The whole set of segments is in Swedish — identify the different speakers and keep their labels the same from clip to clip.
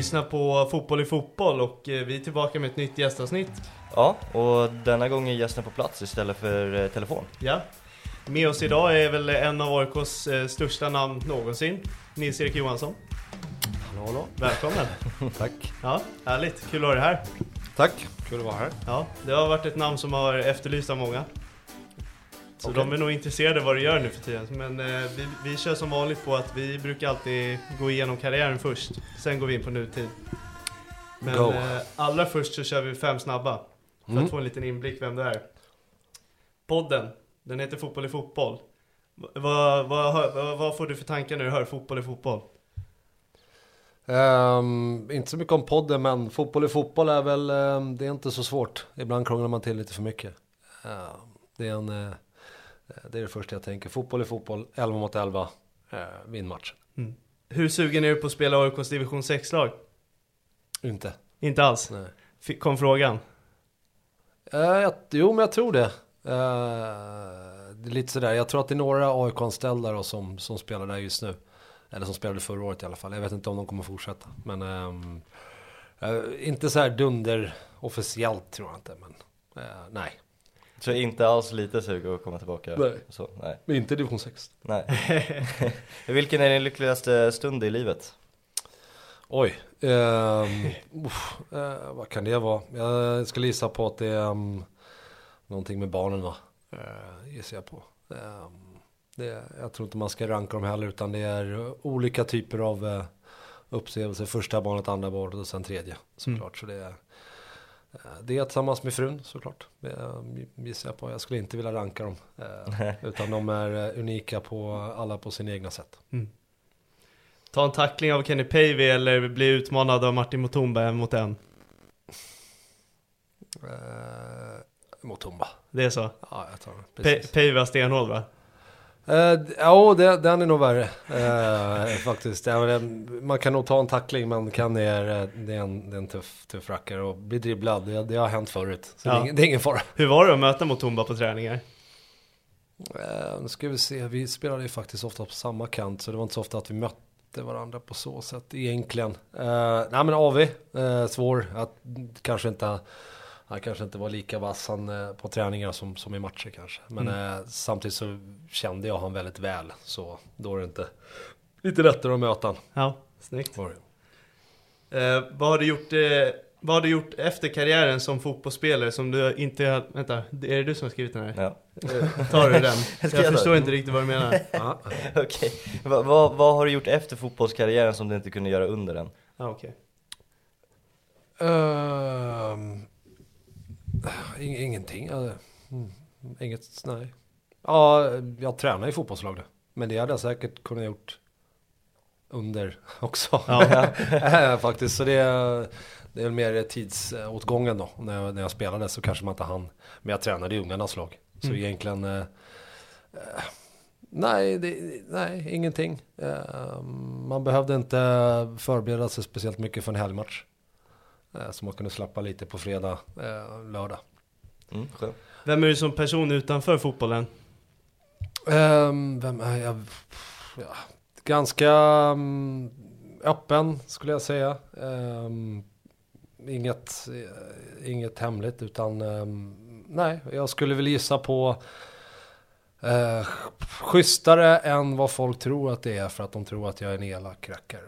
Speaker 1: Lyssnar på Fotboll i fotboll och eh, vi är tillbaka med ett nytt gästavsnitt.
Speaker 2: Ja, och denna gång är gästen på plats istället för eh, telefon.
Speaker 1: Ja. Med oss idag är väl en av AIKs eh, största namn någonsin, Nils-Erik Johansson.
Speaker 3: Hallå, hallå.
Speaker 1: Välkommen!
Speaker 3: Tack.
Speaker 1: Ja, härligt, kul att ha dig här.
Speaker 3: Tack, kul att vara här.
Speaker 1: Ja, det har varit ett namn som har efterlyst av många. Så
Speaker 3: Okej.
Speaker 1: de är nog intresserade av vad du gör nu för tiden. Men eh, vi, vi kör som vanligt på att vi brukar alltid gå igenom karriären först. Sen går vi in på nutid. Men eh, allra först så kör vi fem snabba. För
Speaker 3: Mm.
Speaker 1: att få en liten inblick vem det är. Podden, den heter Fotboll i fotboll. Va- Vad, vad, vad, vad får du för tankar när du hör fotboll i fotboll?
Speaker 3: Ehm, inte så mycket om podden, men fotboll i fotboll är väl, ehm, det är inte så svårt. Ibland krånglar man till lite för mycket. Ehm, det, är en, eh, det är det första jag tänker. Fotboll i fotboll, 11 mot 11, uh, vinn matchen.
Speaker 1: Hur sugen är du på att spela AIKs division 6-lag?
Speaker 3: Inte.
Speaker 1: Inte alls?
Speaker 3: Nej.
Speaker 1: F- Kom frågan?
Speaker 3: Eh, jag, jo, men jag tror det. Eh, det är lite sådär, jag tror att det är några AIK-anställda som, som spelar där just nu. Eller som spelade förra året i alla fall. Jag vet inte om de kommer fortsätta. Men ehm, eh, inte så här dunder officiellt tror jag inte. Men eh, nej.
Speaker 2: Så inte alls lite sug att komma tillbaka?
Speaker 3: Nej.
Speaker 2: Så, nej.
Speaker 3: Men inte division 6.
Speaker 2: nej. Vilken är din lyckligaste stund i livet?
Speaker 3: Oj. uff, eh, vad kan det vara? Jag skulle gissa på att det är um, någonting med barnen va? Uh, gissar jag på. Ehm, det, jag tror inte man ska ranka dem heller utan det är olika typer av uh, upplevelser. Första barnet, andra barnet och sen tredje såklart. Så det är, eh, det är tillsammans med frun såklart. Det uh, gissar jag på. Jag skulle inte vilja ranka dem. eh, utan de är eh, unika på alla på sina egna sätt.
Speaker 1: Ta en tackling av Kenny Pavey eller bli utmanad av Martin Mutumba en mot en?
Speaker 3: Uh, Motumba.
Speaker 1: Det är så?
Speaker 3: Ja, jag tar Precis.
Speaker 1: Pavey var stenhård va?
Speaker 3: D- ja, det, den är nog värre eh, faktiskt. Det- man kan nog ta en tackling, men kan det är, eh, det är en, det är en tuff, tuff rackare och bli dribblad, det, det har hänt förut. Så det,
Speaker 1: Ja.
Speaker 3: är ingen, det är ingen fara.
Speaker 1: Hur var det att möta Mutumba på träningar?
Speaker 3: Eh, nu ska vi se, vi spelade ju faktiskt ofta på samma kant, så det var inte så ofta att vi mötte varandra på så sätt egentligen. Eh, nej men AV, eh, svår, att kanske inte han kanske inte var lika vass han, eh, på träningar som, som i matcher kanske. Men eh, samtidigt så kände jag han väldigt väl. Så då är det inte lite lättare att möta han.
Speaker 1: Ja, snyggt.
Speaker 3: Var.
Speaker 1: Eh, vad, har du gjort, eh, vad har du gjort efter karriären som fotbollsspelare som du inte har... Vänta, är det du som har skrivit den här?
Speaker 2: Ja.
Speaker 1: Eh, tar du den?
Speaker 2: Jag
Speaker 1: förstår inte riktigt vad du menar.
Speaker 3: Ja,
Speaker 2: Okej. Va, vad- vad har du gjort efter fotbollskarriären som du inte kunde göra under den?
Speaker 1: Ah, okej.
Speaker 3: Ehm, ing, ingenting. mm, inget, nej. Ja, jag tränar i fotbollslag nu. Men det hade jag säkert kunnat gjort under också.
Speaker 1: Ja.
Speaker 3: Faktiskt, så det är, det är mer tidsåtgången då. När jag, när jag spelade så kanske man inte hann. Men jag tränade i ungarnas lag. Så
Speaker 1: Mm.
Speaker 3: egentligen, eh, eh, nej, det, nej, ingenting. Eh, man behövde inte förbereda sig speciellt mycket för en helgmatch. Eh, så man kunde slappa lite på fredag, eh, lördag.
Speaker 2: Mm.
Speaker 1: Vem är du som person utanför fotbollen?
Speaker 3: Ehm, vem är jag? Ja, ganska mm, öppen skulle jag säga. Ehm, inget, eh, inget hemligt utan ehm, nej, jag skulle väl gissa på uh, schysstare än vad folk tror att det är för att de tror att jag är en elak rackare.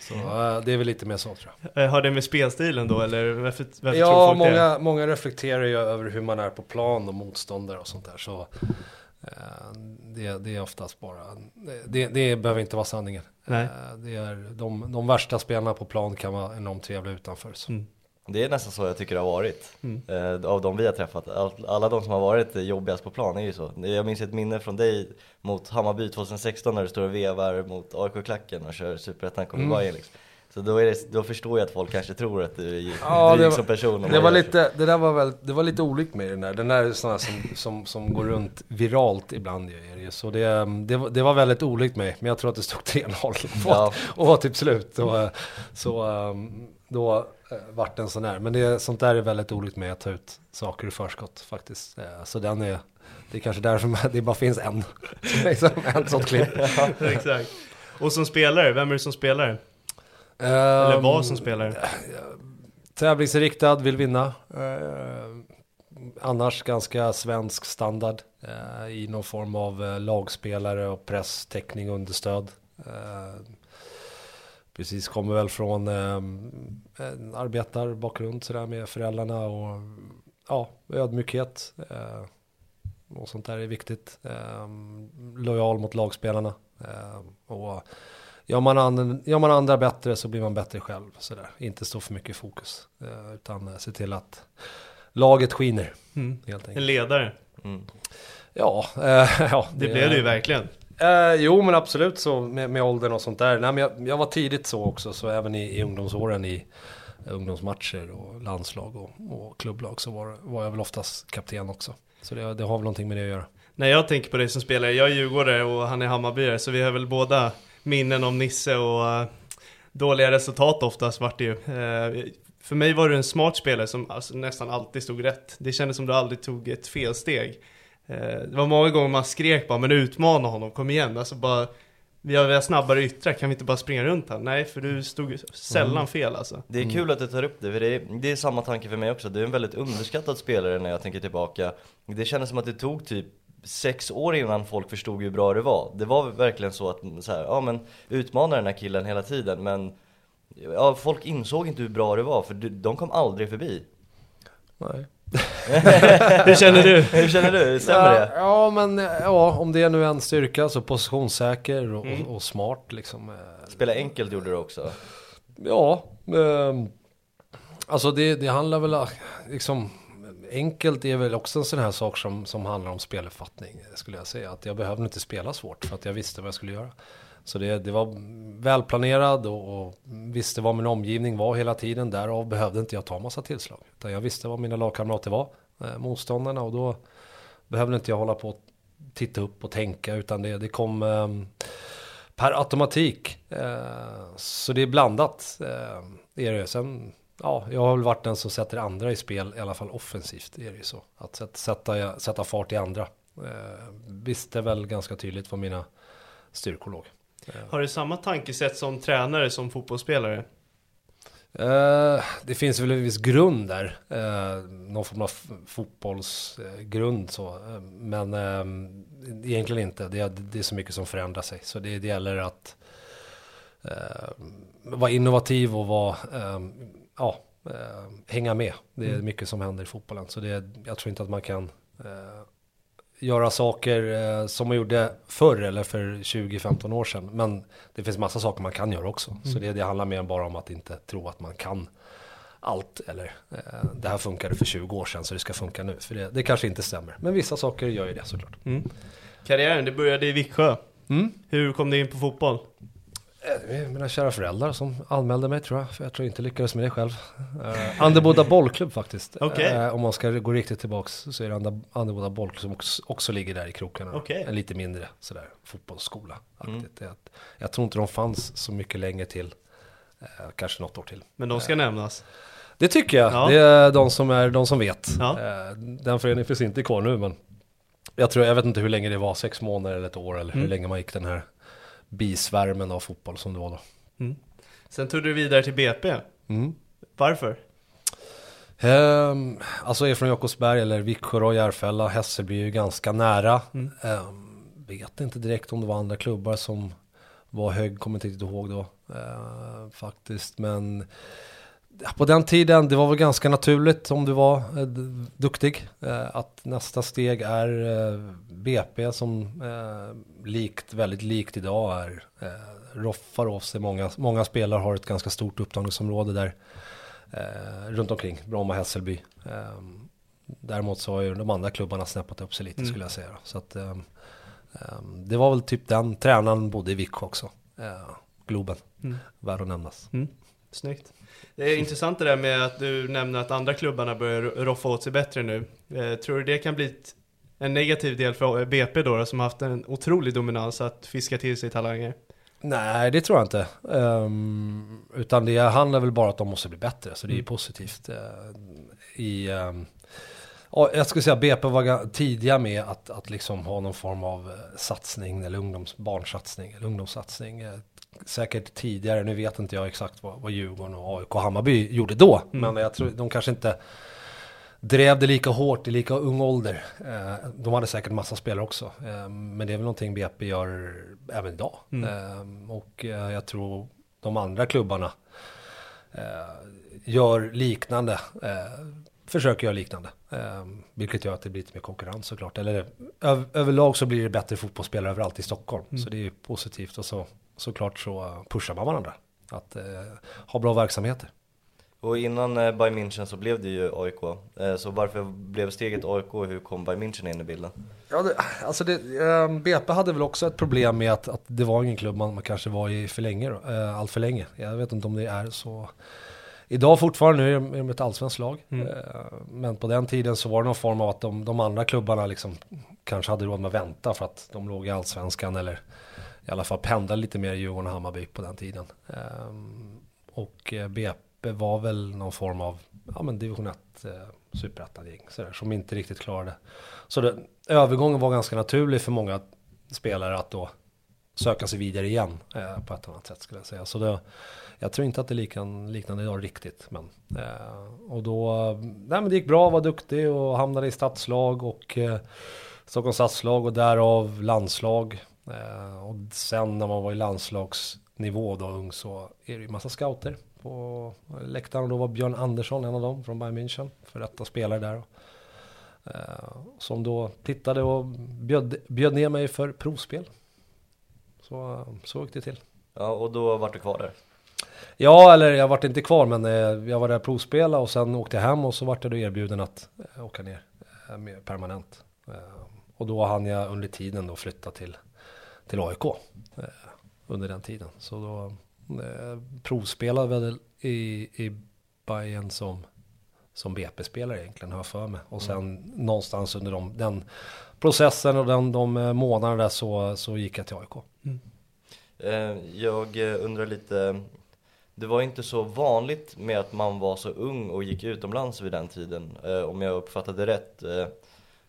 Speaker 3: Så eh, det är väl lite mer så tror jag.
Speaker 1: Eh, Har det med spelstilen då, eller varför, varför tror
Speaker 3: Ja,
Speaker 1: folk det?
Speaker 3: många, många reflekterar ju över hur man är på plan och motståndare och sånt där. Så eh, det, det är oftast bara, det, det behöver inte vara sanningen.
Speaker 1: Nej.
Speaker 3: Eh, det är, de, de värsta spelarna på plan kan vara enormt trevliga utanför. Så.
Speaker 1: Mm.
Speaker 2: Det är nästan så jag tycker det har varit.
Speaker 1: Mm.
Speaker 2: Eh, av de vi har träffat. All, alla de som har varit eh, jobbigast på plan är ju så. Jag minns ett minne från dig mot Hammarby 2016 när du står och vevar mot AIK-klacken och kör Superettan kommer
Speaker 3: Mm.
Speaker 2: mm. liksom. Så då, det, då förstår jag att folk kanske tror att du är
Speaker 3: Ja, var-
Speaker 2: som person.
Speaker 3: Det var, lite, det där var väl, det var lite olikt med den där. Den där är sån som, som, som går runt viralt ibland. Är det, ju. så det, det, var- det var väldigt olikt mig. Men jag tror att det stod 3-0
Speaker 2: Ja.
Speaker 3: och var typ slut. Och, eh, så um, då eh, vart den sån här. Men det, sånt där är väldigt olikt mig att ta ut saker i förskott faktiskt. Eh, Så den är, det är kanske därför det bara finns en. liksom, en sånt klipp.
Speaker 1: Exakt. Och som spelare, vem är du som spelare? Eller
Speaker 3: Ehm,
Speaker 1: var som spelare?
Speaker 3: Tävlingsinriktad, vill vinna. Eh, annars ganska svensk standard. Eh, I någon form av eh, lagspelare och press, täckning, understöd. Eh, precis, kommer väl från eh, en arbetarbakgrund sådär med föräldrarna och ja, ödmjukhet. Eh, och sånt där är viktigt. Eh, lojal mot lagspelarna. Eh, och Gör man, and, gör man andra bättre så blir man bättre själv. Sådär. Inte stå för mycket i fokus. Eh, utan se till att laget skiner.
Speaker 1: Mm.
Speaker 3: Helt
Speaker 1: En
Speaker 3: enkelt.
Speaker 1: ledare.
Speaker 2: Mm.
Speaker 3: Ja, eh, ja
Speaker 1: Det blev det ju verkligen.
Speaker 3: Eh, jo men absolut så med, med åldern och sånt där. Nej, men jag, jag var tidigt så också. Så även i, i ungdomsåren i eh, ungdomsmatcher och landslag och, och klubblag så var, var jag väl oftast kapten också. Så det, det har väl någonting med det att göra.
Speaker 1: När jag tänker på dig som spelare, jag är djurgårdare och han är Hammarbyare, så vi har väl båda minnen om Nisse och eh, dåliga resultat oftast vart det ju. Eh, för mig var du en smart spelare som alltså, nästan alltid stod rätt. Det kändes som du aldrig tog ett felsteg. Eh, det var många gånger man skrek bara, men utmana honom, kom igen. Alltså bara, vi har, vi har snabbare yttrar, kan vi inte bara springa runt här? Nej, för du stod sällan fel alltså.
Speaker 2: Det är kul att du tar upp det, för det är, det är samma tanke för mig också. Du är en väldigt underskattad spelare när jag tänker tillbaka. Det kändes som att det tog typ sex år innan folk förstod hur bra det var. Det var verkligen så att, så här, ja men utmana den här killen hela tiden, men ja, folk insåg inte hur bra det var, för de- de kom aldrig förbi.
Speaker 3: Nej.
Speaker 1: Hur känner du?
Speaker 2: Hur känner du? Stämmer
Speaker 3: ja,
Speaker 2: det?
Speaker 3: Ja, men eh, ja, om det är nu en styrka så positionssäker och,
Speaker 1: Mm.
Speaker 3: och, smart liksom. eh,
Speaker 2: Spela enkelt gjorde du också.
Speaker 3: Ja, ehm, alltså det, det handlar väl eh, liksom enkelt är väl också en sån här sak som, som handlar om speluppfattning skulle jag säga. Att jag behövde inte spela svårt för att jag visste vad jag skulle göra. Så det, det var välplanerad och, och visste vad min omgivning var hela tiden. Därav behövde inte jag ta massa tillslag. Utan jag visste vad mina lagkamrater var, eh, motståndarna och då behövde inte jag hålla på och titta upp och tänka utan det, det kom eh, per automatik. Eh, så det är blandat. Eh, är det. Sen, ja, jag har väl varit den som sätter andra i spel, i alla fall offensivt är det ju så. Att sätta, sätta, sätta fart i andra. Eh, visste väl ganska tydligt vad mina styrkor låg.
Speaker 1: Har du samma tankesätt som tränare som fotbollsspelare?
Speaker 3: Eh, det finns väl en viss grund där. Eh, någon form av fotbollsgrund så. Eh, men egentligen inte. Det är, det är så mycket som förändrar sig. Så det, det gäller att vara innovativ och vara, ja, hänga med. Det är mycket som händer i fotbollen. Så det, jag tror inte att man kan göra saker eh, som man gjorde förr eller för 20-15 år sedan. Men det finns massa saker man kan göra också. Så det, det handlar mer bara om att inte tro att man kan allt. Eller eh, det här funkade för 20 år sedan så det ska funka nu. För det, det kanske inte stämmer. Men vissa saker gör ju det såklart.
Speaker 1: Karriären, det började i Viksjö.
Speaker 3: Mm.
Speaker 1: Hur kom du in på fotboll?
Speaker 3: Är mina kära föräldrar som anmälde mig tror jag, för jag tror inte jag lyckades med det själv. Uh, Andeboda bollklubb faktiskt.
Speaker 1: Okej.
Speaker 3: Eh, om man ska gå riktigt tillbaks så är det Ande- Andeboda bollklubb som också, också ligger där i krokarna. En lite mindre sådär fotbollsskola.
Speaker 1: Mm.
Speaker 3: Att- Jag tror inte de fanns så mycket längre till. eh, kanske något år till.
Speaker 1: Men de ska nämnas.
Speaker 3: Det tycker jag.
Speaker 1: Ja.
Speaker 3: Det är de som, är, de som vet.
Speaker 1: Ja.
Speaker 3: Eh, Den föreningen finns inte kvar nu men jag, tror, jag vet inte hur länge det var, sex månader eller ett år eller hur
Speaker 1: Mm.
Speaker 3: länge man gick den här bisvärmen av fotboll som det var då.
Speaker 1: Sen tog du vidare till BP.
Speaker 3: Mm.
Speaker 1: Varför?
Speaker 3: Um, alltså är från Jakobsberg eller Viksjö och Järfälla, Hässelby är ju ganska nära.
Speaker 1: Mm.
Speaker 3: Ehm, vet inte direkt om det var andra klubbar som var hög, kommer inte riktigt ihåg då eh, faktiskt. Men på den tiden, det var väl ganska naturligt om du var eh, duktig. Eh, att nästa steg är BP som likt, väldigt likt idag är eh, roffar av sig många, många spelare har ett ganska stort upptagningsområde där eh, runt omkring Bromma Hässelby. Eh, däremot så har ju de andra klubbarna snäppat upp sig lite
Speaker 1: Mm.
Speaker 3: skulle jag säga. Så att, eh, det var väl typ den, tränaren bodde i Viksjö också. Eh, Globen,
Speaker 1: Mm.
Speaker 3: värd att nämnas.
Speaker 1: Snyggt. Det är intressant det där med att du nämner att andra klubbarna börjar roffa åt sig bättre nu. Eh, tror du det kan bli ett, en negativ del för BP då, som har haft en otrolig dominans att fiska till sig talanger?
Speaker 3: Nej, det tror jag inte. Ehm, utan det handlar väl bara att de måste bli bättre, så det är
Speaker 1: Mm.
Speaker 3: positivt. Eh, I, ja, jag skulle säga BP var ga- tidiga med att, att liksom ha någon form av eh, satsning, eller ungdoms, barnsatsning, eller ungdomssatsning. Eh, Säkert tidigare, nu vet inte jag exakt vad, vad Djurgården och AIK och Hammarby gjorde då,
Speaker 1: Mm.
Speaker 3: men jag tror de kanske inte drev det lika hårt i lika ung ålder. Eh, de hade säkert massa spelare också. Eh, men det är väl någonting BP gör även idag.
Speaker 1: Mm.
Speaker 3: Eh, och jag tror de andra klubbarna gör liknande. Försöker göra liknande. Vilket gör att det blir lite mer konkurrens såklart. Eller öv, överlag så blir det bättre fotbollsspelare överallt i Stockholm.
Speaker 1: Mm.
Speaker 3: Så det är ju positivt och så såklart så pushar man varandra. Att ha bra verksamheter.
Speaker 2: Och innan eh, Bayern München så blev det ju AIK. Eh, så varför blev steget AIK och hur kom Bayern München in i bilden?
Speaker 3: Ja, det, alltså det, eh, BP hade väl också ett problem med att, att det var ingen klubb man, man kanske var i för länge, då, eh, allt för länge. Jag vet inte om det är så. Idag fortfarande nu är de- är de ett allsvenskt lag.
Speaker 1: Mm.
Speaker 3: Eh, men på den tiden så var det någon form av att de, de andra klubbarna liksom kanske hade råd med att vänta för att de låg i allsvenskan eller i alla fall pendlade lite mer i Djurgården och Hammarby på den tiden. Ehm, och BP var väl någon form av ja, men division 1 eh, superettan-gäng som inte riktigt klarade. Så det, övergången var ganska naturlig för många spelare att då söka sig vidare igen eh, på ett annat sätt skulle jag säga. Så det, jag tror inte att det är likan, liknande idag riktigt. Men, eh, och då, nej men det gick bra, var duktig och hamnade i stadslag och eh, Stockholms stadslag och därav landslag. Eh, och sen när man var i landslagsnivå då ung så är det ju massa scouter på läktaren. Och då var Björn Andersson en av dem från Bayern München, för detta spelare där. Eh, som då tittade och bjöd, bjöd ner mig för provspel. Så, så gick det till.
Speaker 2: Ja, och då vart du kvar där.
Speaker 3: Ja, eller jag vart inte kvar men eh, jag var där provspela och sen åkte jag hem och så vart jag då erbjuden att eh, åka ner med permanent. Och då hann jag under tiden då flytta till, till AIK under den tiden. Så då provspelade jag väl i, i Bayern som, som BP-spelare egentligen har för mig. Och sen någonstans under de, den processen och den, de eh, månaderna där så, så gick jag till AIK.
Speaker 2: Eh, jag eh, undrar lite, det var inte så vanligt med att man var så ung och gick utomlands vid den tiden, eh, om jag uppfattade rätt. Eh,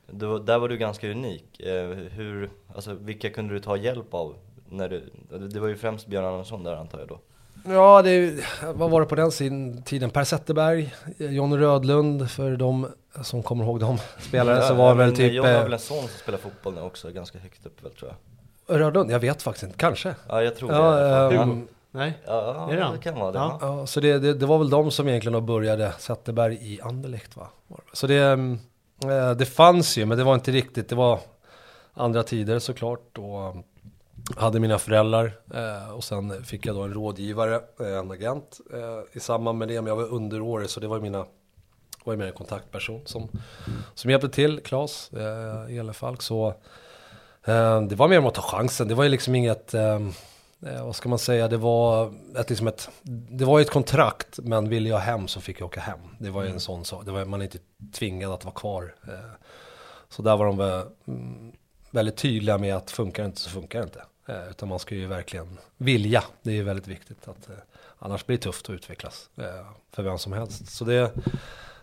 Speaker 2: var, där var du ganska unik. Eh, hur, alltså, vilka kunde du ta hjälp av? När du, det var ju främst Björn Andersson där antar jag då.
Speaker 3: Ja, det, vad var det på den sin- tiden? Per Zetterberg, Johnny Rödlund, för de som kommer ihåg de spelare så var
Speaker 2: Ja,
Speaker 3: väl typ...
Speaker 2: Jag har
Speaker 3: eh,
Speaker 2: väl en son som spelar fotboll nu också, ganska högt upp väl tror jag.
Speaker 3: Rödlund, jag vet faktiskt inte, kanske.
Speaker 2: Ja, jag tror
Speaker 3: Ja,
Speaker 2: det.
Speaker 3: ehm,
Speaker 1: Nej?
Speaker 2: Ja,
Speaker 1: Är det
Speaker 2: ja,
Speaker 1: han?
Speaker 2: det kan vara det.
Speaker 1: Ja.
Speaker 2: Ja.
Speaker 3: Ja, så det, det, det var väl de som egentligen började, Zetterberg i Anderlecht va? Så det, mm, eh, det fanns ju, men det var inte riktigt, det var andra tider såklart. Och mm, hade mina föräldrar eh, och sen fick jag då en rådgivare, eh, en agent eh, i samband med det. Men jag var underårig så det var ju mina var ju mer en kontaktperson som, som hjälpte till, Claes eh, Elefalk. Så Eh, det var mer om att ta chansen. Det var ju liksom inget, eh, eh, vad ska man säga, det var ett, liksom ett, det var ju ett kontrakt, men ville jag hem så fick jag åka hem. Det var ju en sån sak, det var, man är inte tvingad att vara kvar. Eh, så där var de väl, mm, väldigt tydliga med att funkar det inte så funkar det inte. Eh, utan man ska ju verkligen vilja, det är ju väldigt viktigt. Att, eh, annars blir det tufft att utvecklas eh, för vem som helst. Så det,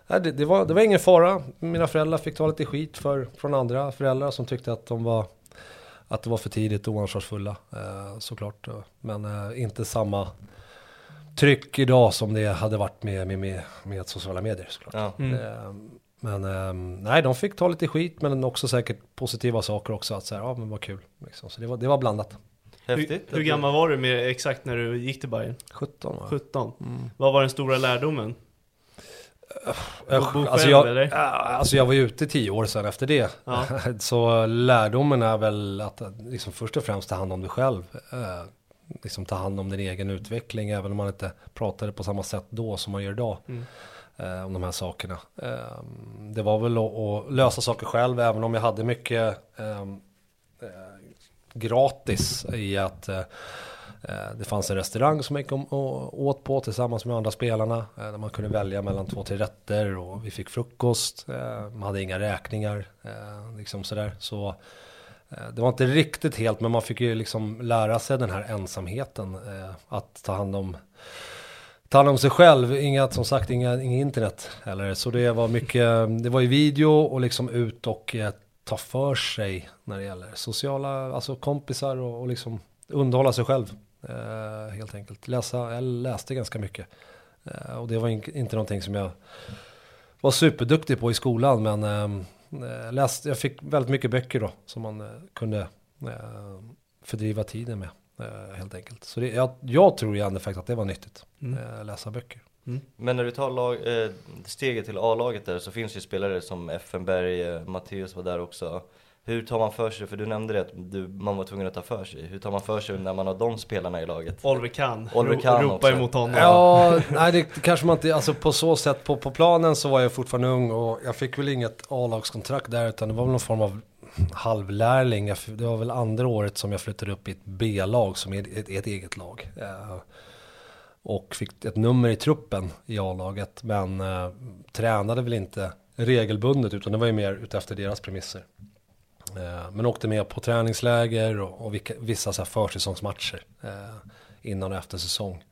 Speaker 3: det, det, var, det var ingen fara. Mina föräldrar fick ta lite skit för, från andra föräldrar som tyckte att de var att det var för tidigt och oansvarsfulla såklart. Men inte samma tryck idag som det hade varit med, med, med, med sociala medier såklart.
Speaker 2: Ja.
Speaker 1: Mm.
Speaker 3: Eh, men eh, nej, de fick ta lite skit men också säkert positiva saker också. Att säga, ja men vad kul. Liksom. Så det var, det var blandat.
Speaker 2: Häftigt.
Speaker 1: Hur, hur gammal var du med, exakt när du gick till Bayern?
Speaker 3: 17 va?
Speaker 1: 17.
Speaker 3: Mm.
Speaker 1: Vad var den stora lärdomen?
Speaker 3: Jag,
Speaker 1: Bo själv,
Speaker 3: alltså, jag,
Speaker 1: eller?
Speaker 3: alltså jag var ju ute tio år sedan efter det.
Speaker 1: Ja.
Speaker 3: Så lärdomen är väl att liksom först och främst ta hand om dig själv. Eh, liksom ta hand om din egen utveckling, även om man inte pratade på samma sätt då som man gör idag.
Speaker 1: Mm.
Speaker 3: Eh, om de här sakerna. Ehm, det var väl att, lösa saker själv, även om jag hade mycket ehm, eh, gratis i att eh, det fanns en restaurang som jag gick och åt på tillsammans med andra spelarna. Där man kunde välja mellan två, tre rätter och vi fick frukost. Ehm, man hade inga räkningar. Liksom sådär. Så det var inte riktigt helt, men man fick ju liksom lära sig den här ensamheten. Att ta hand om ta hand om sig själv, inga, som sagt inga, inga internet heller. Så det var mycket, det var ju video och liksom ut och eh, ta för sig när det gäller sociala, alltså kompisar och, och liksom underhålla sig själv. Eh, helt enkelt. Läsa, jag läste ganska mycket. Eh, och det var in, inte någonting som jag var superduktig på i skolan, men eh, eh läste, jag fick väldigt mycket böcker då som man eh, kunde eh, fördriva tiden med. Eh, helt enkelt. Så det, jag, jag tror i faktiskt att det var nyttigt.
Speaker 1: Mm.
Speaker 3: Eh, läsa böcker.
Speaker 2: Men när du tar lag, eh, steget till A-laget där så finns ju spelare som Effenberg, eh, Matteus var där också. Hur tar man för sig, för du nämnde det att du, man var tvungen att ta för sig. Hur tar man för sig när man har de spelarna i laget?
Speaker 1: Oliver Kahn.
Speaker 2: Oliver Kahn
Speaker 1: Ropa
Speaker 2: också.
Speaker 1: emot honom.
Speaker 3: Ja, nej det kanske man inte, alltså på så sätt, på, på planen så var jag fortfarande ung och jag fick väl inget A-lagskontrakt där utan det var väl någon form av halvlärling. Det var väl andra året som jag flyttade upp i ett B-lag som är ett, ett eget lag. Eh, och fick ett nummer i truppen i A-laget men eh, tränade väl inte regelbundet utan det var ju mer utefter deras premisser. Eh, men åkte med på träningsläger och, och vilka, vissa så här försäsongsmatcher eh, innan och efter säsong.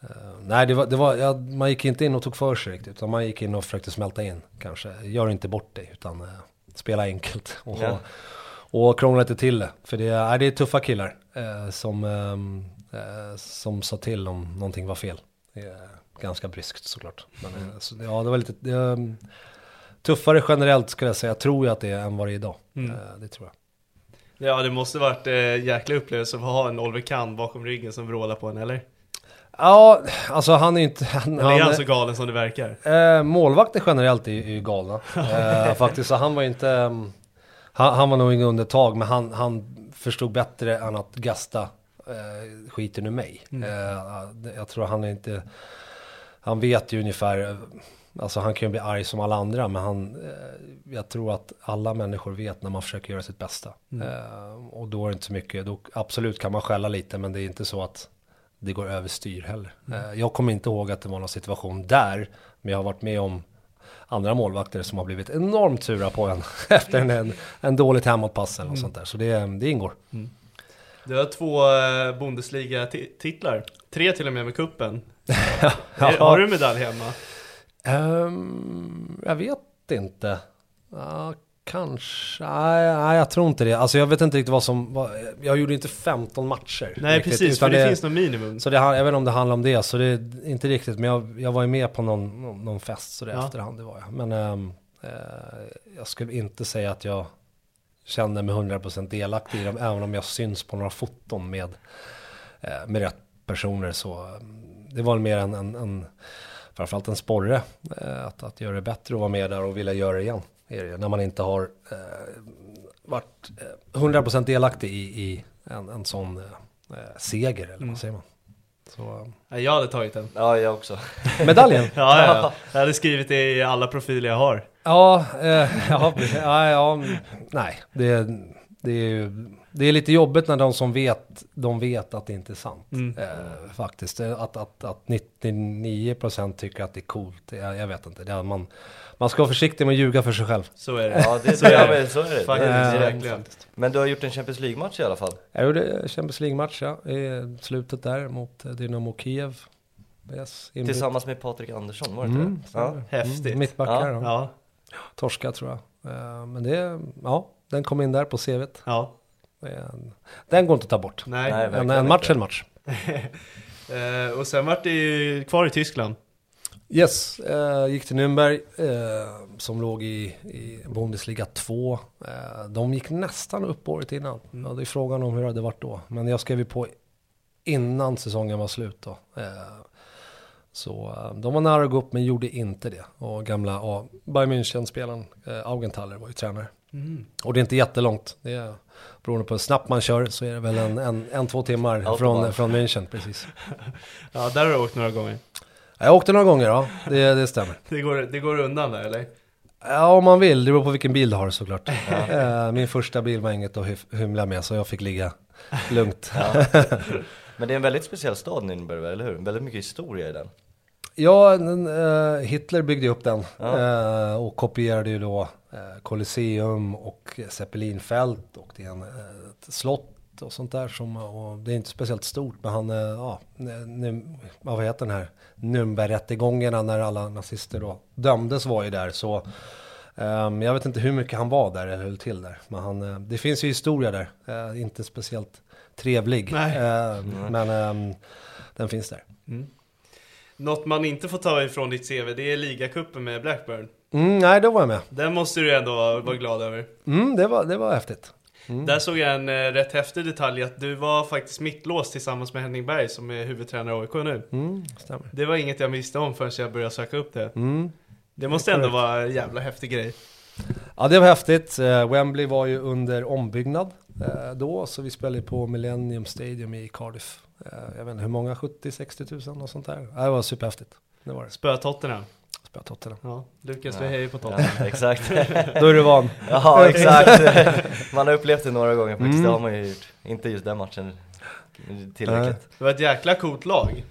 Speaker 3: Eh, nej, det var, det var, ja, man gick inte in och tog för sig riktigt, utan man gick in och försökte smälta in kanske. Gör inte bort dig, utan eh, spela enkelt. Och,
Speaker 2: Ja.
Speaker 3: och krångla lite till det. För det, är- det är tuffa killar eh, som, ehm, eh, som sa till om någonting var fel. Ganska bryskt såklart. Men, eh, så, ja, det var lite det, ehm, tuffare generellt skulle jag säga, tror jag att det är än vad det är idag.
Speaker 1: Mm.
Speaker 3: Eh, det tror jag.
Speaker 1: Ja, det måste varit eh, jäkla upplevelse att ha en Oliver Kahn bakom ryggen som vrålar på en, eller?
Speaker 3: Ja, alltså han är inte... Han,
Speaker 1: Eller är han så galen som det verkar?
Speaker 3: Eh, målvakter generellt är ju galna. Eh, faktiskt, så han var inte... ehm, han, han var nog inget undantag, men han, han förstod bättre än att gasta eh, skiten ur mig. Eh, det- jag tror han är inte... Han vet ju ungefär... eh, Alltså han kan ju bli arg som alla andra, men han... Eh, jag tror att alla människor vet när man försöker göra sitt bästa. Eh, och då är det inte så mycket... Då, absolut kan man skälla lite, men det är inte så att det går överstyr heller. Eh, Jag kommer inte ihåg att det var någon situation där, men jag har varit med om andra målvakter som har blivit enormt sura på en efter en, en, en dåligt hemåtpass eller något sånt där. Så det, det ingår.
Speaker 1: Du har två eh, Bundesliga-titlar. Tre till och med med kuppen.
Speaker 3: Ja.
Speaker 1: Har du medalj hemma?
Speaker 3: Ehm, jag vet inte. Ja, kanske. Nej, nej, jag tror inte det. Alltså jag vet inte riktigt vad som... Vad, jag gjorde inte 15 matcher.
Speaker 1: Nej,
Speaker 3: riktigt,
Speaker 1: precis, för
Speaker 3: utan
Speaker 1: det, finns något minimum.
Speaker 3: Så det, jag vet inte om det handlar om det, så det är inte riktigt. Men jag, jag var ju med på någon, någon, någon fest, så det
Speaker 1: Ja.
Speaker 3: efterhand det var jag. Men ehm, eh, jag skulle inte säga att jag känner mig 100% delaktig i dem, även om jag syns på några foton med, eh, med rätt personer. Så ehm, det var mer en, en, en framförallt en sporre, eh, att, att göra det bättre och vara med där och vilja göra det igen. Är det, ju, när man inte har eh, varit eh, 100% delaktig i, i en, en sån eh, seger, eller
Speaker 1: Mm.
Speaker 3: vad säger man? Så,
Speaker 1: jag hade tagit den.
Speaker 2: Ja, jag också.
Speaker 3: eh, medaljen?
Speaker 1: Ja, ja, ja. Jag hade skrivit det i alla profiler jag har.
Speaker 3: Ja, eh, ja, ja, ja, nej, det, Det är, ju- det är lite jobbigt när de som vet, de vet att det inte är sant.
Speaker 1: Mm.
Speaker 3: Eh, faktiskt. Eh, Att, att, att 99% tycker att det är coolt, jag, jag vet inte. Det är, man, man ska vara försiktig med att ljuga för sig själv.
Speaker 1: Så är det.
Speaker 2: Ja, det,
Speaker 1: Så är det.
Speaker 2: men så är det.
Speaker 1: Faktiskt,
Speaker 2: det är direkt.
Speaker 1: verkligen.
Speaker 2: Men du har gjort en Champions League-match i alla fall.
Speaker 3: Jag gjorde Champions League-match ja, i slutet där mot eh, Dynamo Kiev. Yes.
Speaker 2: Tillsammans med Patrik Andersson, var det inte
Speaker 3: Mm,
Speaker 2: det? Ja.
Speaker 1: Häftigt.
Speaker 3: Mm, mittbackar,
Speaker 2: Ja.
Speaker 3: ja. Torska tror jag. Eh, Men det, ja, den kom in där på CVt.
Speaker 1: ja.
Speaker 3: Den går inte att ta bort.
Speaker 1: Nej.
Speaker 2: Nej,
Speaker 3: En, en match är en match.
Speaker 1: Eh, och sen vart det ju kvar i Tyskland.
Speaker 3: Yes, eh, gick till Nürnberg eh, som låg i, i Bundesliga 2. Eh, de gick nästan upp året innan. Ja, det är frågan om hur det hade varit då. Men jag skrev ju på innan säsongen var slut då. Eh, så eh, de var nära att gå upp men gjorde inte det. Och gamla ja, Bayern München-spelaren eh, Augenthaler var ju tränare. Och det är inte jättelångt. Det är, beroende på hur snabbt man kör så är det väl en, en, en två timmar från, från München. Precis.
Speaker 1: Ja, där har du åkt några gånger.
Speaker 3: Jag åkte några gånger, ja. Det, det stämmer.
Speaker 1: Det går, det går undan där eller?
Speaker 3: Ja, om man vill. Det beror på vilken bil du har såklart. Eh, Min första bil var inget att hy- hymla med, så jag fick ligga lugnt.
Speaker 2: Men det är en väldigt speciell stad Nürnberg, eller hur? Väldigt mycket historia i den.
Speaker 3: Ja, eh, Hitler byggde upp den
Speaker 2: Ja.
Speaker 3: eh, och kopierade ju då Colosseum och Zeppelinfält och det är en, ett slott och sånt där som, och det är inte speciellt stort men han, eh, ja, nu, vad heter den här Nürnbergrättegångarna när alla nazister då dömdes var ju där så ehm, jag vet inte hur mycket han var där eller höll till där men han, eh, det finns ju historia där, eh, inte speciellt trevlig
Speaker 1: Nej.
Speaker 3: eh, men ehm, den finns där.
Speaker 1: Något man inte får ta ifrån ditt CV, det är ligacupen med Blackburn.
Speaker 3: Mm, nej, då var jag med.
Speaker 1: Den måste du ändå vara, vara glad över.
Speaker 3: Mm, det, var, det var häftigt.
Speaker 1: Där såg jag en eh, rätt häftig detalj att du var faktiskt mittlås tillsammans med Henning Berg som är huvudtränare i AIK nu.
Speaker 3: Mm, stämmer.
Speaker 1: Det var inget jag visste om förrän jag började söka upp det.
Speaker 3: Mm.
Speaker 1: Det måste ändå vara en jävla häftig grej.
Speaker 3: Ja, det var häftigt. Eh, Wembley var ju under ombyggnad eh, då, så vi spelade på Millennium Stadium i Cardiff. Eh, jag vet inte hur många, 70-60 tusen och sånt där. Det var superhäftigt. Det var det.
Speaker 1: Spöa Tottenham.
Speaker 3: Spela Tottenham.
Speaker 1: Ja, Lukas vi hejar på Tottenham.
Speaker 2: Ja, exakt.
Speaker 3: Då är du van.
Speaker 2: ja, exakt. Man har upplevt det några gånger faktiskt,
Speaker 3: Mm.
Speaker 2: det har man ju gjort. Inte just den matchen tillräckligt.
Speaker 1: Det var ett jäkla coolt lag.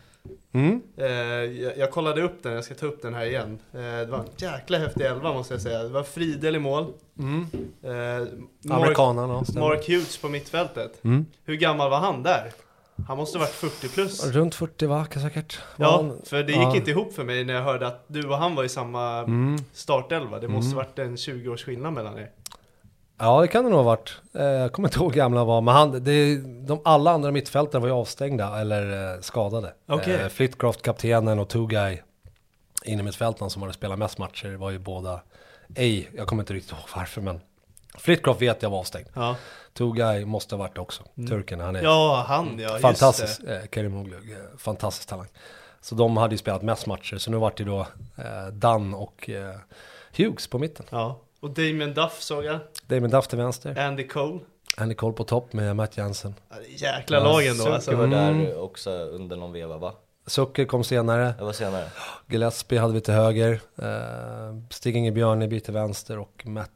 Speaker 3: Mm.
Speaker 1: Eh, jag, jag kollade upp den, jag ska ta upp den här igen. Eh, det var en jäkla häftig elva måste jag säga. Det var Friedel i mål.
Speaker 3: Mm.
Speaker 1: Eh, Mark,
Speaker 3: ja.
Speaker 1: Mark Hughes på mittfältet.
Speaker 3: Mm.
Speaker 1: Hur gammal var han där? Han måste ha varit 40 plus.
Speaker 3: Runt 40 va, säkert. Var
Speaker 1: Ja,
Speaker 3: han-
Speaker 1: för det gick
Speaker 3: ja.
Speaker 1: inte ihop för mig när jag hörde att du och han var i samma
Speaker 3: Mm.
Speaker 1: startelva. Det måste
Speaker 3: Mm.
Speaker 1: varit en 20 års skillnad mellan er.
Speaker 3: Ja, det kan det nog ha varit. Eh, Jag kommer inte ihåg hur gamla han var, men han, det, de, alla andra mittfältare var ju avstängda eller eh, skadade.
Speaker 1: Okej.
Speaker 3: Eh, Flitcroft, kaptenen och Tugay, inne mittfältaren som hade spelat mest matcher, var ju båda ej, jag kommer inte riktigt ihåg varför, men Flitcroft vet jag var avstängd.
Speaker 1: Ja,
Speaker 3: Tugay måste ha varit det också, turken, han är
Speaker 1: ja han ja,
Speaker 3: fantastisk, eh, Kerimoglu, eh, fantastisk talang. Så de hade ju spelat mest matcher, så nu vart det då eh, Dunn och eh, Hughes på mitten.
Speaker 1: Ja. Och Damien Duff såg jag.
Speaker 3: Damien Duff till vänster,
Speaker 1: Andy Cole.
Speaker 3: Andy Cole på topp med Matt Jensen.
Speaker 1: Ja, det är Jäkla lag ändå
Speaker 2: Zucker
Speaker 1: alltså.
Speaker 2: var
Speaker 3: Mm.
Speaker 2: där också under någon veva va?
Speaker 3: Zucker kom senare.
Speaker 2: Det var senare.
Speaker 3: Gillespie hade vi till höger. Uh, Stig-Inge Björneby till vänster och Matt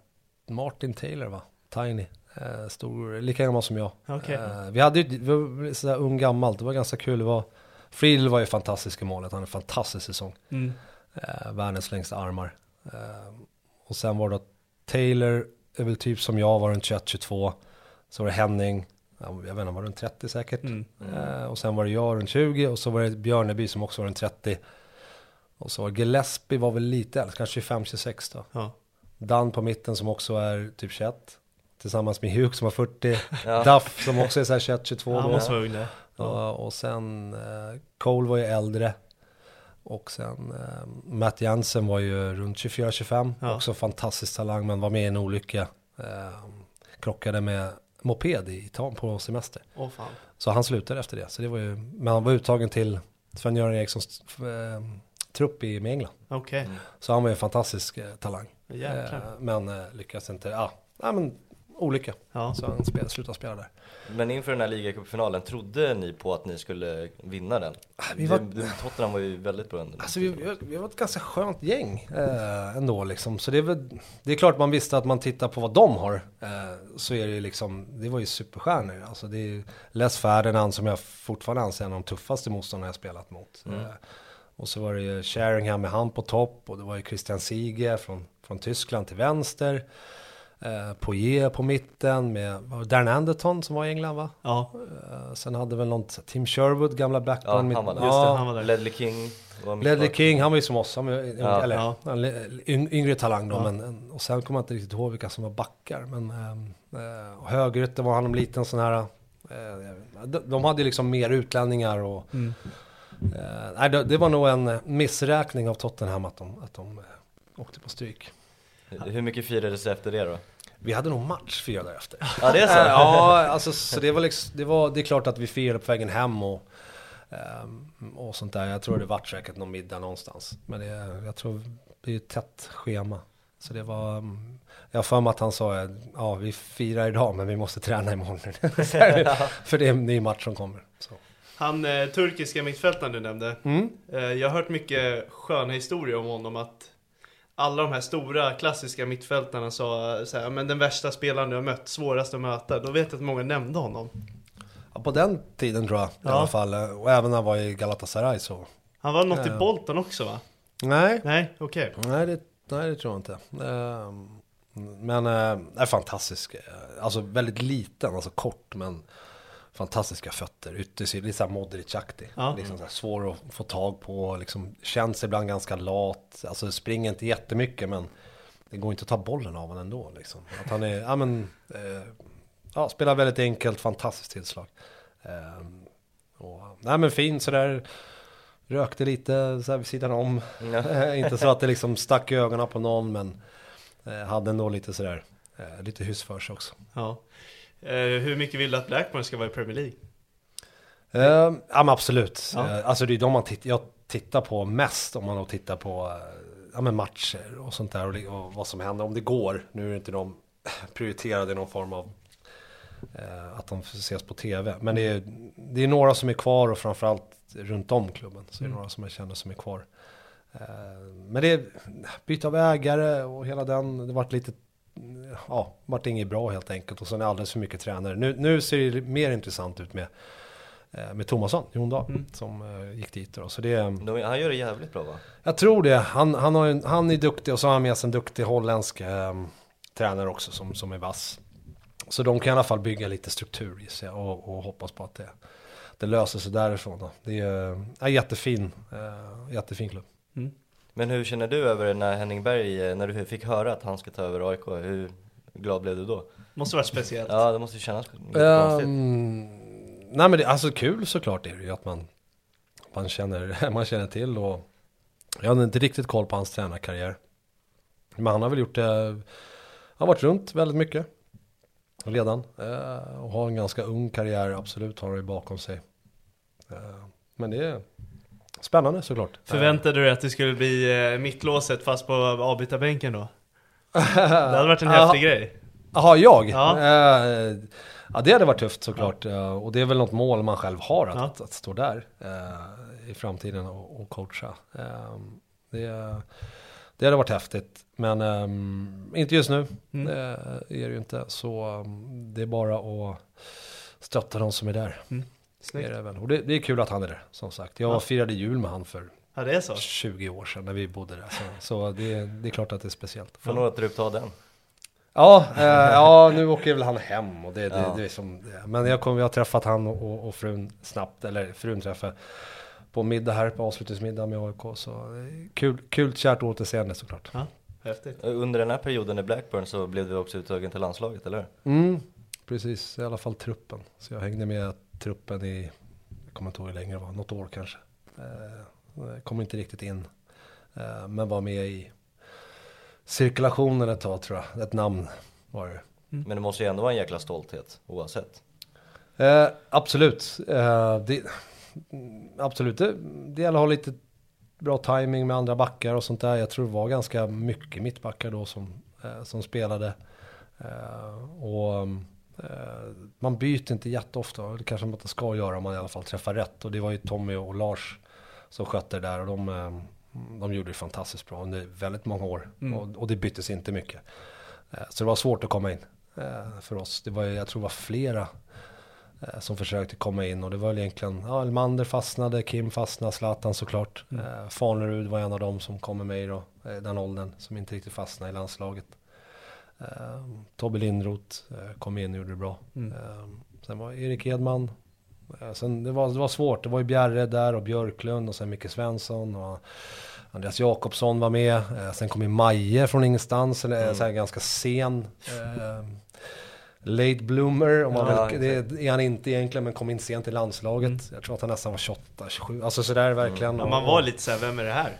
Speaker 3: Martin Taylor va? Tiny. Uh, stor, lika gammal som jag.
Speaker 1: Okej.
Speaker 3: Eh, vi hade ju, vi var sådär ung gammalt, det var ganska kul. Det var, Friedel var ju fantastisk i målet, han hade en fantastisk säsong.
Speaker 1: Mm.
Speaker 3: Uh, världens längsta armar. Eh, och sen var det Taylor, är väl typ som jag, var runt 21-22. Så var det Henning, ja, jag vet inte, var runt 30 säkert.
Speaker 1: Mm.
Speaker 3: Eh, och sen var det jag runt 20 och så var det Björneby som också var runt 30. Och så var Gillespie var väl lite äldre, kanske 25-26 då.
Speaker 1: Ja.
Speaker 3: Dan på mitten som också är typ 21. Tillsammans med Hugh som var 40.
Speaker 2: Ja.
Speaker 3: Duff som också är så här 21-22
Speaker 1: Han
Speaker 3: då.
Speaker 1: måste vara ung där.
Speaker 3: Ja, och sen eh, Cole var ju äldre. Och sen eh, Matt Jansen var ju runt 24-25.
Speaker 1: Ja.
Speaker 3: Också fantastisk talang men var med i en olycka. Eh, krockade med moped i Italien på semester.
Speaker 1: Åh fan.
Speaker 3: Så han slutade efter det. Så det var ju, men han var uttagen till Sven-Göran Erikssons eh, trupp i med England.
Speaker 1: Okej.
Speaker 3: Så han var ju en fantastisk eh, talang.
Speaker 1: Jäklar.
Speaker 3: Eh, men eh, lyckades inte, ja, men olika.
Speaker 1: Ja.
Speaker 3: Så han spel, slutade spela där.
Speaker 2: Men inför den här ligacupfinalen, trodde ni på att ni skulle vinna den?
Speaker 3: vi var-
Speaker 2: Det- Tottenham var ju väldigt bra ändå.
Speaker 3: Alltså vi, vi, var ett ganska skönt gäng eh, ändå liksom. Så det är, väl, det är klart man visste att man tittar på vad de har. Eh, så är det liksom, det var ju superstjärnor. Alltså det är Les Ferdinand som jag fortfarande anser är en av de tuffaste motståndarna jag spelat mot. Eh, och så var det ju Sheringham med han på topp och det var ju Christian Sige från, från Tyskland till vänster. Eh, Poirier på mitten med Dan Anderton som var i England va?
Speaker 1: Ja,
Speaker 3: Eh, sen hade väl någon Tim Sherwood, gamla
Speaker 2: Ja,
Speaker 3: Blackburn. mitt-
Speaker 2: han var där.
Speaker 1: just det, han var där.
Speaker 2: Ledley King
Speaker 3: Ledley. King, han var ju som oss, han
Speaker 2: Ja,
Speaker 3: eller
Speaker 1: ja.
Speaker 3: yng, yngre talang då,
Speaker 1: Ja.
Speaker 3: men, och sen kommer jag inte riktigt ihåg vilka som var backar. Men ehm, eh, och högerytter var han en liten sån här, eh, de, de hade ju liksom mer utlänningar och,
Speaker 1: Mm.
Speaker 3: eh, det, det var nog en missräkning av Tottenham att de, att de eh, åkte på stryk.
Speaker 2: Hur mycket firades det efter det då?
Speaker 3: Vi hade nog match fyra därefter.
Speaker 2: Ja det är så?
Speaker 3: ja, alltså, så det var, liksom, det var, det är klart att vi firade på vägen hem och, ehm, och sånt där. Jag tror det vart säkert någon middag någonstans. Men det, jag tror det är ett tätt schema. Så det var, mm, jag har för mig att han sa, ja vi firar idag men vi måste träna imorgon. För det är en ny match som kommer. Så.
Speaker 1: Han eh, turkiska mittfältaren du nämnde.
Speaker 3: Mm.
Speaker 1: Eh, jag har hört mycket sköna historier om honom att alla de här stora klassiska mittfältarna sa så här, men den värsta spelaren du har mött, svårast att möta. Då vet jag att många nämnde honom.
Speaker 3: Ja, på den tiden tror jag i
Speaker 1: Ja.
Speaker 3: alla fall. Och även när han var i Galatasaray så.
Speaker 1: Han var något i
Speaker 3: Ja.
Speaker 1: Bolton också va?
Speaker 3: Nej,
Speaker 1: Nej, okej.
Speaker 3: Nej, det, nej, det tror jag inte. Ehm, Men äh, är fantastisk. Eh, Alltså väldigt liten, alltså kort men fantastiska fötter. Yttersidan, lite såhär Modric-aktig.
Speaker 1: Ja.
Speaker 3: Liksom så här svår att få tag på, liksom känns ibland ganska lat. Alltså springer inte jättemycket men det går inte att ta bollen av honom ändå. Liksom. Att han är, ja men, eh, ja, spelar väldigt enkelt, fantastiskt tillslag. Ehm, och, nej men fin sådär. Rökte lite så här vid sidan om.
Speaker 2: Ja.
Speaker 3: inte så att det liksom stack i ögonen på någon men eh, hade ändå lite sådär, eh, lite hyss för sig också.
Speaker 1: Ja. Eh, hur mycket vill du att Blackburn ska vara i Premier League?
Speaker 3: Eh, ja men absolut.
Speaker 1: Ja.
Speaker 3: Eh, alltså det är de man titt- jag tittar på mest om man då tittar på eh, ja, men matcher och sånt där och, det- och vad som händer. Om det går, nu är inte de prioriterade i någon form av att de ses på tv. Men det är, det är några som är kvar och framförallt runt om klubben. Så det är
Speaker 1: Mm.
Speaker 3: några som jag känner som är kvar. Men det är byte av ägare och hela den, det vart lite, ja, vart inget bra helt enkelt. Och sen är alldeles för mycket tränare. Nu, nu ser det mer intressant ut med eh, med Tomasson, Jon Dahl,
Speaker 1: Mm.
Speaker 3: som eh, gick dit. Då. Så det,
Speaker 2: De, han gör det jävligt bra va?
Speaker 3: jag tror det. Han, han, har ju, han är duktig och så har han med sig en duktig holländsk eh, tränare också som, som är vass. Så de kan i alla fall bygga lite struktur gissar jag och, och hoppas på att det, det löser sig därifrån. Då. Det är en jättefin, eh, jättefin klubb.
Speaker 2: Men hur känner du över när Henning Berg, eh, när du fick höra att han ska ta över AIK? Hur glad blev du då?
Speaker 1: Måste varit speciellt.
Speaker 2: Ja, det måste ju kännas lite konstigt.
Speaker 3: Um, nej men det, alltså kul såklart är det ju att man, man, känner, man känner till och jag hade inte riktigt koll på hans tränarkarriär. Men han har väl gjort det, han har varit runt väldigt mycket. Redan. eh, och har en ganska ung karriär, absolut har ju bakom sig. Eh, men det är spännande såklart.
Speaker 1: Förväntade du dig att det skulle bli eh, mittlåset fast på avbytarbänken då? Det hade varit en
Speaker 3: Ja.
Speaker 1: häftig grej.
Speaker 3: Jaha, jag?
Speaker 1: Ja.
Speaker 3: Eh, ja, det hade varit tufft såklart. Eh, och det är väl något mål man själv har, att,
Speaker 1: Ja.
Speaker 3: att, att stå där i framtiden och, och coacha. Eh, det, det hade varit häftigt, men ehm, inte just nu.
Speaker 1: Mm.
Speaker 3: Det är det ju inte. Så um, det är bara att stötta de som är där. Det
Speaker 1: Snyggt.
Speaker 3: är det väl. Och det, det är kul att han är där, som sagt. Jag
Speaker 1: Ja.
Speaker 3: firade jul med han för
Speaker 1: Ja, det är så.
Speaker 3: 20 år sedan när vi bodde där. Så, så det, det är klart att det är speciellt.
Speaker 2: Får nog att ta den.
Speaker 3: Ja, eh, ja, nu åker väl han hem och det, det,
Speaker 2: Ja.
Speaker 3: det är som det. är. Men jag, kom, jag har träffat han och, och, frun snabbt, eller frun träffade på middag här, på avslutningsmiddag med AIK. Så eh, kul, kul kärt återseende såklart.
Speaker 1: Ja, häftigt.
Speaker 2: Under den här perioden i Blackburn så blev du också uttagen till landslaget, eller hur?
Speaker 3: Mm, precis, i alla fall truppen. Så jag hängde med truppen i, jag kommer inte ihåg hur länge det var, något år kanske. Eh, kom inte riktigt in, eh, men var med i cirkulationen ett tag tror jag. Ett namn var det.
Speaker 2: Men det måste ju ändå vara en jäkla stolthet, oavsett.
Speaker 3: Eh, absolut. Eh, det, mm, absolut, det, det gäller att ha lite bra timing med andra backar och sånt där. Jag tror det var ganska mycket mittbackar då som, eh, som spelade. Eh, och man byter inte jätteofta, det kanske man inte ska göra om man i alla fall träffar rätt. Och det var ju Tommy och Lars som skötte det där och de, eh, de gjorde det fantastiskt bra under väldigt många år.
Speaker 1: Mm.
Speaker 3: Och, och det byttes inte mycket. Eh, så det var svårt att komma in eh, för oss. Det var, jag tror det var flera eh, som försökte komma in och det var egentligen, ja, Elmander fastnade, Kim fastnade, Zlatan såklart.
Speaker 1: Mm.
Speaker 3: Eh, Farnerud var en av dem som kom med då, eh, den åldern, som inte riktigt fastnade i landslaget. Eh, Tobbe Lindroth eh, kom in och gjorde det bra.
Speaker 1: Mm.
Speaker 3: Eh, sen var Erik Edman. Sen det, var, det var svårt, det var ju Bjerre där och Björklund och sen Micke Svensson. Och Andreas Jakobsson var med. Sen kom ju Maje från ingenstans, eller
Speaker 2: Mm.
Speaker 3: så här ganska sen. Late bloomer, om man
Speaker 2: Ja,
Speaker 3: vill, det är han inte egentligen, men kom in sent i landslaget.
Speaker 1: Mm.
Speaker 3: Jag tror att han nästan var 28, 27, alltså sådär verkligen.
Speaker 1: Ja,
Speaker 3: Och-
Speaker 1: man var lite såhär, vem är det här?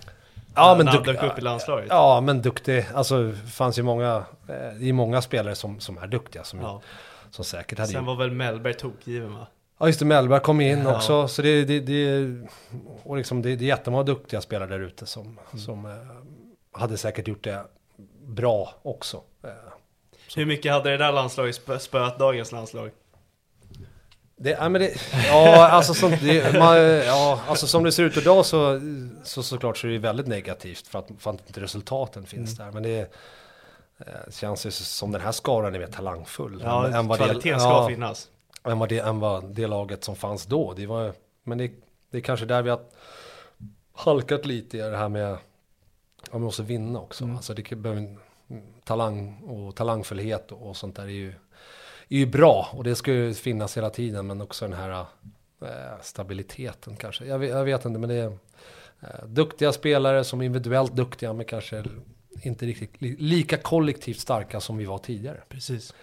Speaker 3: Ja men,
Speaker 1: när han dök upp i landslaget.
Speaker 3: ja men duktig, alltså det fanns ju många, eh, det är många spelare som, som är duktiga som,
Speaker 1: Ja.
Speaker 3: som säkert hade
Speaker 1: Sen var väl Mellberg tokgiven va?
Speaker 3: Ja just det, Mellberg kom in
Speaker 1: Ja.
Speaker 3: också, så det, det, det, och liksom det, det är jättemånga duktiga spelare där ute som,
Speaker 1: Mm.
Speaker 3: som eh, hade säkert gjort det bra också. Eh,
Speaker 1: Hur mycket hade det där landslaget spö- spöat dagens landslag?
Speaker 3: Det, ja, men det, ja, alltså som det, man, ja, alltså som det ser ut idag så, så såklart så är det väldigt negativt för att, för att inte resultaten finns
Speaker 1: Mm.
Speaker 3: där. Men det eh, känns ju som den här skaran är mer talangfull.
Speaker 1: Ja,
Speaker 3: än, än
Speaker 1: kvaliteten
Speaker 3: det,
Speaker 1: ska
Speaker 3: ja,
Speaker 1: finnas.
Speaker 3: än, vad det, än vad det laget som fanns då. Det var, men det, det är kanske där vi har halkat lite i det här med att man måste vinna också.
Speaker 1: Mm.
Speaker 3: Alltså det behöver, talang och talangfullhet och, och sånt där är ju, är ju bra och det ska ju finnas hela tiden men också den här eh, stabiliteten kanske. Jag vet, jag vet inte men det är eh, duktiga spelare som är individuellt duktiga men kanske inte riktigt li, lika kollektivt starka som vi var tidigare.
Speaker 1: Precis.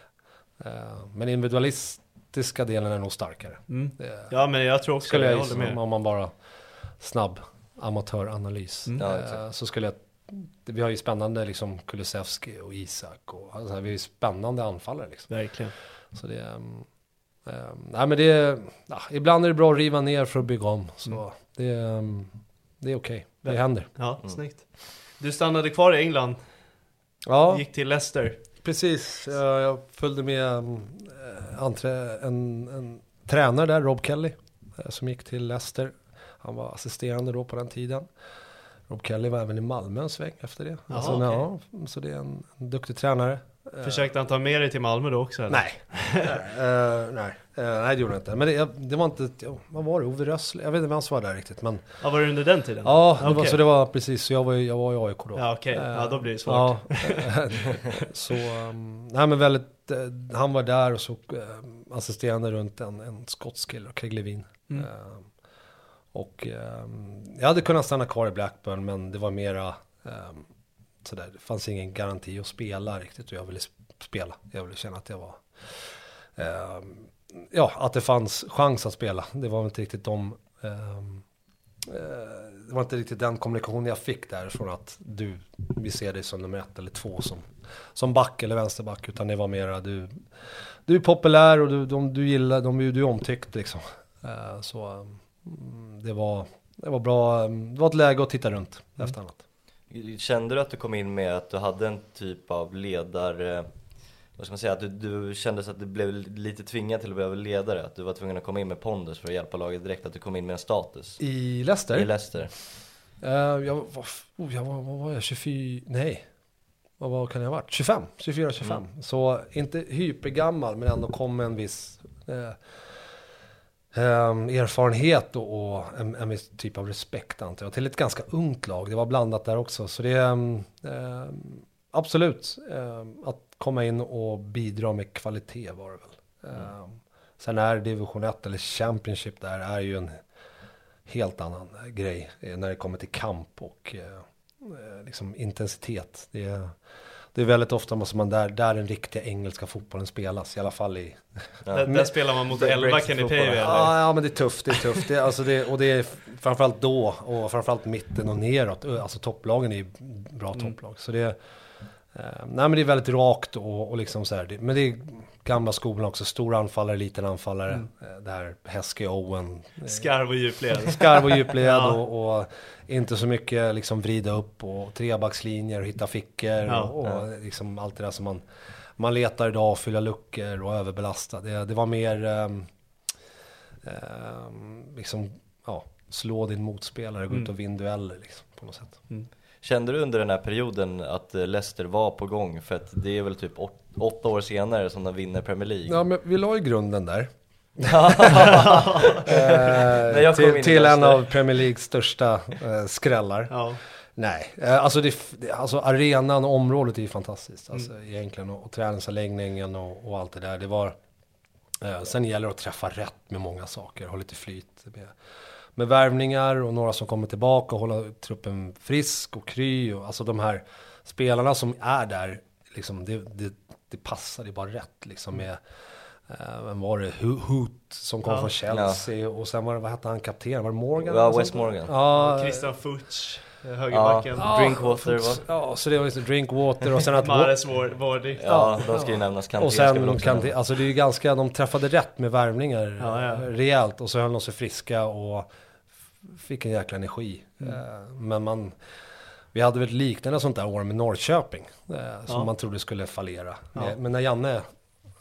Speaker 3: Eh, men individualistiska delen är nog starkare.
Speaker 1: Mm.
Speaker 3: Det
Speaker 1: Ja men jag tror också
Speaker 3: skulle jag
Speaker 1: jag med.
Speaker 3: om man bara snabb amatöranalys.
Speaker 1: Mm.
Speaker 2: Ja,
Speaker 3: Eh, så skulle jag, vi har ju spännande liksom Kulusevski och Isak och alltså, vi har ju spännande anfallare liksom.
Speaker 1: Verkligen.
Speaker 3: Så det, um, um, nej men det, ja, ibland är det bra att riva ner för att bygga om. Så
Speaker 1: Mm.
Speaker 3: det, um, det är okej, det
Speaker 1: Ver-
Speaker 3: händer.
Speaker 1: Ja,
Speaker 2: Mm.
Speaker 1: snyggt. Du stannade kvar i England,
Speaker 3: Ja,
Speaker 1: gick till Leicester.
Speaker 3: precis. Jag, jag följde med um, en, en tränare där, Rob Kelly, som gick till Leicester. Han var assisterande då på den tiden. Rob Kelly var även i Malmö en sväng efter det.
Speaker 1: Jaha,
Speaker 3: alltså, ja, så det är en, en duktig tränare. Eh,
Speaker 1: Försökte han ta med dig till Malmö då också eller?
Speaker 3: Nej, Eh, nej, Eh, nej det gjorde jag inte. Men det, det var inte, ja, vad var det, Ove Rössle? Jag vet inte vem som var där riktigt. Men
Speaker 1: Ja, var det under den tiden?
Speaker 3: ja, det var,
Speaker 1: Okej.
Speaker 3: så det var precis, så jag var, jag var i AIK då.
Speaker 1: Ja okej, ja
Speaker 3: Eh,
Speaker 1: då blir det svårt.
Speaker 3: Ja, så, um, nej men väldigt, han var där och så assisterande runt en, en skotsk kille, Craig Levin.
Speaker 1: Mm.
Speaker 3: Och ehm, jag hade kunnat stanna kvar i Blackburn men det var mera um, sådär, det fanns ingen garanti att spela riktigt och jag ville sp- spela. Jag ville känna att jag var, ehm, ja att det fanns chans att spela. Det var inte riktigt de ehm, eh, det var inte riktigt den kommunikationen jag fick därifrån att du, vi ser dig som nummer ett eller två som, som back eller vänsterback. Utan det var mera du, du är populär och du, de, du gillar, de, du är omtyckt liksom. Eh, så mm, det var, det var bra, mm, det var ett läge att titta runt efter annat.
Speaker 2: Kände du att du kom in med att du hade en typ av ledare, vad ska man säga, att du, du kände så att du blev lite tvingad till att bli ledare? Att du var tvungen att komma in med pondus för att hjälpa laget direkt, att du kom in med en status?
Speaker 3: I Leicester?
Speaker 2: I Leicester?
Speaker 3: Eh, jag, var, oh, jag var, vad var jag, 24, nej. Vad var, kan jag ha varit? 25, 24, 25. Så inte hypergammal men ändå kom med en viss eh, Ehm, erfarenhet och, och en, en viss typ av respekt antar jag. Till ett ganska ungt lag, det var blandat där också. Så det är ehm, absolut ehm, att komma in och bidra med kvalitet var det väl. Ehm, sen är division 1 eller Championship där är ju en helt annan eh, grej eh, när det kommer till kamp och eh, eh liksom intensitet. Det är, det är väldigt ofta måste man där, där den riktiga engelska fotbollen spelas, i alla fall i...
Speaker 1: Där, där spelar man mot 11
Speaker 2: Brexit
Speaker 1: Kenny. Pavey eller?
Speaker 3: Ja, ja, men det är tufft, det är tufft. Det, alltså det, och det är framförallt då, och framförallt mitten och neråt. Alltså topplagen är ju bra
Speaker 1: Mm.
Speaker 3: topplag. Så det eh, nej men det är väldigt rakt och, och liksom så här. Det, men det är gamla skolan också, stor anfallare, liten anfallare.
Speaker 1: Mm.
Speaker 3: Eh, Det här Heskey Owen. eh,
Speaker 1: Skarv och djupled.
Speaker 3: Skarv och djupled
Speaker 1: Ja.
Speaker 3: och, och inte så mycket liksom vrida upp och trebackslinjer och hitta fickor
Speaker 1: Ja.
Speaker 3: och, och liksom allt det där som man, man letar idag fylla luckor och överbelasta. Det, det var mer ehm, ehm, liksom, ja, slå din motspelare, gå ut
Speaker 1: Mm.
Speaker 3: och vinna dueller liksom, på något sätt.
Speaker 2: Kände du under den här perioden att eh, Leicester var på gång? För att det är väl typ åtta år senare som de vinner Premier League.
Speaker 3: Ja, men vi la ju grunden där. Eh, till till en av Premier Leagues största eh, skrällar.
Speaker 1: Ja.
Speaker 3: Nej, eh, alltså, det, alltså arenan och området är ju fantastiskt. Alltså, Egentligen, och, och träningsanläggningen och, och allt det där. Det var, eh, sen gäller det att träffa rätt med många saker, ha lite flyt. Med, med värvningar och några som kommer tillbaka och hålla truppen frisk och kry. Och, alltså de här spelarna som är där, liksom, det, det, det är bara rätt. Liksom, med, eh, vem var det? Ho- Hoot som kom
Speaker 1: Ja.
Speaker 3: från Chelsea och sen var det, vad hette han, kapten? Var det Morgan?
Speaker 2: Ja,
Speaker 3: eller
Speaker 2: Wes
Speaker 3: sånt?
Speaker 2: Morgan.
Speaker 3: Ja,
Speaker 1: Christian Fuchs, eh, högerbacken.
Speaker 2: Ja. Drinkwater, va?
Speaker 3: Ja, så det var liksom Drinkwater och sen att...
Speaker 1: Mares Wardy.
Speaker 2: Ja, de ska ju nämnas. Kanté
Speaker 3: och sen
Speaker 2: också
Speaker 3: kan det,
Speaker 2: nämnas.
Speaker 3: alltså det är ju ganska, de träffade rätt med värvningar
Speaker 1: Ja, ja.
Speaker 3: rejält och så höll de sig friska och fick en jäkla energi.
Speaker 1: Mm.
Speaker 3: Eh, Men man, vi hade väl ett liknande sånt där år med Norrköping eh, som
Speaker 1: Ja.
Speaker 3: man trodde skulle fallera.
Speaker 1: Ja.
Speaker 3: Men- Men när Janne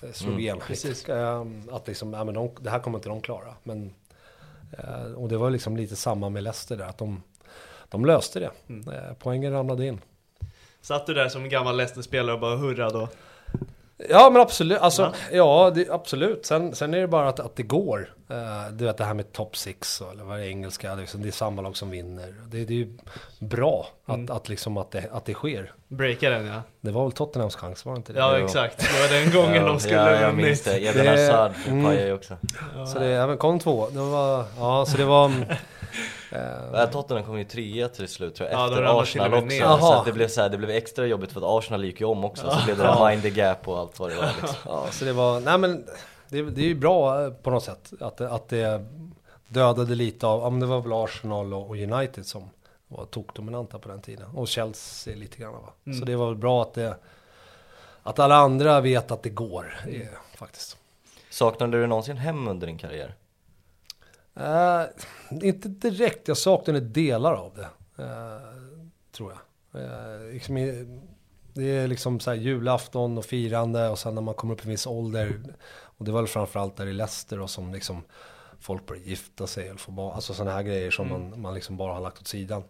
Speaker 3: eh, slog
Speaker 2: Mm,
Speaker 3: igenom,
Speaker 1: precis.
Speaker 3: eh, att liksom, ja, men de, det här kommer inte de klara. Men, eh, och det var liksom lite samma med Leicester där, att de, de löste det.
Speaker 1: Mm.
Speaker 3: Eh, Poängen ramlade in.
Speaker 1: Satt du där som en gammal Leicester-spelare och bara hurrade då?
Speaker 3: Ja men absolut, alltså,
Speaker 1: Ja.
Speaker 3: ja, det, absolut. Sen, sen är det bara att, att det går. Uh, du vet det här med top six, eller vad det är engelska, det är, liksom, det är samma lag som vinner. Det, det är ju bra att,
Speaker 1: Mm.
Speaker 3: att, liksom, att, det, att det sker.
Speaker 1: Breaka den ja.
Speaker 3: Det var väl Tottenhams chans, var det inte det?
Speaker 1: Ja exakt, det var den gången
Speaker 2: ja,
Speaker 1: de skulle
Speaker 2: ja,
Speaker 1: ha
Speaker 2: jag
Speaker 1: vunnit.
Speaker 2: minns det. Eden
Speaker 3: Det-
Speaker 2: Hazard
Speaker 3: mm.
Speaker 2: pajade ju också.
Speaker 3: Så det även kom två. Det var, ja, så det var... mm,
Speaker 2: Ja, Tottenham kom ju trea till slut tror jag,
Speaker 1: Ja,
Speaker 2: efter Arsenal
Speaker 1: med
Speaker 2: också.
Speaker 1: ner.
Speaker 2: Så det blev så här, det blev extra jobbigt för att Arsenal gick ju om också, så blev det där mind the gap och allt vad det var liksom.
Speaker 3: ja, så det var, nej men det, det är ju bra eh, på något sätt. Att, det- att det dödade lite av, men det var väl Arsenal och, och United som var tokdominanta på den tiden. Och Chelsea lite grann va.
Speaker 1: Mm.
Speaker 3: Så det var väl bra att det, att alla andra vet att det går, eh, faktiskt.
Speaker 2: Saknade du någonsin hem under din karriär?
Speaker 3: Eh, inte direkt, jag saknade delar av det. eh, tror jag. Eh, liksom det är liksom så här julafton och firande och sen när man kommer upp i en viss ålder. Och det var väl framförallt där i Leicester och som liksom folk börjar gifta sig eller få barn. Alltså sådana här grejer som man, man liksom bara har lagt åt sidan.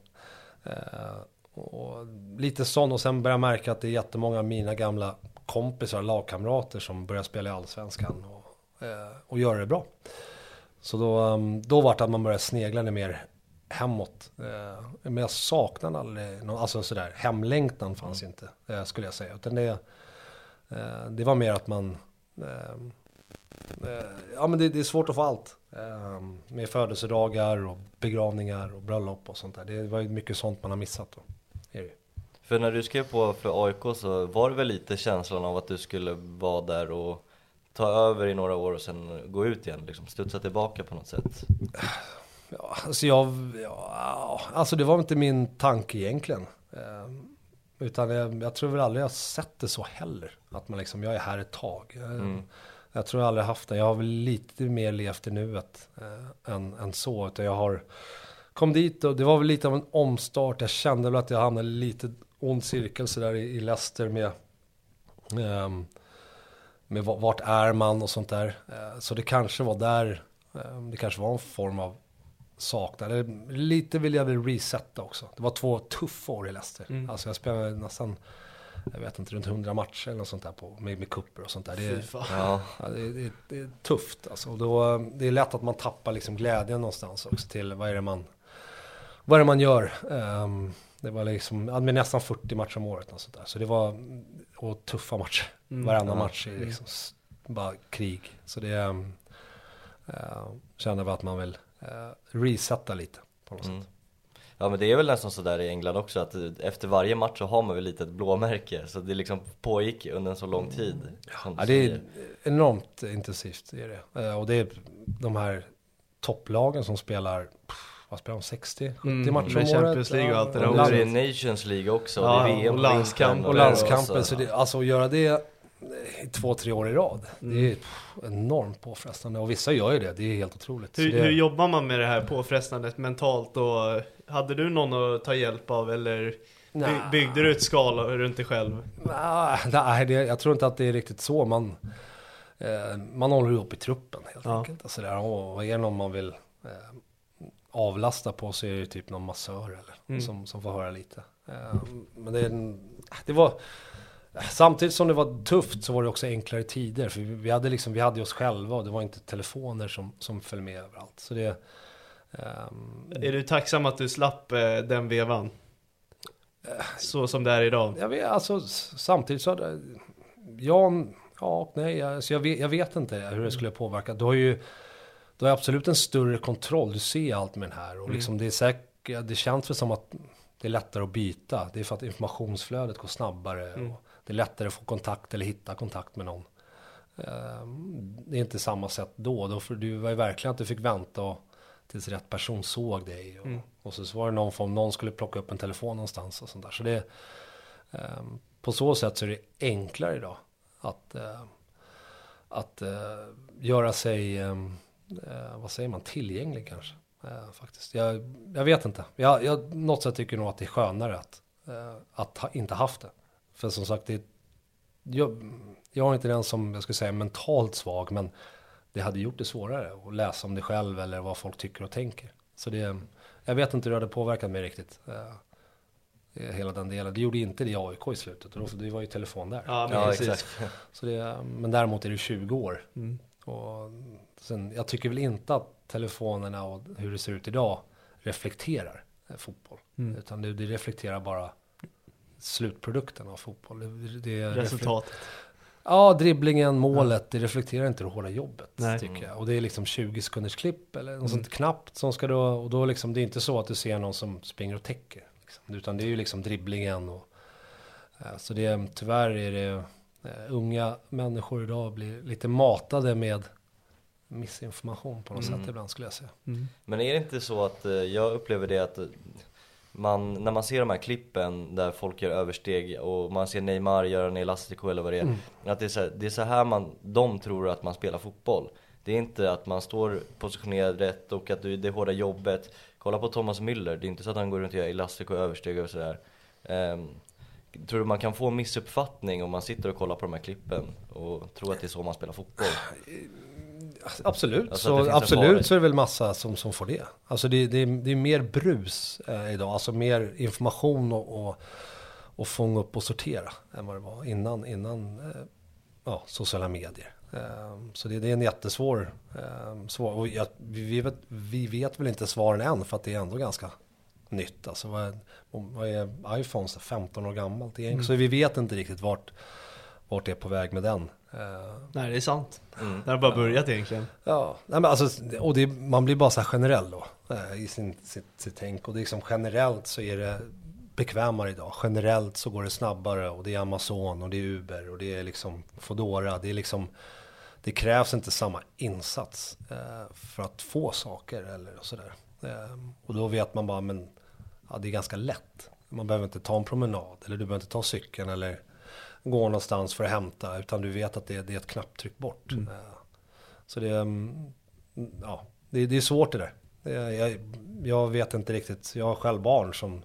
Speaker 3: Och lite sån och sen börjar jag märka att det är jättemånga av mina gamla kompisar, lagkamrater som börjar spela i Allsvenskan och, och göra det bra. Så då, um, då var det att man började snegla lite mer hemåt. Eh, Men jag saknade aldrig, någon, alltså sådär, hemlängtan fanns inte, eh, skulle jag säga. Utan det, eh, det var mer att man, eh, eh, ja men det, det är svårt att få allt. Eh, Med födelsedagar och begravningar och bröllop och sånt där. Det var ju mycket sånt man har missat då.
Speaker 2: För när du skrev på för AIK så var det väl lite känslan av att du skulle vara där och ta över i några år och sen gå ut igen, liksom studsa tillbaka på något sätt?
Speaker 3: Ja, alltså jag, ja, alltså det var inte min tanke egentligen. Eh, utan jag, jag tror väl aldrig jag sett det så heller. Att man liksom, jag är här ett tag. Eh,
Speaker 2: Mm.
Speaker 3: Jag tror jag aldrig haft det. Jag har väl lite mer levt i nuet eh, än, än så. Utan jag har kom dit och det var väl lite av en omstart. Jag kände väl att jag hamnade lite ond cirkel sådär i, i Leicester med ehm, med va- vart är man och sånt där. Eh, Så det kanske var där, eh, det kanske var en form av saknad. Lite vill jag väl resetta också. Det var två tuffa år i Leicester.
Speaker 1: Mm.
Speaker 3: Alltså jag spelade nästan, jag vet inte, runt 100 matcher eller något sånt där på, med, med kupper och sånt där. Det, är-.
Speaker 2: Ja,
Speaker 3: det, det, det är tufft alltså. Och då, det är lätt att man tappar liksom glädjen någonstans också till vad är det man, vad är det man gör. Ehm, det var liksom, ja, med nästan 40 matcher om året och sånt där. Så det var, och tuffa matcher.
Speaker 1: Mm.
Speaker 3: Varenda
Speaker 2: Ja.
Speaker 3: match är liksom s- bara krig. Så det um, kände väl att man vill uh, resetta lite på något
Speaker 2: mm.
Speaker 3: sätt.
Speaker 2: ja men det är väl nästan sådär i England också att efter varje match så har man väl lite ett blåmärke så det liksom pågick under en så lång tid. som du
Speaker 3: Ja, det är enormt intensivt, är det. Eh, och det är de här topplagen som spelar, pff, vad spelar de, 60, 70
Speaker 1: Mm,
Speaker 3: matcher om
Speaker 1: Champions
Speaker 3: året?
Speaker 1: League och allt det där
Speaker 2: Och nu är det Nations League också,
Speaker 1: Ja,
Speaker 2: det är VM
Speaker 1: och landskamp
Speaker 3: och
Speaker 2: det också-
Speaker 3: så det, alltså att göra det i två, tre år i rad, det
Speaker 1: Mm.
Speaker 3: är pff, enormt påfrestande. Och vissa gör ju det, det är helt otroligt.
Speaker 1: Hur,
Speaker 3: det,
Speaker 1: hur jobbar man med det här påfrestandet mentalt och hade du någon att ta hjälp av eller By, byggde du ett skal runt dig själv?
Speaker 3: Nej, nej det, jag tror inte att det är riktigt så. Man, eh, man håller ihop i truppen helt
Speaker 1: Ja.
Speaker 3: enkelt. Alltså där, och är det någon man vill eh, avlasta på så är det typ någon massör eller
Speaker 1: Mm.
Speaker 3: som, som får höra lite. Eh, men det, det var, samtidigt som det var tufft så var det också enklare tider. För vi, hade liksom, vi hade oss själva och det var inte telefoner som, som följde med överallt. Så det, ehm,
Speaker 1: Är du tacksam att du slapp eh, den vevan? Så som det är idag?
Speaker 3: Jag vet, alltså samtidigt så hade jag, ja och nej, alltså jag, vet, jag vet inte hur det skulle påverka. Du har ju, du har absolut en större kontroll, du ser allt med den här och liksom det är säkert, det känns väl som att det är lättare att byta. Det är för att informationsflödet går snabbare och det är lättare att få kontakt eller hitta kontakt med någon. Ehm, Det är inte samma sätt då, då för du var ju verkligen att du fick vänta och, tills rätt person såg dig. Och, och så, så var det någon form, någon skulle plocka upp en telefon någonstans och sånt där. Så det, Ehm, På så sätt så är det enklare idag att, eh, att eh, göra sig, ehm, eh, vad säger man, tillgänglig kanske. Eh, faktiskt. Jag, jag vet inte. Jag, jag, något sätt tycker nog att det är skönare att, eh, att ha, inte haft det. För som sagt, det, jag, jag är inte den som, jag skulle säga, mentalt svag, men det hade gjort det svårare att läsa om det själv eller vad folk tycker och tänker. Så det, jag vet inte hur det hade påverkat mig riktigt. eh, hela den delen. Det gjorde inte det i AIK i slutet. Och då, det var ju telefon där.
Speaker 1: Ja, men
Speaker 2: Ja,
Speaker 1: precis.
Speaker 2: exakt.
Speaker 3: Så det, men däremot är det 20 år.
Speaker 1: Mm.
Speaker 3: Och sen, jag tycker väl inte att telefonerna och hur det ser ut idag reflekterar eh, fotboll.
Speaker 1: Mm.
Speaker 3: Utan det, det reflekterar bara slutprodukten av fotboll. Det, det
Speaker 1: Resultatet.
Speaker 3: Ja, dribblingen, målet, det reflekterar inte det hårda jobbet
Speaker 1: Nej.
Speaker 3: tycker jag. Och det är liksom 20 sekunders klipp eller något sånt knappt som ska då, och då liksom, det är inte så att du ser någon som springer och täcker. Liksom, utan det är ju liksom dribblingen och eh, så det, tyvärr är det, eh, unga människor idag blir lite matade med missinformation på något
Speaker 2: Mm.
Speaker 3: sätt ibland skulle jag säga.
Speaker 1: Mm.
Speaker 2: Men är det inte så att, eh, jag upplever det att eh, man, när man ser de här klippen där folk gör översteg och man ser Neymar göra en elastico eller vad det är.
Speaker 3: Mm.
Speaker 2: Att det är, så här, det är så här man, de tror att man spelar fotboll. Det är inte att man står positionerad rätt och att du, det hårda jobbet. Kolla på Thomas Müller, det är inte så att han går runt och gör elastico och översteg och sådär. Um, tror du man kan få en missuppfattning om man sitter och kollar på de här klippen och tror att det är så man spelar fotboll?
Speaker 3: Absolut,
Speaker 2: Alltså
Speaker 3: så, absolut så är det väl massa som, som får det. Alltså det, det, är, det är mer brus eh, idag, alltså mer information och, och, och fånga upp och sortera än vad det var innan, innan eh, ja, sociala medier. Eh, så det, det är en jättesvår, eh, svår, och jag, vi, vet, vi vet väl inte svaren än för att det är ändå ganska nytt. Alltså vad är, vad är iPhones 15 år gammalt egentligen? Så vi vet inte riktigt vart, vart det är på väg med den. Eh,
Speaker 1: Nej, det är sant.
Speaker 2: Mm.
Speaker 1: Det har bara börjat egentligen.
Speaker 3: Ja, nej men alltså, och det, man blir bara så här generell då eh, i sin, sitt, sitt tänk. Och det är liksom generellt så är det bekvämare idag. Generellt så går det snabbare och det är Amazon och det är Uber och det är liksom Foodora. Det är liksom, det krävs inte samma insats eh, för att få saker eller sådär. Och då vet man bara, men ja, det är ganska lätt. Man behöver inte ta en promenad eller du behöver inte ta cykeln eller gå någonstans för att hämta utan du vet att det, det är ett knapptryck bort. Eh, så det, mm, ja, det, det är svårt det där. Det, jag, jag vet inte riktigt, jag har själv barn som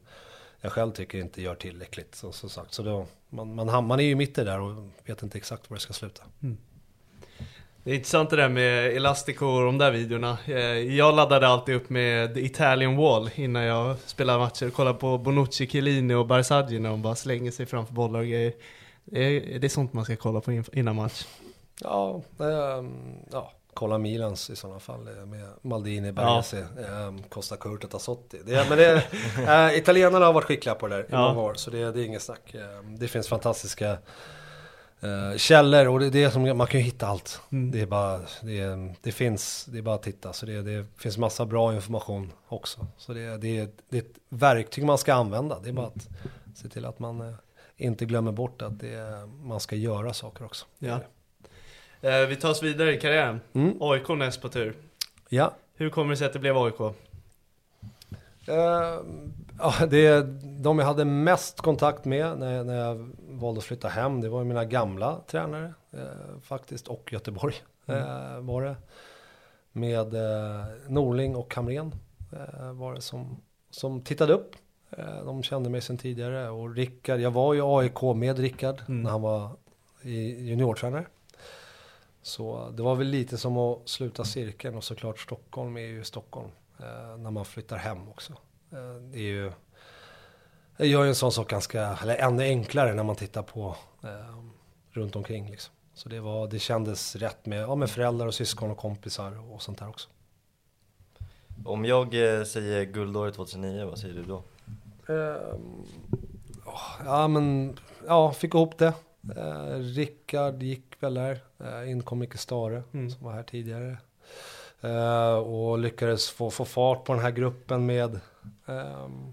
Speaker 3: jag själv tycker inte gör tillräckligt. Så, så sagt. så då, man, man, man är ju mitt i det där och vet inte exakt var det ska sluta.
Speaker 1: Det är intressant det där med Elastico och de där videorna. Eh, Jag laddade alltid upp med The Italian Wall innan jag spelade matcher. Kolla på Bonucci, Chiellini och Barzagli när de bara slänger sig framför bollar och grejer. Det är, det är sånt man ska kolla på innan match.
Speaker 3: Ja, ehm, ja, kolla Milans i sådana fall eh, med Maldini, Baresi, ja. Costa Curta, Tassotti. Det, men det, italienarna har varit skickliga på det där i
Speaker 1: Ja.
Speaker 3: många år, så det, det är inget snack. Eh, Det finns fantastiska eh, källor och det, det är som, man kan ju hitta allt.
Speaker 1: Mm.
Speaker 3: Det är bara, det, det finns, det är bara att titta. Så det, det finns massa bra information också. Så det, det, det är ett verktyg man ska använda. Det är bara att se till att man eh, inte glömmer bort att det, man ska göra saker också.
Speaker 1: Ja. Eh, Vi tar oss vidare i karriären.
Speaker 3: Mm.
Speaker 1: AIK näst på tur.
Speaker 3: Ja,
Speaker 1: Hur kommer det sig att det blev AIK?
Speaker 3: Eh, ja, det de jag hade mest kontakt med när jag, när jag valde att flytta hem. Det var mina gamla tränare eh, faktiskt och Göteborg eh, var det. Med eh, Norling och Hamrén var det som, som tittade upp. Eh, De kände mig sedan tidigare och Rickard, jag var i AIK med Rickard
Speaker 1: Mm.
Speaker 3: när han var i juniortränare. Så det var väl lite som att sluta cirkeln och såklart Stockholm är ju Stockholm. Eh, när man flyttar hem också. Eh, det är ju, det gör ju en sån sak ganska, eller ännu enklare när man tittar på eh, runt omkring liksom. Så det, var, det kändes rätt med, ja, med föräldrar och syskon och kompisar och sånt där också.
Speaker 2: Om jag säger guldåret 2009, vad säger du då?
Speaker 3: Ehm, ja men, ja fick ihop det. Uh, Rickard gick väl där. Uh, in kom Micke Stare
Speaker 1: Mm.
Speaker 3: som var här tidigare. Eh, och lyckades få, få fart på den här gruppen med ehm,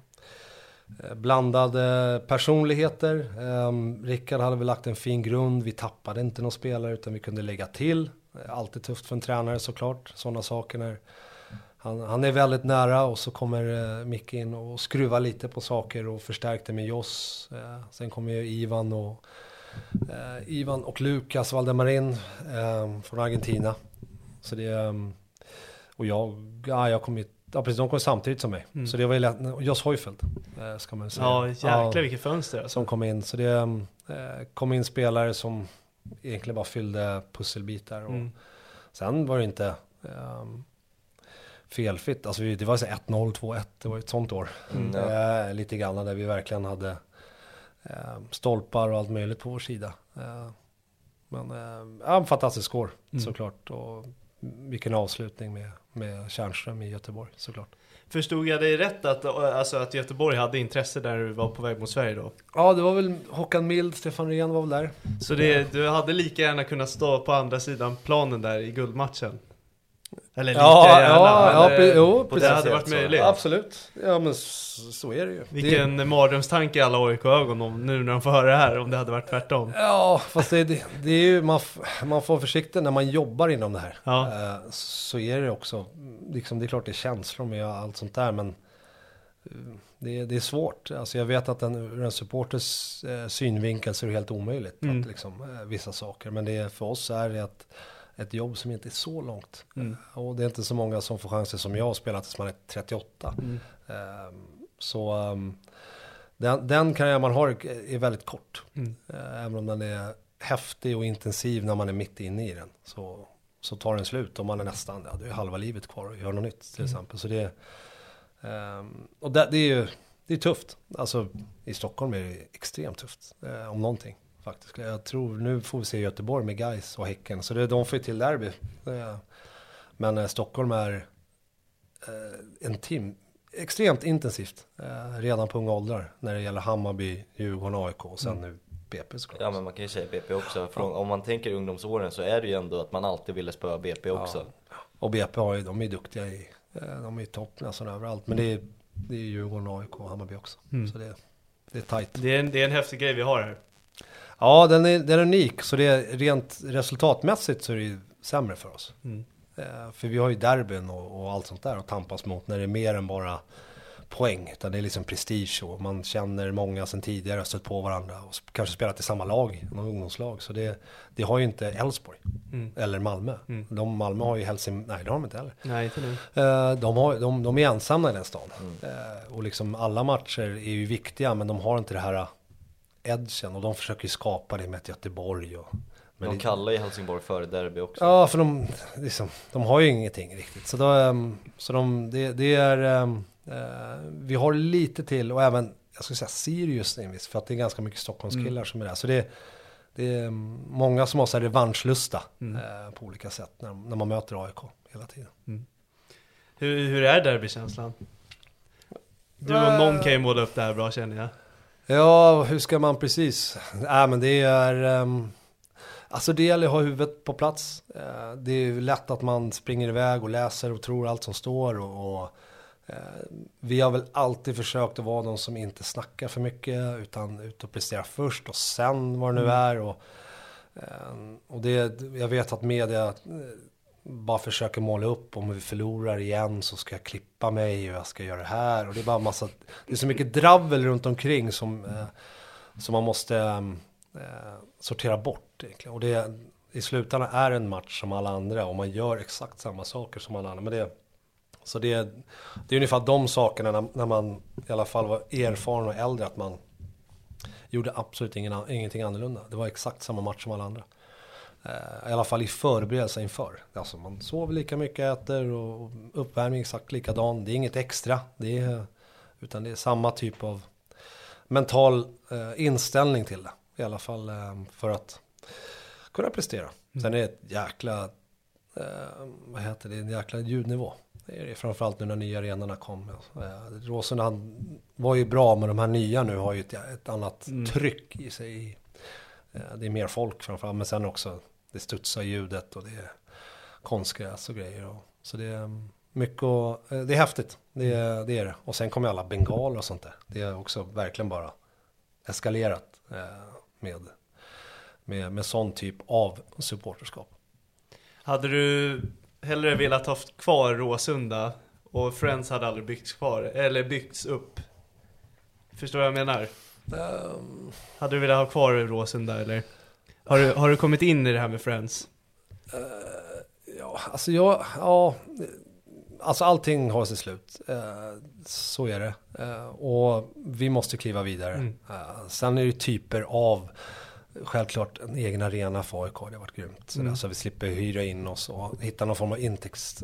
Speaker 3: eh, blandade personligheter. Um, Rickard hade väl lagt en fin grund. Vi tappade inte någon spelare utan vi kunde lägga till. Eh, Alltid tufft för en tränare såklart. Sådana saker när han, han är väldigt nära och så kommer eh, Micke in och skruvar lite på saker och förstärkte med Joss. Eh, sen kommer ju Ivan och eh, Ivan och Lukas Valdemarin eh, från Argentina. Så det ehm, och jag, ja, jag kom ju, ja precis, de kom samtidigt som mig.
Speaker 1: Mm.
Speaker 3: Så det var ju lätt, Joss Heufeld eh, ska man säga.
Speaker 1: Ja, jäklar vilket fönster alltså.
Speaker 3: Som kom in, så det eh, kom in spelare som egentligen bara fyllde pusselbitar. Och
Speaker 1: Mm.
Speaker 3: Sen var det inte ehm, felfritt, alltså vi, det var så 1-0, 2-1, det var ett sånt år.
Speaker 2: Mm, ja.
Speaker 3: Eh, lite grann där vi verkligen hade eh, stolpar och allt möjligt på vår sida. Eh, men eh, ja, en fantastisk år
Speaker 1: Mm.
Speaker 3: såklart. Och vilken avslutning med, med Tjärnström i Göteborg såklart.
Speaker 1: Förstod jag dig rätt att, alltså, att Göteborg hade intresse där du var på väg mot Sverige då?
Speaker 3: Ja, det var väl Håkan Mild, Stefan Rehn var väl där.
Speaker 1: Så det, du hade lika gärna kunnat stå på andra sidan planen där i guldmatchen? Eller lika
Speaker 3: Ja,
Speaker 1: gärna?
Speaker 3: ja, ja, jo,
Speaker 1: det
Speaker 3: precis.
Speaker 1: hade varit möjligt?
Speaker 3: Absolut. Ja, men så, så är det ju. Det,
Speaker 1: Vilken mardrömstanke i alla AIK-ögon om nu när de får höra det här, om det hade varit tvärtom.
Speaker 3: ja, fast det, det, det är ju, man, man får vara försiktig när man jobbar inom det här.
Speaker 1: Ja.
Speaker 3: Eh, så är det också. Liksom, det är klart det är känslor med allt sånt där, men eh, det, är- det är svårt. Alltså jag vet att den, ur en supporters eh, synvinkel så är det helt omöjligt.
Speaker 1: Mm.
Speaker 3: Att, liksom, vissa saker. Men det för oss är det ett, ett jobb som inte är så långt.
Speaker 1: Mm.
Speaker 3: Eh, Och det är inte så många som får chansen som jag att spela tills man är 38.
Speaker 1: Mm.
Speaker 3: Ehm, Så ehm, den, den karriär man har är väldigt kort.
Speaker 1: Mm.
Speaker 3: Eh, Även om den är häftig och intensiv när man är mitt inne i den. Så, så tar den slut och man är nästan, ja, det är halva livet kvar att göra något nytt till
Speaker 1: Mm.
Speaker 3: exempel. Så det, ehm, och det, det är ju det är tufft. Alltså i Stockholm är det extremt tufft. Eh, om någonting faktiskt. Jag tror, nu får vi se Göteborg med Gais och Häcken. Så det, de får ju till derby. Men eh, Stockholm är eh, en tim extremt intensivt eh, redan på unga åldrar när det gäller Hammarby, Djurgården, AIK och sen nu BP såklart.
Speaker 2: Ja men man kan ju säga BP också, Från, om man tänker ungdomsåren så är det ju ändå att man alltid ville spöa BP också.
Speaker 3: Och BP har ju, de är duktiga i, de är i topp nästan överallt. Men det är, det är Djurgården, AIK och Hammarby också.
Speaker 1: Mm.
Speaker 3: Så det, det är tajt.
Speaker 1: Det är, en, det är en häftig grej vi har här.
Speaker 3: Ja, den är, den är unik. Så det är rent resultatmässigt så är det ju sämre för oss.
Speaker 1: Mm.
Speaker 3: Eh, för vi har ju derbyn och, och allt sånt där att tampas mot när det är mer än bara poäng. Utan det är liksom prestige och man känner många sedan tidigare, stött på varandra och kanske spelat i samma lag, någon ungdomslag. Så det, det har ju inte Elfsborg
Speaker 1: Mm.
Speaker 3: eller Malmö.
Speaker 1: Mm.
Speaker 3: De, Malmö har ju Helsing, nej det har de inte heller.
Speaker 1: Nej, inte nu.
Speaker 3: Eh, de, har, de, de är ensamma i den stan.
Speaker 2: Mm.
Speaker 3: Eh, och liksom alla matcher är ju viktiga men de har inte det här edgen och de försöker ju skapa det med ett Göteborg. Och, men
Speaker 2: De kallar ju Helsingborg för derby också.
Speaker 3: Ja, för de, liksom, de har ju ingenting riktigt. Så, då, ehm, så de, det, det är, ehm, eh, vi har lite till och även, jag skulle säga Sirius envis, för att det är ganska mycket Stockholmskillar
Speaker 1: Mm.
Speaker 3: som är där. Så det, det är mm, många som har så här revanschlusta
Speaker 1: Mm.
Speaker 3: eh, på olika sätt när, när man möter AIK hela tiden.
Speaker 1: Hur, hur är derbykänslan? Du och
Speaker 3: Eh.
Speaker 1: någon kan ju måla upp det här bra känner jag.
Speaker 3: Ja, hur ska man precis? Nej, men det är... Um, alltså det gäller att ha huvudet på plats. Eh, det är ju lätt att man springer iväg och läser och tror allt som står. Och, och eh, vi har väl alltid försökt att vara de som inte snackar för mycket. Utan ut och prestera först och sen vad det nu är. Och, eh, och det, jag vet att media eh, bara försöker måla upp om vi förlorar igen så ska jag klippa mig och jag ska göra det här. Och det är bara massa, det är så mycket dravel runt omkring som, eh, som man måste eh, sortera bort egentligen. Och det, i slutändan är det en match som alla andra och man gör exakt samma saker som alla andra. Men det, Så det, det är ungefär de sakerna när, när man i alla fall var erfaren och äldre, att man gjorde absolut ingen, ingenting annorlunda. Det var exakt samma match som alla andra. Eh, I alla fall i förberedelse inför. Alltså man sover lika mycket, äter och uppvärmning exakt likadan. Det är inget extra. Det är, utan det är samma typ av mental eh, inställning till det. I alla fall eh, för att kunna prestera. Sen är det ett jäkla, vad heter det, en jäkla ljudnivå. Det är det framförallt nu när nya arenorna kom. Råsunda var ju bra, men de här nya nu har ju ett, ett annat tryck i sig. Det är mer folk framförallt, men sen också det studsar ljudet och det är konstgräs och grejer. Och, så det är mycket och, eh, det är häftigt. Det, är- det är det. Och sen kommer alla bengaler och sånt där. Det är också verkligen bara eskalerat eh, med, med, med sån typ av supporterskap.
Speaker 1: Hade du hellre velat ha kvar Råsunda och Friends hade aldrig byggts kvar, eller byggts upp? Förstår vad jag menar?
Speaker 3: Ehm,
Speaker 1: Hade du velat ha kvar Råsunda eller? Har du, har du kommit in i det här med Friends?
Speaker 3: Ja, alltså jag, ja, alltså allting har sitt slut. Eh, så är det. Eh, och vi måste kliva vidare.
Speaker 1: Mm.
Speaker 3: Sen är det typer av, självklart en egen arena för AIK, det har varit grymt.
Speaker 1: Mm.
Speaker 3: så vi slipper hyra in oss och hitta någon form av intäkts,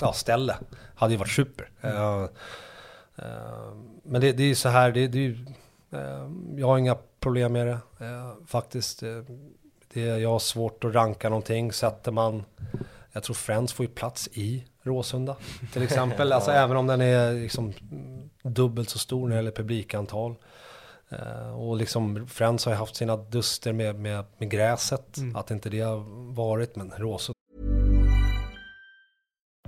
Speaker 3: ja, ställe. Hade ju varit super. Eh, men det, det är ju så här, det, det är ju, jag har inga problem med det eh, faktiskt. Eh, det, jag har svårt att ranka någonting. Sätter man, jag tror Friends får ju plats i Råsunda till exempel. Alltså även om den är liksom mm, dubbelt så stor när det gäller publikantal. Eh, och liksom Friends har ju haft sina duster med, med, med gräset. Att inte det har varit, men Råsunda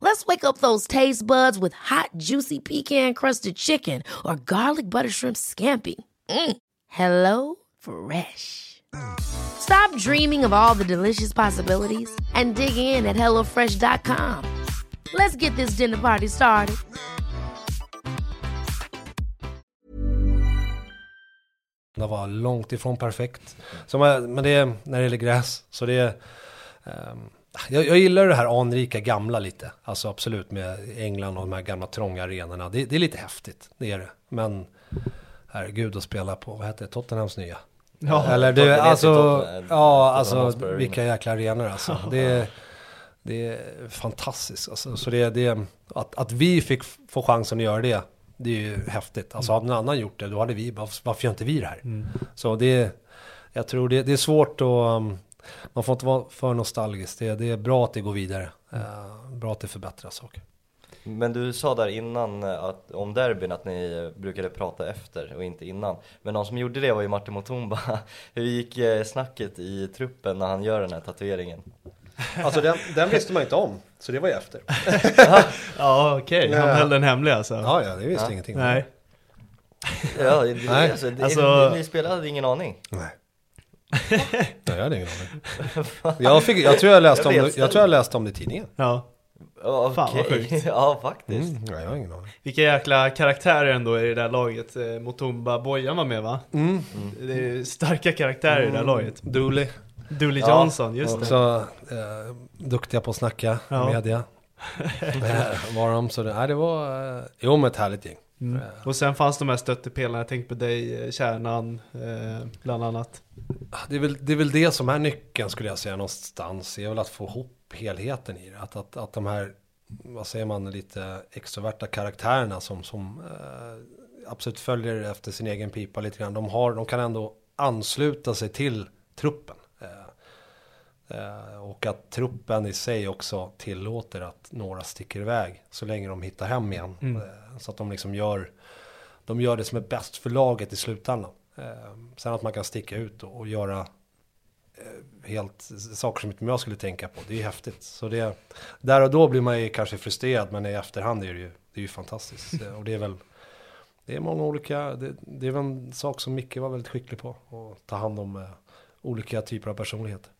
Speaker 4: Let's wake up those taste buds with hot, juicy pecan-crusted chicken or garlic butter shrimp scampi. Mm. Hello Fresh. Stop dreaming of all the delicious possibilities and dig in at HelloFresh.com. Let's get this dinner party started.
Speaker 3: Det var långt ifrån perfekt. Så men det är när det gäller gräs, så det är... jag, jag gillar det här anrika gamla lite. Alltså absolut med England och de här gamla trånga arenorna. Det, det är lite häftigt, det är det. Men herregud att spela på, vad heter det, Tottenhams nya?
Speaker 1: Ja,
Speaker 3: Eller
Speaker 2: ju
Speaker 3: alltså,
Speaker 2: Tottenham-
Speaker 3: ja alltså vilka jäkla arenor alltså. Det är, det är fantastiskt alltså. Så det, det, att, att vi fick få chansen att göra det, det är ju häftigt. Alltså hade någon annan gjort det, då hade vi, varför varför gör inte vi det här? Så det, jag tror det, det är svårt att, um, man får inte vara för nostalgisk. Det, det är bra att det går vidare. Eh, bra att det förbättras saker.
Speaker 2: Men du sa där innan eh, att, om derbyn att ni brukade prata efter och inte innan. Men någon som gjorde det var ju Martin Mutumba. Hur gick eh, snacket i truppen när han gör den här tatueringen?
Speaker 3: Alltså den, den visste man inte om, så det var ju efter.
Speaker 1: Ja okej, han
Speaker 3: Ja.
Speaker 1: höll den hemlig alltså?
Speaker 3: Ja, ja, det visste ingenting om.
Speaker 1: Nej.
Speaker 2: Ja, det,
Speaker 3: Nej.
Speaker 2: alltså, det,
Speaker 1: Alltså-
Speaker 2: ni, ni spelade hade ingen aning.
Speaker 3: Nej. Nej, jag hade ingen aning. Jag, fick, jag, tror jag, läste om, jag tror jag läste om det i tidningen.
Speaker 1: Ja.
Speaker 2: Ja,
Speaker 1: Fan, vad
Speaker 2: okej.
Speaker 1: sjukt.
Speaker 2: ja faktiskt.
Speaker 3: Mm, nej, jag har ingen aning.
Speaker 1: Vilka jäkla karaktärer ändå i det där laget. Eh, Motumba, Bojan var med va?
Speaker 3: Mm.
Speaker 1: Det är starka karaktärer i det där laget.
Speaker 3: Dooley.
Speaker 1: Dooley
Speaker 2: Ja,
Speaker 1: Johnson, just det.
Speaker 3: Också eh, duktiga på att snacka,
Speaker 1: Ja.
Speaker 3: media. eh, var de, så det, nej, det var, eh, jo men ett härligt gäng.
Speaker 1: Mm. Och sen fanns de här stöttepelarna, jag tänkte på dig, eh, Kärnan, eh, bland annat.
Speaker 3: Det är, väl, det är väl det som är nyckeln skulle jag säga någonstans. Det är väl att få ihop helheten i det. Att, att, att de här, vad säger man, lite extroverta karaktärerna som, som eh, absolut följer efter sin egen pipa lite grann. De, har, de kan ändå ansluta sig till truppen. Eh, och att truppen i sig också tillåter att några sticker iväg så länge de hittar hem igen. Eh, så att de liksom gör, de gör det som är bäst för laget i slutändan. Eh, sen att man kan sticka ut och, och göra helt saker som inte jag skulle tänka på. Det är ju häftigt. Så det, där och då blir man ju kanske frustrerad men i efterhand är det ju, det är ju fantastiskt. Och det är väl det är många olika, det, det är väl en sak som Micke var väldigt skicklig på. Att ta hand om olika typer av personligheter.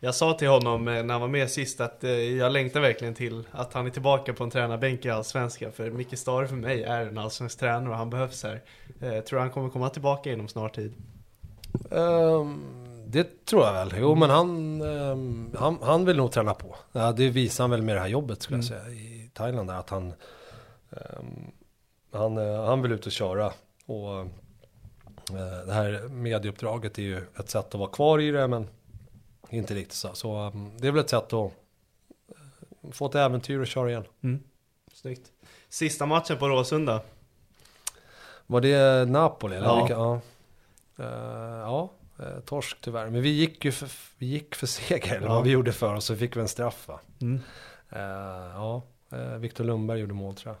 Speaker 1: Jag sa till honom eh, när han var med sist att eh, jag längtar verkligen till att han är tillbaka på en tränarbänk i Allsvenskan. För Micke Stare för mig är en allsvensk tränare och han behövs här. Eh, tror han kommer komma tillbaka inom snar tid.
Speaker 3: Ehm, det tror jag väl. Jo, men han, ehm, han, han vill nog träna på. Ja, det visar han väl med det här jobbet skulle jag säga i Thailand. Där, att han, ehm, han, han vill ut och köra. Och det här medieuppdraget är ju ett sätt att vara kvar i det, men inte riktigt så. Så ehm, det är väl ett sätt att eh, få ett äventyr och köra igen.
Speaker 1: Snyggt. Sista matchen på Råsunda.
Speaker 3: Var det Napoli? Eller?
Speaker 1: Ja.
Speaker 3: Ja. Eh, ja, eh, torsk tyvärr. Men vi gick ju för, vi gick för seger, eller
Speaker 1: Ja.
Speaker 3: vad vi gjorde för oss, så fick vi en straff va?
Speaker 1: Mm.
Speaker 3: Eh, ja, Viktor Lundberg gjorde mål tror jag.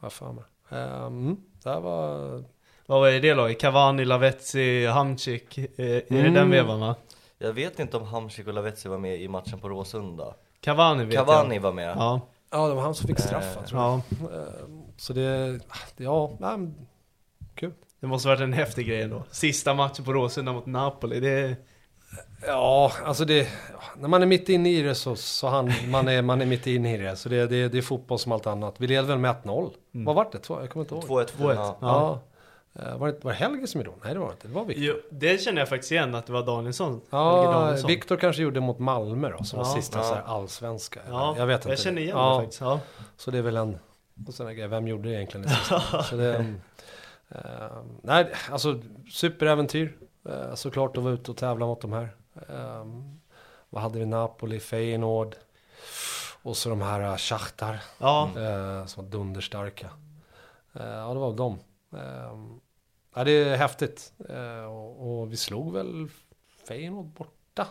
Speaker 3: Har jag för mig. Mm, det här var...
Speaker 1: Vad var det i det laget? Cavani, Lavetzi, Hamsik. Eh, är det
Speaker 3: Mm.
Speaker 1: den vevan va?
Speaker 2: Jag vet inte om Hamsik och Lavetzi var med i matchen på Råsunda.
Speaker 1: Cavani vet
Speaker 2: Cavani
Speaker 1: jag.
Speaker 2: var med.
Speaker 1: Ja.
Speaker 3: Ja, det var han som fick straffa tror jag.
Speaker 1: ja.
Speaker 3: Eh, så det, ja, nej, kul.
Speaker 1: Det måste varit en häftig grej ändå. Sista matchen på Råsunda mot Napoli. Det
Speaker 3: Ja, alltså det, när man är mitt inne i det så, så han, man, är, man är mitt inne i det. Så det, det, det är fotboll som allt annat. Vi leder väl med 1-0. Vad var det? Två- Jag kommer inte ihåg.
Speaker 2: 2-1
Speaker 1: 2-1.
Speaker 2: Ja.
Speaker 3: Ja. Eh, Var det, var det Helge som gjorde det? Nej det var det inte, det var Viktor.
Speaker 1: Jo, det känner jag faktiskt igen att det var Danielsson.
Speaker 3: Ja. Viktor kanske gjorde mot Malmö då, som var
Speaker 1: Ja.
Speaker 3: sista
Speaker 2: Ja.
Speaker 3: så här allsvenska.
Speaker 1: Ja,
Speaker 3: jag vet inte.
Speaker 1: Jag känner igen
Speaker 3: ja,
Speaker 1: det faktiskt. Ja.
Speaker 3: Så det är väl en, och sen är det, vem gjorde det egentligen sista? så det, är, eh, nej, alltså superäventyr. Uh, såklart att vara ute och tävla mot de här. Eh, vad hade vi? Napoli, Feyenoord. Och så de här uh, Schachtar.
Speaker 1: ja.
Speaker 3: Eh, som var dunderstarka. Eh, ja, det var dem. Eh, ja, det är häftigt. Eh, och, och vi slog väl Feyenoord borta.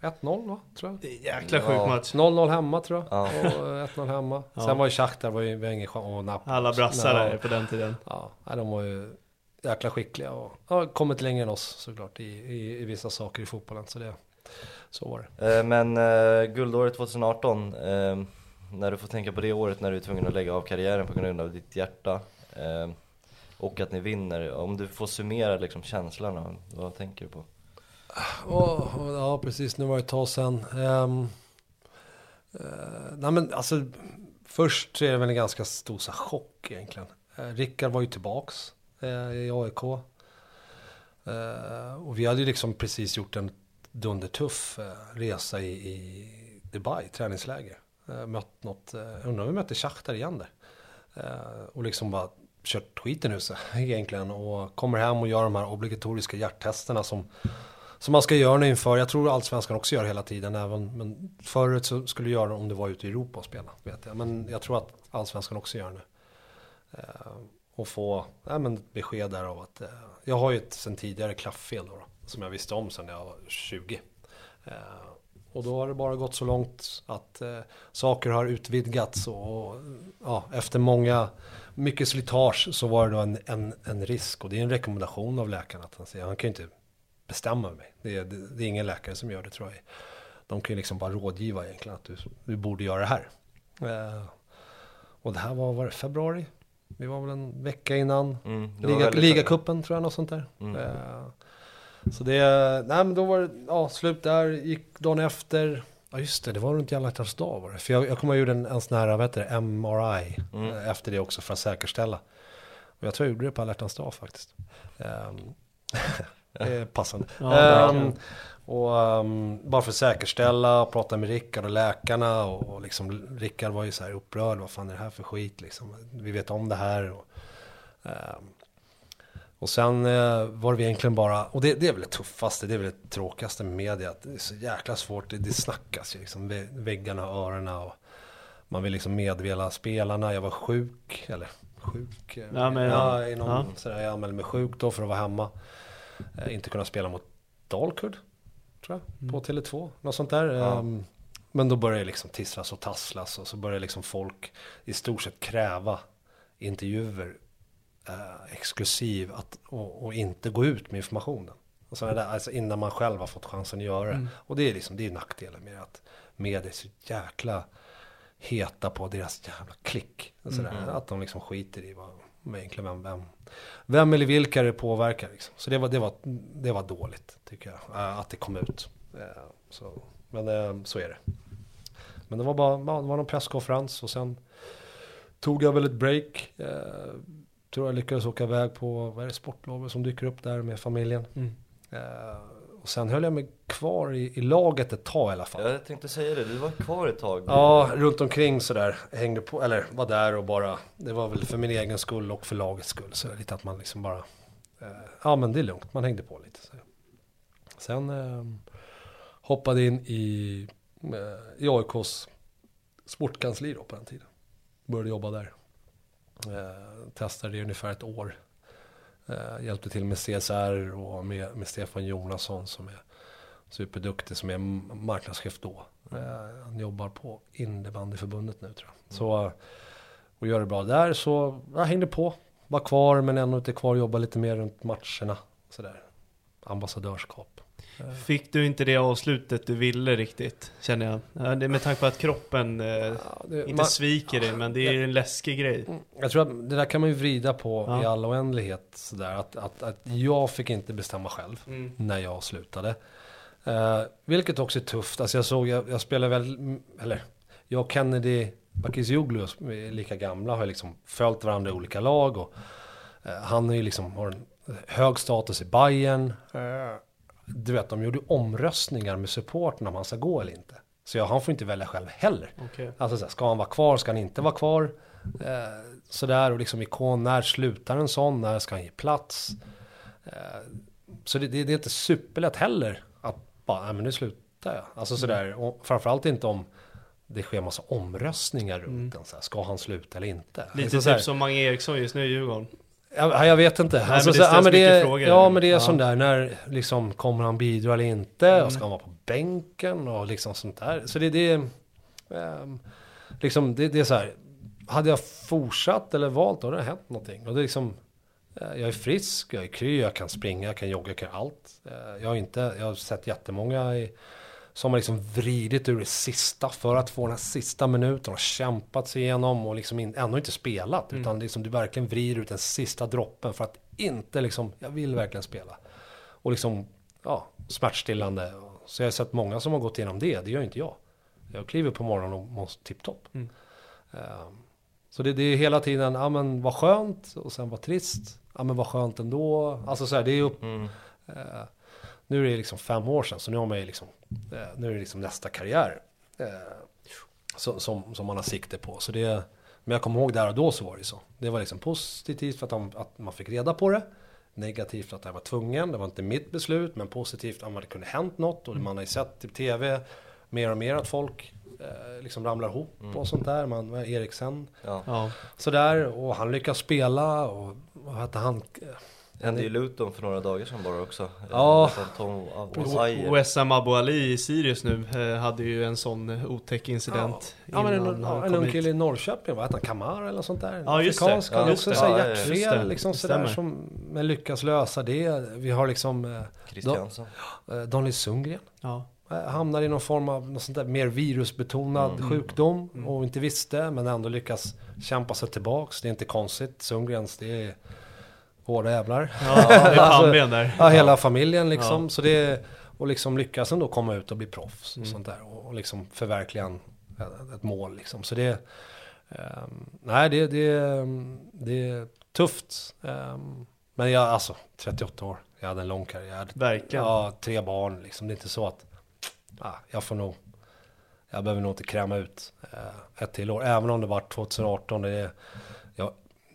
Speaker 3: 1-0 va, tror jag.
Speaker 1: Det är en jäkla sjuk
Speaker 2: Ja.
Speaker 1: match.
Speaker 3: 0-0 hemma tror jag.
Speaker 2: Ja.
Speaker 3: Och eh, 1-0 hemma.
Speaker 1: Ja.
Speaker 3: Sen var ju Shakhtar var ju ingen. Och Napoli.
Speaker 1: Alla brassar där på den tiden.
Speaker 3: Ja, de var ju jäkla skickliga och har kommit längre än oss såklart i, i, i vissa saker i fotbollen. Så det, så var det.
Speaker 2: Eh, Men eh, guldåret 2018, eh, när du får tänka på det året när du är tvungen att lägga av karriären på grund av ditt hjärta eh, och att ni vinner, om du får summera liksom känslorna, vad tänker du på?
Speaker 3: Oh, oh, ja, precis. Nu var det ett tag sedan. Um, nej, men alltså, först så är det väl en ganska stor så chock egentligen. Uh, Rickard var ju tillbaks uh, i AIK. Uh, och vi hade ju liksom precis gjort en dundertuff uh, resa i, i Dubai, träningsläger. Uh, mött något, uh, undrar om vi mötte Shakhtar igen där. Och liksom bara kört skiten ur sig egentligen. Och kommer hem och gör de här obligatoriska hjärttesterna som som man ska göra nu inför, jag tror allsvenskan också gör hela tiden, även, men förut så skulle du göra det om du var ute i Europa och spela, vet jag. Men jag tror att allsvenskan också gör det nu. Eh, och få nej, men besked där av att, eh, jag har ju ett sen tidigare klafffel då, då, som jag visste om sen jag var 20. Eh, och då har det bara gått så långt att eh, saker har utvidgats och, och ja, efter många, mycket slitage så var det då en, en, en risk och det är en rekommendation av läkaren att han säger, han kan ju inte bestämma mig. Det är, det, det är ingen läkare som gör det tror jag. De kan ju liksom bara rådgiva egentligen att du, du borde göra det här. Eh, och det här var, var det februari? Vi var väl en vecka innan
Speaker 2: Mm,
Speaker 3: Liga, ligacupen tror jag, något sånt där.
Speaker 2: Mm.
Speaker 3: Eh, så det, nej men då var det, ja slut där, gick dagen efter. Ja just det, det var runt alla hjärtans dag var det. För jag, jag kommer ihåg en, en sån här, vad heter det, MRI
Speaker 2: Mm.
Speaker 3: eh, efter det också för att säkerställa. Och jag tror jag gjorde det på alla hjärtans dag faktiskt. Um, det är passande.
Speaker 1: Ja.
Speaker 3: Ehm, och ehm, bara för att säkerställa, prata med Rickard och läkarna och, och liksom Rickard var ju så här upprörd, vad fan är det här för skit liksom? Vi vet om det här. Och, ehm, och sen eh, var det egentligen bara, och det, det är väl det tuffaste, det är väl det tråkigaste med media, att det är så jäkla svårt, det, det snackas ju liksom, vä- väggarna och öronen och man vill liksom meddela spelarna, jag var sjuk, eller sjuk, eh,
Speaker 1: Ja, men-
Speaker 3: ja, inom,
Speaker 1: ja.
Speaker 3: Sådär, jag anmälde mig sjuk då för att vara hemma. Eh, inte kunna spela mot Dalkurd, tror jag, på Tele2, något sånt där.
Speaker 2: Ja.
Speaker 3: Ehm, men då började det liksom tisslas och tasslas och så började liksom folk i stort sett kräva intervjuer eh, exklusiv att, och, och inte gå ut med informationen. Och sådana där, alltså innan man själv har fått chansen att göra det. Och det är liksom, det är nackdelen med att media är så jäkla heta på deras jävla klick. Sådär, Att de liksom skiter i vad, egentligen vem, vem, vem eller vilka det påverkar. Liksom. Så det var, det, var, det var dåligt, tycker jag, eh, att det kom ut. Eh, så, men eh, så är det. Men det var bara, det var någon presskonferens och sen tog jag väl ett break. Tror jag lyckades åka iväg på, vad är det, sportlovet som dyker upp där med familjen.
Speaker 1: Mm.
Speaker 3: Eh, och sen höll jag mig kvar i, i laget ett tag i alla fall.
Speaker 2: Jag tänkte säga det, du var kvar ett tag.
Speaker 3: Ja, runt omkring sådär. Hängde på, eller var där och bara, det var väl för min egen skull och för lagets skull. Så lite att man liksom bara, eh, ja men det är lugnt, man hängde på lite. Så. Sen eh, hoppade in i, i AIKs sportkansli då på den tiden. Började jobba där. Eh, testade i ungefär ett år. Eh, hjälpte till med CSR och med, med Stefan Jonasson som är superduktig som är marknadschef då. Eh, han jobbar på innebandyförbundet nu tror jag. Så, eh, och gör det bra där så jag hängde på. Var kvar men ändå inte kvar. Jobba lite mer runt matcherna. Sådär. Ambassadörskap.
Speaker 1: Fick du inte det avslutet du ville riktigt, känner jag? Ja, det är med tanke på att kroppen eh,
Speaker 3: Ja, det-
Speaker 1: inte
Speaker 3: man-
Speaker 1: sviker dig, men det är en läskig grej.
Speaker 3: Jag tror att det där kan man ju vrida på
Speaker 1: Ja.
Speaker 3: i all oändlighet. Sådär, att, att, att jag fick inte bestämma själv
Speaker 1: Mm.
Speaker 3: när jag slutade. Eh, vilket också är tufft. Alltså jag såg, jag, jag spelar väl, eller jag och Kennedy Bakircioglu är lika gamla, har liksom följt varandra i olika lag. Och, eh, han är ju liksom, har en hög status i Bayern. Eh, du vet, de gjorde omröstningar med supporten om han ska gå eller inte. Så jag, han får inte välja själv heller.
Speaker 1: Okej.
Speaker 3: Alltså så här, ska han vara kvar, ska han inte vara kvar? Eh, sådär och liksom ikon, när slutar en sån, när ska han ge plats? Eh, så det, det, det är inte superlätt heller att bara, nej men nu slutar jag. Alltså sådär, och framförallt inte om det sker massa omröstningar runt den. Så här, ska han sluta eller inte?
Speaker 1: Lite
Speaker 3: Alltså,
Speaker 1: typ som Mange Eriksson just nu i Djurgården.
Speaker 3: Ja, jag vet inte.
Speaker 1: men
Speaker 3: alltså,
Speaker 1: det
Speaker 3: så, ja, men det, är-
Speaker 1: frågor.
Speaker 3: ja, men det är
Speaker 1: Ja.
Speaker 3: sån där, när liksom, kommer han bidra eller inte?
Speaker 1: Mm.
Speaker 3: Och ska han vara på bänken? Och liksom sånt där. Så det, det är, ehm, liksom, det, det är så här, hade jag fortsatt eller valt, då hade det hänt någonting. Och det är liksom, eh, jag är frisk, jag är kry, jag kan springa, jag kan jogga, jag kan allt. Eh, Jag har, inte, jag har sett jättemånga i, som har liksom vridit ur det sista för att få den här sista minuten och kämpat sig igenom och liksom in, ändå inte spelat. Utan liksom du verkligen vrider ut den sista droppen för att inte liksom, jag vill verkligen spela. Och liksom, ja, smärtstillande. Så jag har sett många som har gått igenom det, det gör inte jag. Jag kliver på morgonen och mår tipptopp.
Speaker 1: Mm.
Speaker 3: Ehm, så det, det är hela tiden, ja men vad skönt och sen vad trist. Ja men vad skönt ändå. Alltså så här, det är upp,
Speaker 2: Mm.
Speaker 3: Eh, nu är det liksom fem år sedan, så nu, har man ju liksom, nu är det liksom nästa karriär eh, så, som, som man har sikte på. Så det, men jag kommer ihåg där och då så var det så. Det var liksom positivt för att, de, att man fick reda på det. Negativt för att jag var tvungen, det var inte mitt beslut. Men positivt att det kunde hänt något. Och man har ju sett i tv mer och mer att folk eh, liksom ramlar ihop och sånt där. Man, Eriksen,
Speaker 2: Ja.
Speaker 1: Ja.
Speaker 3: sådär. Och han lyckas spela och vad hette han?
Speaker 2: Hände ju Luton för några dagar sedan bara också.
Speaker 3: Ja.
Speaker 2: Tom Osaye.
Speaker 1: Wessam Abu Ali i Sirius nu eh, hade ju en sån eh, otäck incident
Speaker 3: Ja, men en, ja, en ung kille i Norrköping, vad hette han? Kamar eller något sånt där?
Speaker 1: Ja, just det.
Speaker 3: Han
Speaker 2: Ja,
Speaker 3: också
Speaker 2: det. Ja,
Speaker 3: hjärtfel,
Speaker 1: det.
Speaker 3: liksom
Speaker 1: Det
Speaker 3: sådär som men lyckas lösa det. Vi har liksom eh,
Speaker 2: Christiansen.
Speaker 3: eh, Daniel Sundgren.
Speaker 1: Ja.
Speaker 3: Eh, Hamnar i någon form av något sånt där mer virusbetonad
Speaker 2: Mm.
Speaker 3: sjukdom och inte visste men ändå lyckas kämpa sig tillbaks. Det är inte konstigt. Sundgrens, det är hårda jävlar.
Speaker 1: Ja,
Speaker 3: Alltså,
Speaker 1: där.
Speaker 3: Ja, hela familjen liksom.
Speaker 1: Ja.
Speaker 3: Så det, och liksom lyckas ändå komma ut och bli proffs och
Speaker 1: Mm.
Speaker 3: sånt där. Och, och liksom förverkliga en, ett- mål liksom. Så det, ehm, nej det, det, det är tufft. Ehm, men jag, alltså 38 år, jag hade en lång karriär.
Speaker 1: Verkligen.
Speaker 3: Ja, tre barn liksom. Det är inte så att, ah, jag får nog, jag behöver nog inte kräma ut eh, ett till år. Även om det var 2018, det är,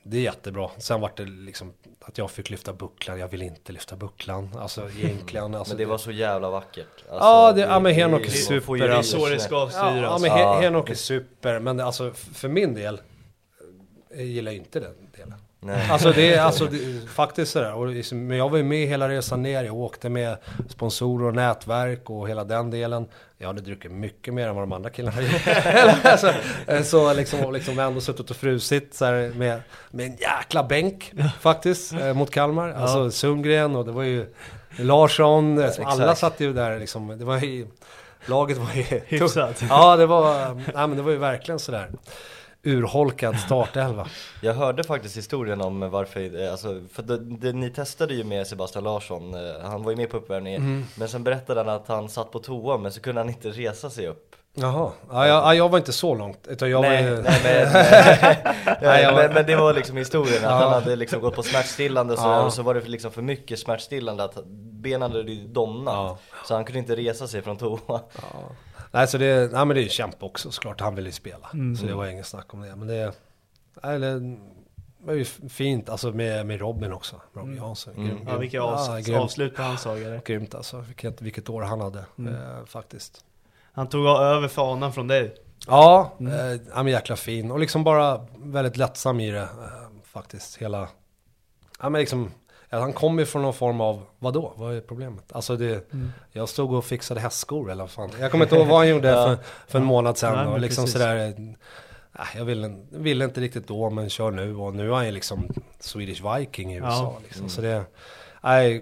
Speaker 3: det är jättebra. Sen var det liksom att jag fick lyfta bucklan. Jag vill inte lyfta bucklan. Alltså egentligen. Alltså,
Speaker 2: Men det var så jävla vackert. Alltså,
Speaker 3: Ja, det- ja, men Henok är super,
Speaker 1: Det är så det ska
Speaker 3: Ja,
Speaker 1: styras.
Speaker 3: ja men Henok är super. Men det- alltså för min del. Jag gillar inte den delen.
Speaker 2: Nej.
Speaker 3: Alltså det är alltså, det, faktiskt sådär. Och liksom, men jag var ju med hela resan ner. Jag åkte med sponsorer och nätverk och hela den delen. Jag hade druckit mycket mer än vad de andra killarna gjorde. alltså, så liksom, och liksom ändå suttit och frusit så här, med, med en jäkla bänk faktiskt eh, mot Kalmar. Alltså Sundgren och det var ju Larsson. eh, Alla satt ju där liksom. Det var ju, laget var ju
Speaker 1: Hyfsat.
Speaker 3: Ja, det var, nej, men det var ju verkligen sådär. Urholkad startelva.
Speaker 2: Jag hörde faktiskt historien om varför, eh, alltså, för det, det, ni testade ju med Sebastian Larsson, eh, han var ju med på uppvärmningen,
Speaker 3: Mm.
Speaker 2: men sen berättade han att han satt på toa men så kunde han inte resa sig upp.
Speaker 3: Jaha, ja, jag, ja, jag var inte så långt. Utan jag
Speaker 2: nej,
Speaker 3: var ju...
Speaker 2: nej, men,
Speaker 3: Nej, jag var-
Speaker 2: men, men det var liksom historien, att
Speaker 3: Ja.
Speaker 2: han hade liksom gått på smärtstillande så,
Speaker 3: Ja.
Speaker 2: och så var det liksom för mycket smärtstillande att benen hade domnat.
Speaker 3: Ja.
Speaker 2: Så han kunde inte resa sig från toa.
Speaker 3: Nej, så det, nej men det är ju kämpa också såklart, han ville ju spela.
Speaker 1: Mm.
Speaker 3: Så det var inget snack om det. Men det, nej, det var ju fint, alltså med, med Robin också. Robin Jansson. Grym,
Speaker 1: Mm. Ja,
Speaker 3: grym.
Speaker 1: vilka avs-
Speaker 3: Ja, grymt.
Speaker 1: avslut på hans saga.
Speaker 3: Grymt alltså, vilket, vilket år han hade
Speaker 1: Mm.
Speaker 3: eh, faktiskt.
Speaker 1: Han tog över fanan från dig.
Speaker 3: Ja,
Speaker 1: Mm.
Speaker 3: eh, ja men jäkla fin och liksom bara väldigt lättsam i det eh, faktiskt. Hela, ja men liksom, ja, han kom ju från någon form av, vadå, vad är problemet? Alltså det,
Speaker 1: Mm.
Speaker 3: jag stod och fixade hästskor eller vad fan. Jag kommer inte ihåg vad han gjorde för, för en månad sedan
Speaker 1: Nej,
Speaker 3: och liksom
Speaker 1: precis.
Speaker 3: sådär. eh, Jag ville, ville inte riktigt då men kör nu och nu är han ju liksom Swedish Viking i USA.
Speaker 1: Ja.
Speaker 3: Liksom. Så det, nej,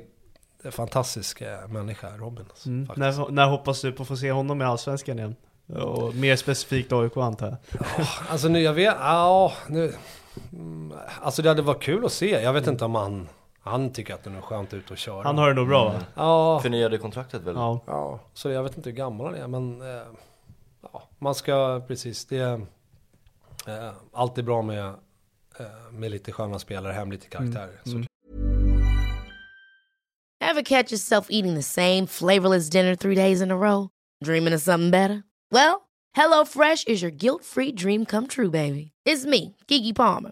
Speaker 3: det är en fantastisk eh, människa Robin. Alltså,
Speaker 1: Mm. När, när hoppas du på att få se honom i Allsvenskan igen? Och mer specifikt AIK antar jag.
Speaker 3: Alltså nu, jag vet, ja, nu, mm, alltså det hade varit kul att se. Jag vet inte om han, han tycker att det är skönt ut och köra.
Speaker 1: Han har det nog bra va?
Speaker 3: Ja,
Speaker 2: Förnyade kontraktet väl?
Speaker 1: Ja.
Speaker 3: ja, så jag vet inte hur gammal han är, men eh, ja, man ska, precis, det är eh, alltid bra med, eh, med lite sköna spelare, hem lite karaktärer.
Speaker 1: Mm.
Speaker 4: Ever catch yourself eating the same flavorless dinner three days in a row? Dreaming of something better? Well, HelloFresh is your guilt free dream come true, baby. It's me, Gigi Palmer.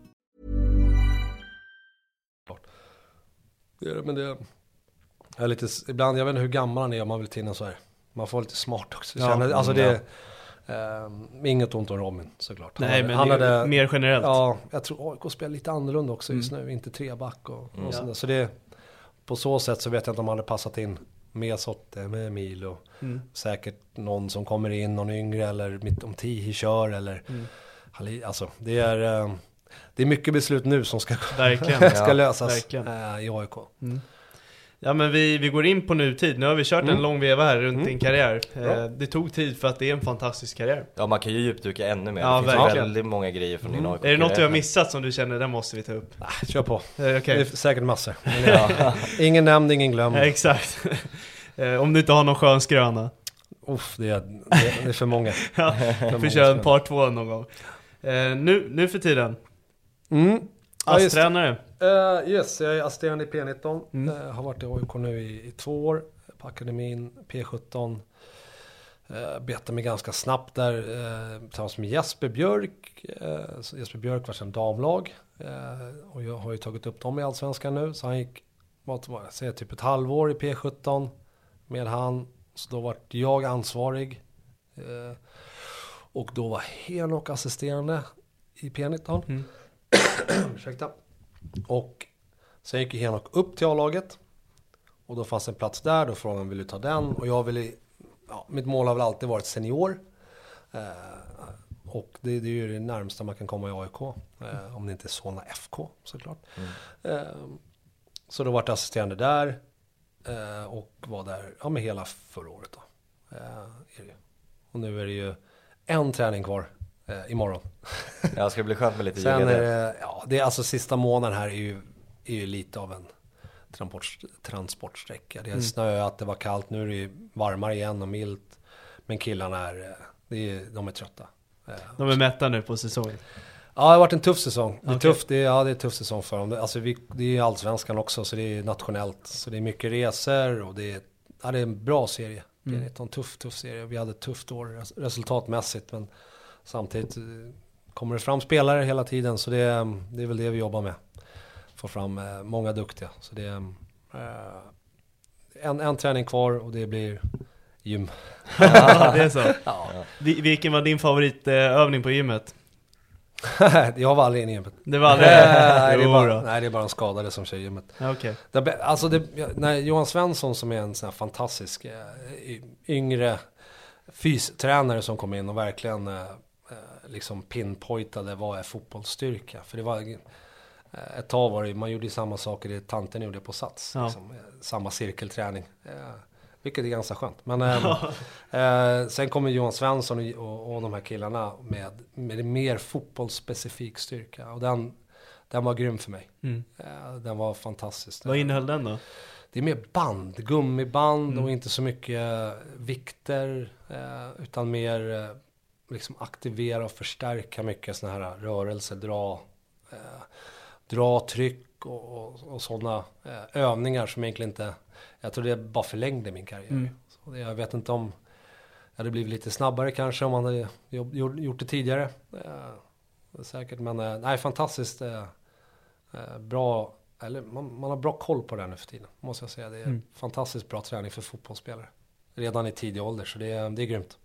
Speaker 3: Det är det, men det är lite, ibland, jag vet inte hur gammal han är om man vill till så här. Man får lite smart också.
Speaker 1: Ja,
Speaker 3: Känner, alltså det, eh, inget ont om Robin såklart. Han
Speaker 1: Nej
Speaker 3: hade-
Speaker 1: men
Speaker 3: han hade-
Speaker 1: mer generellt.
Speaker 3: Ja, jag tror AIK spelar lite annorlunda också just
Speaker 1: Mm.
Speaker 3: nu. Inte treback och, och
Speaker 2: Mm.
Speaker 3: sånt där. Så det, på så sätt så vet jag inte om han hade passat in med Sotte, med Milo.
Speaker 1: Mm.
Speaker 3: Säkert någon som kommer in, någon yngre eller mitt om Tihi kör eller
Speaker 1: Mm.
Speaker 3: Alltså det är, eh, det är mycket beslut nu som ska, ska lösas
Speaker 1: verkligen.
Speaker 3: eh, i AIK.
Speaker 1: Ja men vi, vi går in på nutid, nu har vi kört en
Speaker 3: Mm.
Speaker 1: lång veva här runt
Speaker 3: Mm.
Speaker 1: din karriär.
Speaker 3: Bra.
Speaker 1: Eh, det tog tid för att det är en fantastisk karriär.
Speaker 2: Ja man kan ju djupdyka ännu mer,
Speaker 1: Ja,
Speaker 2: det finns
Speaker 1: verkligen.
Speaker 2: väldigt många grejer från din
Speaker 3: Mm.
Speaker 2: AIK
Speaker 1: Är det något jag har missat som du känner, den måste vi ta upp?
Speaker 3: Ah, kör på.
Speaker 1: Eh, Okej.
Speaker 3: Det är säkert massor. Men
Speaker 2: Ja.
Speaker 3: ingen nämnd, ingen glömd.
Speaker 1: Ja, exakt. Om du inte har någon skön skröna.
Speaker 3: Uff, det är, det är- det för många.
Speaker 1: Ja,
Speaker 3: För
Speaker 1: vi
Speaker 3: många
Speaker 1: kör en
Speaker 3: spel.
Speaker 1: part två någon gång. Eh, nu, nu för tiden,
Speaker 3: Mm. Ja.
Speaker 1: ASS-tränare.
Speaker 3: Eh, yes, jag är assisterande i P19.
Speaker 1: Mm.
Speaker 3: Eh, har varit i AIK nu i, i två år. På akademin, P17. Uh, betade mig ganska snabbt där uh, tillsammans med Jesper Björk. Eh, så Jesper Björk var sedan damlag. Eh, och jag har ju tagit upp dem i Allsvenskan nu. Så han gick, vad var det, säger typ ett halvår i P17 med han. Så då var jag ansvarig. Eh, och då var Henok assisterande i P19.
Speaker 1: Mm.
Speaker 3: Ursäkta. Och sen gick Henok upp till A-laget. Och då fanns en plats där, då frågade han vill du ta den? Och jag ville, ja, mitt mål har väl alltid varit senior. Eh, och det, det är ju det närmsta man kan komma i AIK. Eh, om det inte är Solna FK såklart. Eh, Så då vart jag assisterande där. Eh, och var där, ja men hela förra året då. Eh. Och nu är det ju en träning kvar eh, imorgon.
Speaker 2: Ja, ska det bli skönt med lite
Speaker 3: Sen är
Speaker 2: det.
Speaker 3: ja det är alltså sista månaden här är ju, är ju lite av en transport, transportsträcka. Det har snöat, det var kallt, nu är det ju varmare igen och milt. Men killarna är, det är de är trötta. Eh,
Speaker 1: De är mätta nu på säsongen.
Speaker 3: Ja, det har varit en tuff säsong. Det är,
Speaker 1: Okej.
Speaker 3: tufft, det är, ja, det är en tuff säsong för dem. Det- Alltså, vi, det är allsvenskan också, så det är nationellt. Så det är mycket resor och det är, ja, det är en bra serie. Det är en tuff, tuff serie. Vi hade ett tufft år res- resultatmässigt, men samtidigt eh, kommer det fram spelare hela tiden, så det, är- det är väl det vi jobbar med. Få fram eh, många duktiga. Så det är eh, en, en träning kvar och det blir gym.
Speaker 1: Ja, det är så.
Speaker 3: Ja.
Speaker 1: Vi- Vilken var din favoritövning på gymmet?
Speaker 3: jag var aldrig inne i gymmet.
Speaker 1: Det var aldrig...
Speaker 3: nej, det är bara, nej, det är bara de skadade som kör gymmet.
Speaker 1: Ja, Okej.
Speaker 3: Det, alltså det, när Johan Svensson som är en sån här fantastisk eh, yngre fystränare som kom in och verkligen eh, eh, liksom pinpointade vad är fotbollsstyrka. För det var eh, ett tag var det, man gjorde samma saker det tanten gjorde på Sats.
Speaker 1: Ja.
Speaker 3: Liksom, eh, samma cirkelträning. Eh, vilket är ganska skönt. Men eh, sen kommer Johan Svensson och, och, de här killarna med, med mer fotbollsspecifik styrka. Och den, den var grym för mig.
Speaker 1: Mm.
Speaker 3: Eh, den var fantastisk.
Speaker 1: Vad innehöll den då?
Speaker 3: Det är mer band, gummiband och inte så mycket vikter. Eh, utan mer liksom aktivera och förstärka mycket sådana här rörelser, dra, eh, dra tryck och, och, och sådana eh, övningar som egentligen inte, jag tror det bara förlängde min karriär. Så det, jag vet inte om jag hade blivit lite snabbare kanske om man hade gjort, gjort det tidigare. Eh, säkert, men eh, nej, fantastiskt eh, eh, bra, eller man, man har bra koll på det nu för tiden, måste jag säga. Det är fantastiskt bra träning för fotbollsspelare. Redan i tidig ålder, så det är, det är grymt.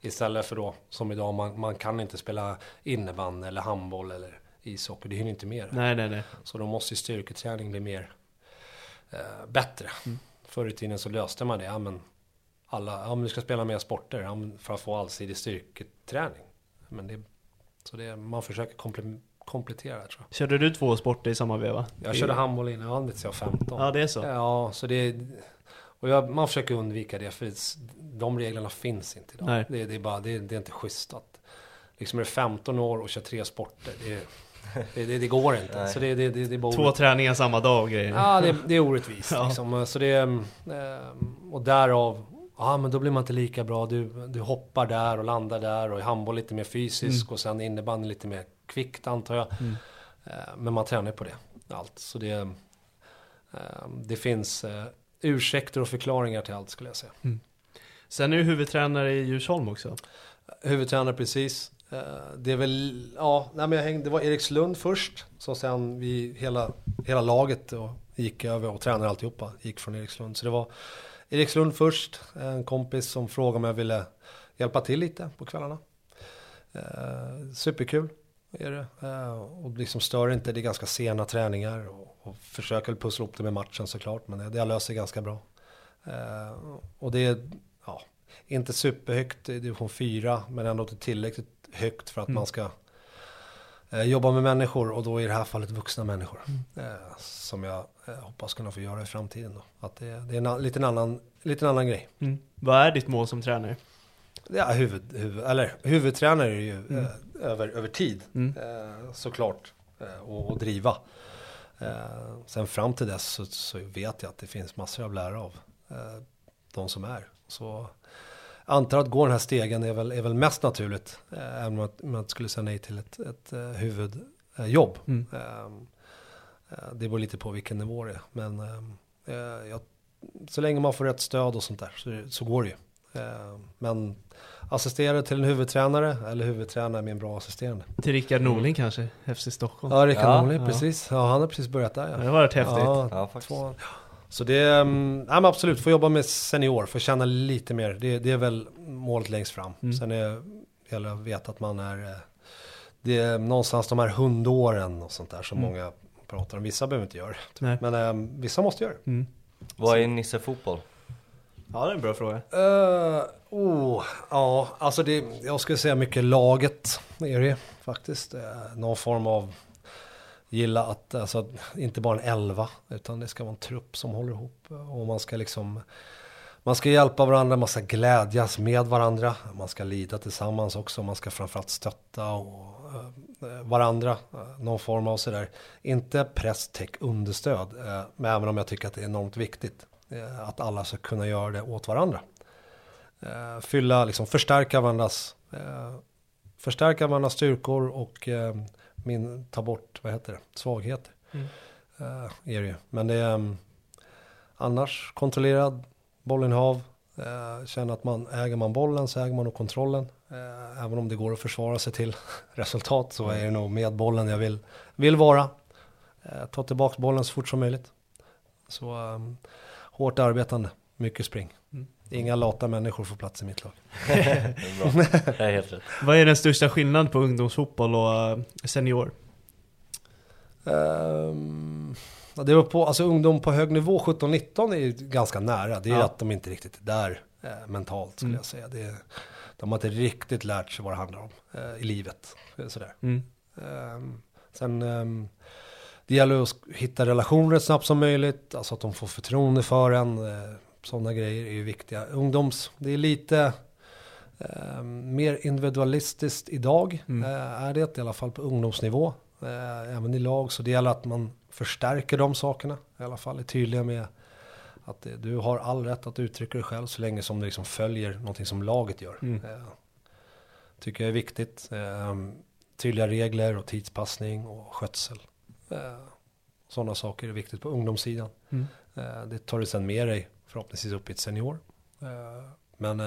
Speaker 3: Istället för då, som idag, man, man kan inte spela innebandy eller handboll eller ishockey, det hinner inte det.
Speaker 1: Nej, nej, nej.
Speaker 3: Så då måste ju styrketräning bli mer eh, bättre. Förr i tiden så löste man det. Ja, men alla, ja, men du ska spela mer sporter ja, för att få allsidig styrketräning. Men det, så det, man försöker komple, komplettera tror jag.
Speaker 1: Körde du två sporter i samma veva?
Speaker 3: Jag körde handboll innan tills jag var 15.
Speaker 1: Ja, det är så.
Speaker 3: Ja, så det och jag, man försöker undvika det för det- de reglerna finns inte idag. Det, det, är bara, det, det är inte schysst att liksom är du 15 år och kör tre sporter. Det, det, det, det går inte. Så det, det, det, det är bara
Speaker 1: Två träningar samma dag grejer.
Speaker 3: Ja, det, det är orättvist.
Speaker 1: Ja.
Speaker 3: Liksom. Så det, eh, och därav, ja men då blir man inte lika bra. Du, du hoppar där och landar där och i handboll lite mer fysisk och sen innebandy lite mer kvickt antar jag. Eh, men man tränar på det, allt. Så det, eh, det finns eh, ursäkter och förklaringar till allt skulle jag säga.
Speaker 1: Sen är du huvudtränare i Djursholm också.
Speaker 3: Huvudtränare precis. Eh, Det är väl, ja, nej men jag hängde, det var Erikslund först. Så sen vi, hela, hela laget och gick över och tränade alltihopa. Gick från Erikslund. Så det var Erikslund först. En kompis som frågade om jag ville hjälpa till lite på kvällarna. Eh, superkul är det. Eh, och liksom stör inte, det är ganska sena träningar. Och, och försöker pussla ihop det med matchen såklart. Men det, det löser ganska bra. Eh, och det är, ja, inte superhögt i division 4, men ändå tillräckligt högt för att man ska eh, jobba med människor och då i det här fallet vuxna människor. Eh, som jag eh, hoppas kunna få göra i framtiden. Då. Att det, det är en, a- lite annan, lite en annan grej.
Speaker 1: Mm. Vad är ditt mål som tränare?
Speaker 3: Ja, huvud, huvud, eller huvudtränare är ju eh, över, över tid eh, såklart. Och, och driva. Eh, sen fram till dess så, så vet jag att det finns massor att lära av eh, de som är. Så antar att gå den här stegen är väl, är väl mest naturligt. Eh, även om man skulle säga nej till ett, ett eh, huvudjobb. Eh, eh, det beror lite på vilken nivå det är. Men eh, jag, så länge man får rätt stöd och sånt där så, så går det ju. Eh, Men assisterare till en huvudtränare eller huvudtränare med en bra assisterande.
Speaker 1: Till Rickard Norling kanske? FC Stockholm?
Speaker 3: Ja, Rickard
Speaker 2: Ja,
Speaker 3: Norling,
Speaker 1: ja.
Speaker 3: precis. Ja, han har precis börjat där
Speaker 1: Ja,
Speaker 3: ja.
Speaker 1: Det har varit häftigt.
Speaker 3: Ja,
Speaker 2: Ja, faktiskt.
Speaker 3: två, så det, mm, nej men absolut, få jobba med senior, få känna lite mer. Det, det är väl målet längst fram.
Speaker 1: Mm.
Speaker 3: Sen är, gäller det att veta att man är, eh, det är någonstans de här hundåren och sånt där som många pratar om. Vissa behöver inte göra det. Men eh, vissa måste göra det.
Speaker 1: Mm.
Speaker 2: Vad är Nisse fotboll?
Speaker 1: Ja, det är en bra fråga.
Speaker 3: Uh, oh, ja, alltså det, jag skulle säga mycket laget är det faktiskt. Eh, någon form av gilla att, alltså, inte bara en elva, utan det ska vara en trupp som håller ihop. Och man ska liksom, man ska hjälpa varandra, man ska glädjas med varandra, man ska lida tillsammans också, man ska framförallt stötta och, eh, varandra, någon form av sådär, inte press, tech, understöd, men även om jag tycker att det är enormt viktigt att alla ska kunna göra det åt varandra. Eh, fylla, liksom förstärka varandras, eh, förstärka varandras styrkor och eh, min, ta bort, vad heter det, svagheter.
Speaker 1: Mm.
Speaker 3: Eh, är det ju. Men det är um, annars kontrollerad bollinnehav. Eh, känna att man äger man bollen så äger man nog kontrollen. Eh, även om det går att försvara sig till resultat så är det nog med bollen jag vill, vill vara. Eh, ta tillbaka bollen så fort som möjligt. Så hårt arbetande, mycket spring.
Speaker 1: Mm.
Speaker 3: Inga lata människor får plats i mitt lag.
Speaker 2: Det är bra. Det är helt rätt.
Speaker 1: Vad är den största skillnaden på ungdomsfotboll och eh, senior?
Speaker 3: Ja, det var på, alltså ungdom på hög nivå, 17-19 är ju ganska nära. Det är
Speaker 1: Ja.
Speaker 3: att de inte riktigt är där eh, mentalt skulle
Speaker 1: Mm.
Speaker 3: jag säga. Det de har inte riktigt lärt sig vad det handlar om eh, i livet. eh, Sådär.
Speaker 1: Mm.
Speaker 3: Ehm, sen, ehm, det gäller att hitta relationer så snabbt som möjligt, alltså att de får förtroende för en. Eh, sådana grejer är ju viktiga. Ungdoms, det är lite ehm, mer individualistiskt idag,
Speaker 1: Mm.
Speaker 3: eh, är det i alla fall på ungdomsnivå. Eh, även i lag, så det gäller att man förstärker de sakerna. I alla fall är tydliga med att eh, du har all rätt att uttrycka dig själv så länge som du liksom följer någonting som laget gör.
Speaker 1: Mm.
Speaker 3: Eh, tycker jag är viktigt. Eh, tydliga regler och tidspassning och skötsel. Eh, sådana saker är viktigt på ungdomssidan.
Speaker 1: Mm.
Speaker 3: Eh, det tar du sen med dig förhoppningsvis upp i ett senior. Eh, men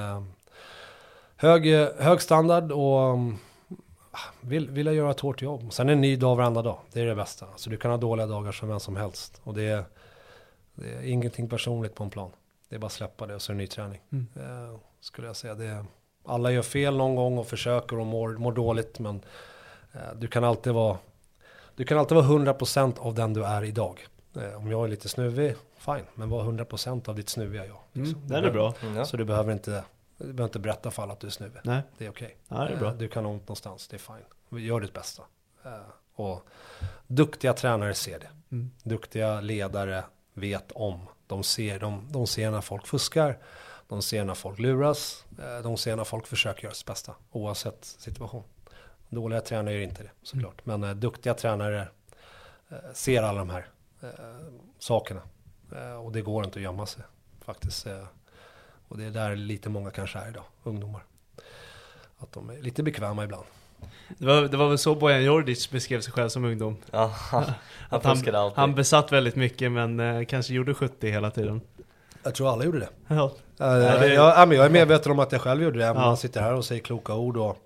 Speaker 3: hög, hög standard och mm, vill, vill jag göra ett hårt jobb. Sen en ny dag varenda dag. Det är det bästa. Så du kan ha dåliga dagar som vem som helst. Och det är, det är ingenting personligt på en plan. Det är bara att släppa det och så är det ny träning.
Speaker 1: Mm.
Speaker 3: Eh, skulle jag säga. Det är, alla gör fel någon gång och försöker och mår, mår dåligt. Men eh, du kan alltid vara du kan alltid vara 100% av den du är idag. Eh, om jag är lite snuvig, fine. Men var 100% av ditt snuviga jag. liksom.
Speaker 1: Mm. Den är bra.
Speaker 2: Mm.
Speaker 3: Så du behöver inte, du behöver inte berätta för alla att du är snuvig.
Speaker 1: Nej,
Speaker 3: Det är okej.
Speaker 1: ja, bra.
Speaker 3: Eh, Du kan ha ont någonstans, det är fine. Gör ditt bästa. Eh, Och duktiga tränare ser det.
Speaker 1: Mm.
Speaker 3: Duktiga ledare vet om. De ser, de, de ser när folk fuskar. De ser när folk luras. De ser när folk försöker göra sitt bästa. Oavsett situation. Dåliga tränare gör inte det såklart. Men eh, duktiga tränare eh, ser alla de här eh, sakerna. Eh, och det går inte att gömma sig faktiskt. Eh, och det är där lite många kanske är idag, ungdomar. Att de är lite bekväma ibland.
Speaker 1: Det var, det var väl så Bojan Djordjic beskrev sig själv som ungdom.
Speaker 2: Ja, han,
Speaker 1: Att han,
Speaker 2: alltid.
Speaker 1: han besatt väldigt mycket men eh, kanske gjorde 70 hela tiden.
Speaker 3: Jag tror alla gjorde det.
Speaker 1: Ja.
Speaker 3: Uh,
Speaker 1: det-
Speaker 3: jag, ja, men jag är medveten om att jag själv gjorde det. Även om
Speaker 1: Ja.
Speaker 3: man sitter här och säger kloka ord. Och,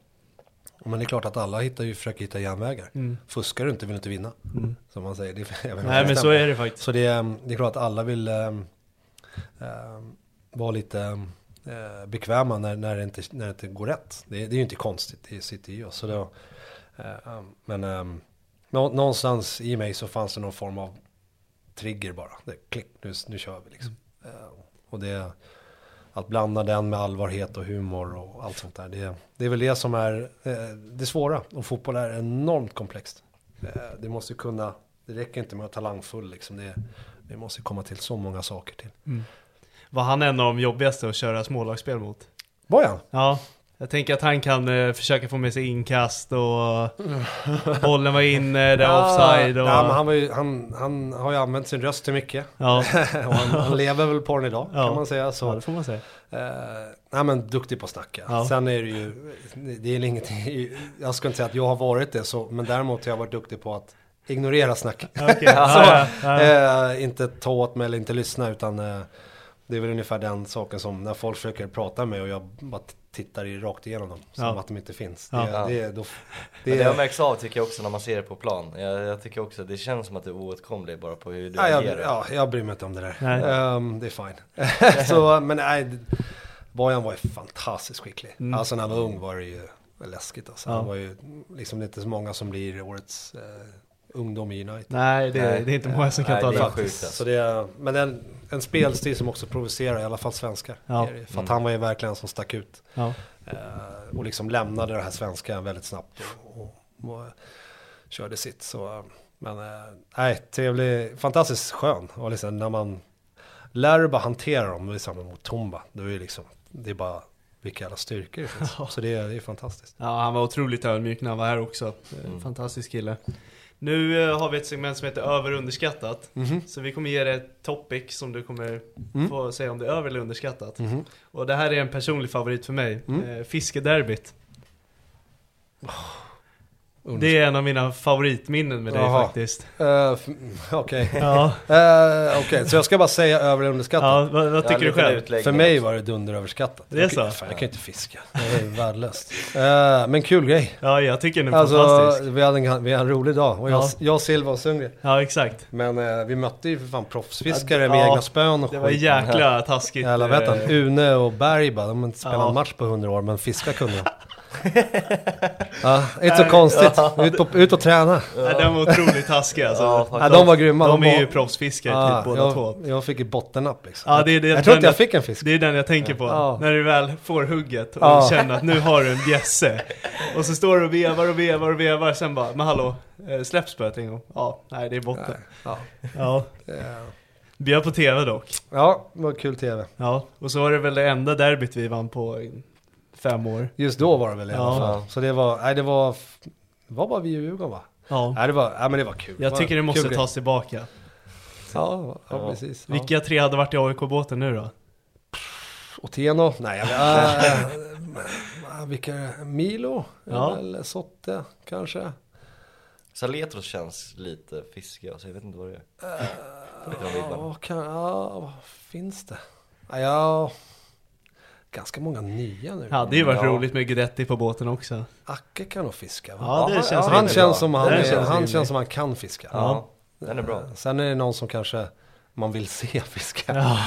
Speaker 3: men det är klart att alla hittar ju, försöker hitta genvägar.
Speaker 1: Mm.
Speaker 3: Fuskar du inte vill du inte vinna.
Speaker 1: Mm.
Speaker 3: Som man säger. Det,
Speaker 1: Nej men så är det faktiskt.
Speaker 3: Så det, är- det är klart att alla vill um, vara lite eh, bekväma när, när, det inte, när det inte går rätt. Det, det är ju inte konstigt, det sitter i oss. Så då, eh, um, men nå, någonstans i mig så fanns det någon form av trigger bara. Det, klick, nu, nu kör vi liksom. Eh, och det, att blanda den med allvarhet och humor och allt sånt där. Det, det är väl det som är eh, det svåra. Och fotboll är enormt komplext. Eh, det måste kunna, det räcker inte med att vara talangfull liksom. Det, det måste komma till så många saker till.
Speaker 1: Var han en av de jobbigaste att köra smålagsspel mot?
Speaker 3: Bojan?
Speaker 1: Ja, jag tänker att han kan eh, försöka få med sig inkast och bollen var inne, det är offside och...
Speaker 3: Ja, men han, var ju, han, han har ju använt sin röst till mycket.
Speaker 1: Ja,
Speaker 3: och han, han lever väl på den idag
Speaker 1: Ja.
Speaker 3: kan man säga. Så,
Speaker 1: ja, det får man säga.
Speaker 3: Eh, nej men duktig på att snacka.
Speaker 1: Ja.
Speaker 3: Sen är det ju, det är ingenting, jag ska inte säga att jag har varit det så, men däremot har jag varit duktig på att ignorera snack.
Speaker 1: Okej,
Speaker 3: Så, eh, inte ta åt mig eller inte lyssna utan eh, det är väl ungefär den saken som när folk försöker prata med och jag bara tittar i, rakt igenom dem som
Speaker 1: Ja.
Speaker 3: att de inte finns.
Speaker 1: Ja.
Speaker 3: Det,
Speaker 2: Ja.
Speaker 3: det, då,
Speaker 2: Det,
Speaker 3: det,
Speaker 2: det har märkts av tycker jag också när man ser det på plan. Jag, jag tycker också det känns som att det är oåtkomligt bara på hur du
Speaker 3: ja, jag,
Speaker 2: agerar.
Speaker 3: ja, jag bryr mig inte om det där. Ehm, det är fine. så, men nej, det- Bojan var ju fantastiskt skicklig.
Speaker 1: Mm.
Speaker 3: Alltså när han var ung var det ju läskigt. Alltså.
Speaker 1: Ja.
Speaker 3: Han var ju liksom det är inte så många som blir årets eh, ungdom i United.
Speaker 1: Nej, det,
Speaker 2: Nej.
Speaker 1: det är inte många som kan
Speaker 2: Nej,
Speaker 1: ta
Speaker 2: det
Speaker 1: det.
Speaker 2: är sjukt alltså.
Speaker 3: Så det är, men en, en spelstil som också provocerar, i alla fall svenskar.
Speaker 1: Ja.
Speaker 3: För att
Speaker 2: Mm.
Speaker 3: han var ju verkligen som stack ut.
Speaker 1: Ja.
Speaker 3: Eh, och liksom lämnade det här svenska väldigt snabbt. Och, och, och körde sitt. Så, eh, Men eh, nej, trevlig, fantastiskt skön. Och liksom när man lär dig bara hantera dem, samma mot Tomba. Då är det liksom, det är bara vilka jävla styrkor det finns. Så det är, det är fantastiskt.
Speaker 1: Ja, han var otroligt ödmjuk när han var här också. Mm. Fantastisk kille. Nu eh, har vi ett segment som heter över och underskattat.
Speaker 3: Mhm.
Speaker 1: Så vi kommer ge dig ett topic som du kommer
Speaker 3: Mm.
Speaker 1: få säga om det är över eller underskattat.
Speaker 3: Mhm.
Speaker 1: Och det här är en personlig favorit för mig.
Speaker 3: Mm.
Speaker 1: Eh, Fiskederbyt. Det är en av mina favoritminnen med dig
Speaker 3: Jaha.
Speaker 1: faktiskt.
Speaker 3: F- Okej.
Speaker 1: Ja,
Speaker 3: Eh, Okej, så jag ska bara säga över eller underskattat.
Speaker 1: ja vad, tycker du själv?
Speaker 2: utläggning
Speaker 3: För mig var det dunderöverskattat.
Speaker 1: Det är
Speaker 3: jag,
Speaker 1: så?
Speaker 3: Fan, jag kan ju inte fiska. Det är värdelöst. Eh, men kul grej.
Speaker 1: Ja, jag tycker den är
Speaker 3: Alltså,
Speaker 1: fantastisk.
Speaker 3: vi hade, en, vi hade en rolig dag. Och jag,
Speaker 1: Ja.
Speaker 3: jag Silva och Sundgren.
Speaker 1: Ja, exakt.
Speaker 3: Men eh, vi mötte ju för fan proffsfiskare
Speaker 1: Ja,
Speaker 3: med
Speaker 1: ja,
Speaker 3: egna spön och
Speaker 1: Det var
Speaker 3: skit.
Speaker 1: jäkla taskigt.
Speaker 3: Jävla vet han, Une och Berg bara, de har inte spelat
Speaker 1: Ja.
Speaker 3: match på hundra år men fiska kunde de. ja, inte så konstigt. Ut, på, ut och träna.
Speaker 1: Nej, den var otroligt taskig alltså.
Speaker 2: Ja,
Speaker 3: Ja, de var grymma.
Speaker 1: De är ju proffsfiskare
Speaker 3: Ja,
Speaker 1: typ båda
Speaker 3: jag,
Speaker 1: två.
Speaker 3: jag fick ju bottennapp liksom.
Speaker 1: Ja, det är det-
Speaker 3: jag tror inte jag fick en fisk.
Speaker 1: Det är den jag tänker på.
Speaker 3: Ja.
Speaker 1: När du väl får hugget och
Speaker 3: Ja.
Speaker 1: känner att nu har du en bjässe. Och så står du och vevar och vevar och vevar, sen bara, men hallå, eh, släpp spöet en gång. Ja, nej det är botten.
Speaker 3: Ja.
Speaker 1: Ja. Bjöd på TV dock.
Speaker 3: ja, det var kul tv.
Speaker 1: Ja, och så var det väl det enda derbyt vi vann på fem år.
Speaker 3: Just då var det väl i alla fall. Så det var, nej det var, var bara vi i Djurgården va?
Speaker 1: Ja.
Speaker 3: Nej det var, nej men det var kul.
Speaker 1: Jag tycker det
Speaker 3: kul
Speaker 1: måste
Speaker 3: grej.
Speaker 1: tas tillbaka.
Speaker 3: Ja, ja,
Speaker 2: Ja.
Speaker 3: precis. Ja.
Speaker 1: Vilka tre hade varit i AIK-båten nu då?
Speaker 3: Oteno? Nej, jag vet äh, äh, Vilka är det? Milo?
Speaker 1: Ja.
Speaker 3: Eller Sotte kanske?
Speaker 2: Saletros känns lite fiskig, alltså jag vet inte vad det är. De vibbarna.
Speaker 3: Ja, kan, ja, vad finns det? Ja, ganska många nya nu.
Speaker 1: Ja, det hade ju varit
Speaker 2: Ja.
Speaker 1: roligt med Guidetti på båten också.
Speaker 3: Acke kan nog fiska va?
Speaker 1: Ja, det
Speaker 2: Ja,
Speaker 1: känns
Speaker 2: ja,
Speaker 3: han känns som han,
Speaker 1: Det
Speaker 3: är,
Speaker 1: känns
Speaker 3: han känns som han kan fiska.
Speaker 2: Ja, den är bra.
Speaker 3: Sen är det någon som kanske man vill se fiska.
Speaker 2: Ja,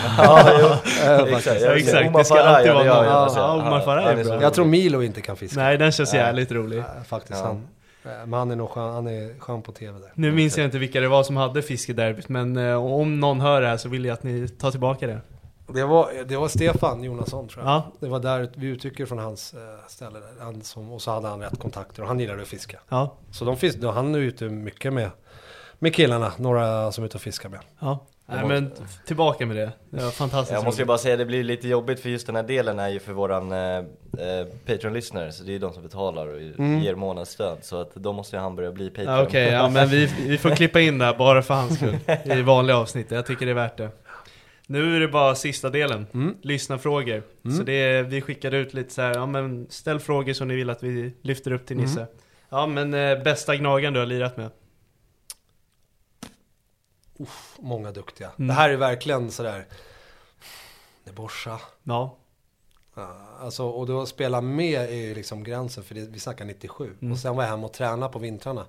Speaker 2: jo.
Speaker 3: Eh,
Speaker 2: Exakt,
Speaker 1: Ja,
Speaker 2: jag
Speaker 1: exakt.
Speaker 2: Omar
Speaker 1: Det ska
Speaker 2: Faraj,
Speaker 1: alltid
Speaker 2: ja,
Speaker 1: vara någon. Ja, ja, Omar Faraj är bra.
Speaker 3: Jag tror. Milo inte kan fiska.
Speaker 1: Nej, den känns
Speaker 2: Ja.
Speaker 1: jävligt rolig.
Speaker 3: Eh, Faktiskt
Speaker 2: Ja.
Speaker 3: han. eh, Men han är nog skön, han är skön på tv där.
Speaker 1: Nu minns jag inte vilka det var som hade fiskederbyt, men eh, om någon hör det här så vill jag att ni tar tillbaka det.
Speaker 3: Det var, det var Stefan Jonasson tror jag.
Speaker 1: Ja,
Speaker 3: Det var där vi uttrycker från hans eh, ställe där. Han som, och så hade han rätt kontakter och han gillade att fiska.
Speaker 1: ja,
Speaker 3: Så de fisk, då, han är ute mycket med, med killarna, några som är ute och fiskar med.
Speaker 1: ja. Nej men tillbaka med det. Det var fantastiskt
Speaker 2: Jag måste ju bara säga det blir lite jobbigt för just den här delen är ju för våran eh, eh, Patreon-lyssnare Så det är ju de som betalar och ger månadsstöd Så att då måste ju han börja bli Patreon
Speaker 1: Ja, Okej, ja men vi, vi får klippa in det här bara för hans skull. I vanliga avsnitt. Jag tycker det är värt det. Nu är det bara sista delen.
Speaker 3: Mm.
Speaker 1: Lyssna-frågor. Så det är, vi skickade ut lite så här, ja men ställ frågor som ni vill att vi lyfter upp till Nisse. Ja men eh, bästa gnagaren du har lirat med?
Speaker 3: Många duktiga.
Speaker 1: Mm.
Speaker 3: Det här är verkligen sådär, Neborsa.
Speaker 1: Ja.
Speaker 3: Ja, alltså, och då spela med är ju liksom gränsen, för det, vi snackar 97.
Speaker 1: Mm.
Speaker 3: Och sen var jag hemma och tränade på vintrarna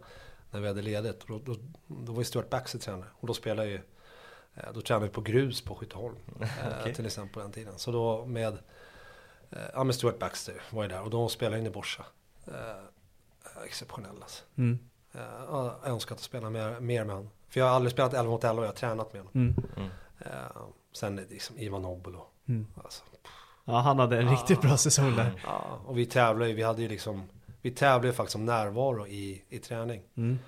Speaker 3: när vi hade ledigt. Då, då, då var ju Stuart Baxter tränare. Och då spelade ju, då tränade vi på grus på Skytteholm. eh,
Speaker 2: Okej.
Speaker 3: Till exempel på den tiden. Så då med, eh, ja med Stuart Baxter var jag där. Och då spelade in i Borsa. Eh, exceptionell alltså.
Speaker 1: Mm.
Speaker 3: Eh, jag har önskat att spela mer, mer med honom. För jag har aldrig spelat 11 mot 11 och jag har tränat med honom.
Speaker 1: Mm.
Speaker 3: Eh, sen liksom Ivan Obolo.
Speaker 1: Mm.
Speaker 3: Alltså,
Speaker 1: Ja han hade en riktigt bra säsong där.
Speaker 3: Ja, och vi tävlar ju, vi hade ju liksom, vi tävlar ju faktiskt om närvaro i, i träning.
Speaker 1: Mm.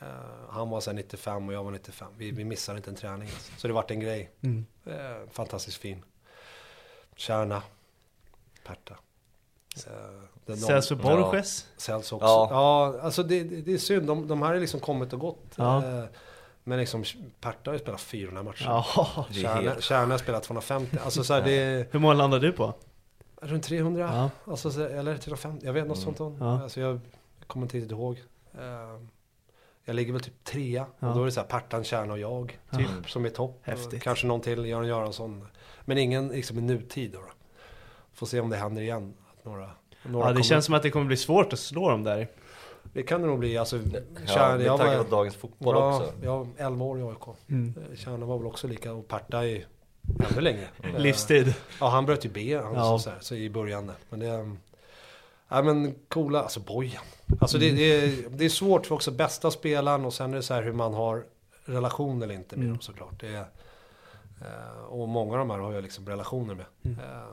Speaker 3: Eh, han var sen 95 och jag var 95. Vi, vi missade inte en träning. Alltså. Så det vart en grej.
Speaker 1: Mm.
Speaker 3: Eh, fantastiskt fin. Kärna. De-
Speaker 1: Celso Borges?
Speaker 3: Celso också.
Speaker 2: Ja.
Speaker 3: Ja, alltså det, det, det är synd. De, de här har liksom kommit och gått.
Speaker 1: Ja.
Speaker 3: Eh, men liksom, Perta har ju spelat 400 matcher.
Speaker 1: Ja.
Speaker 3: Kärna,
Speaker 2: helt-
Speaker 3: Kärna har spelat 250. Alltså så här, det
Speaker 1: Hur många landade du på?
Speaker 3: runt 300.
Speaker 1: Ja.
Speaker 3: Alltså, så- eller 350, jag vet något
Speaker 2: Mm.
Speaker 3: sånt.
Speaker 1: Ja.
Speaker 3: Alltså, jag kommer inte riktigt ihåg. Jag ligger väl typ trea.
Speaker 1: Ja.
Speaker 3: Och då är det så här Pertan, Kärna och jag. Typ, som är topp.
Speaker 1: Häftigt.
Speaker 3: Kanske någon till, Göran Göransson. Men ingen liksom i nutid då. då. Får se om det händer igen. Att några, några
Speaker 1: Ja det
Speaker 3: kommer-
Speaker 1: känns som att det kommer bli svårt att slå dem där.
Speaker 3: Det kan det nog bli. Alltså,
Speaker 2: Ja,
Speaker 3: Kärna,
Speaker 2: med
Speaker 3: jag var,
Speaker 2: på dagens fotboll
Speaker 3: ja,
Speaker 2: också
Speaker 3: jag var 11 år i AIK.
Speaker 1: Mm.
Speaker 3: Kärna var väl också lika. Och Perta är ännu längre. Eh,
Speaker 1: Livstid.
Speaker 3: Ja, han bröt ju ben han,
Speaker 1: Ja.
Speaker 3: så, här, så i början. Men det... är- Ja men coola, alltså Bojan. Alltså
Speaker 1: Mm.
Speaker 3: det, det, är, det är svårt för också bästa spelaren och sen är det så här hur man har relation eller inte med
Speaker 1: Mm.
Speaker 3: dem såklart. Det är, eh, och många av de här har jag liksom relationer med.
Speaker 1: Mm.
Speaker 3: Eh,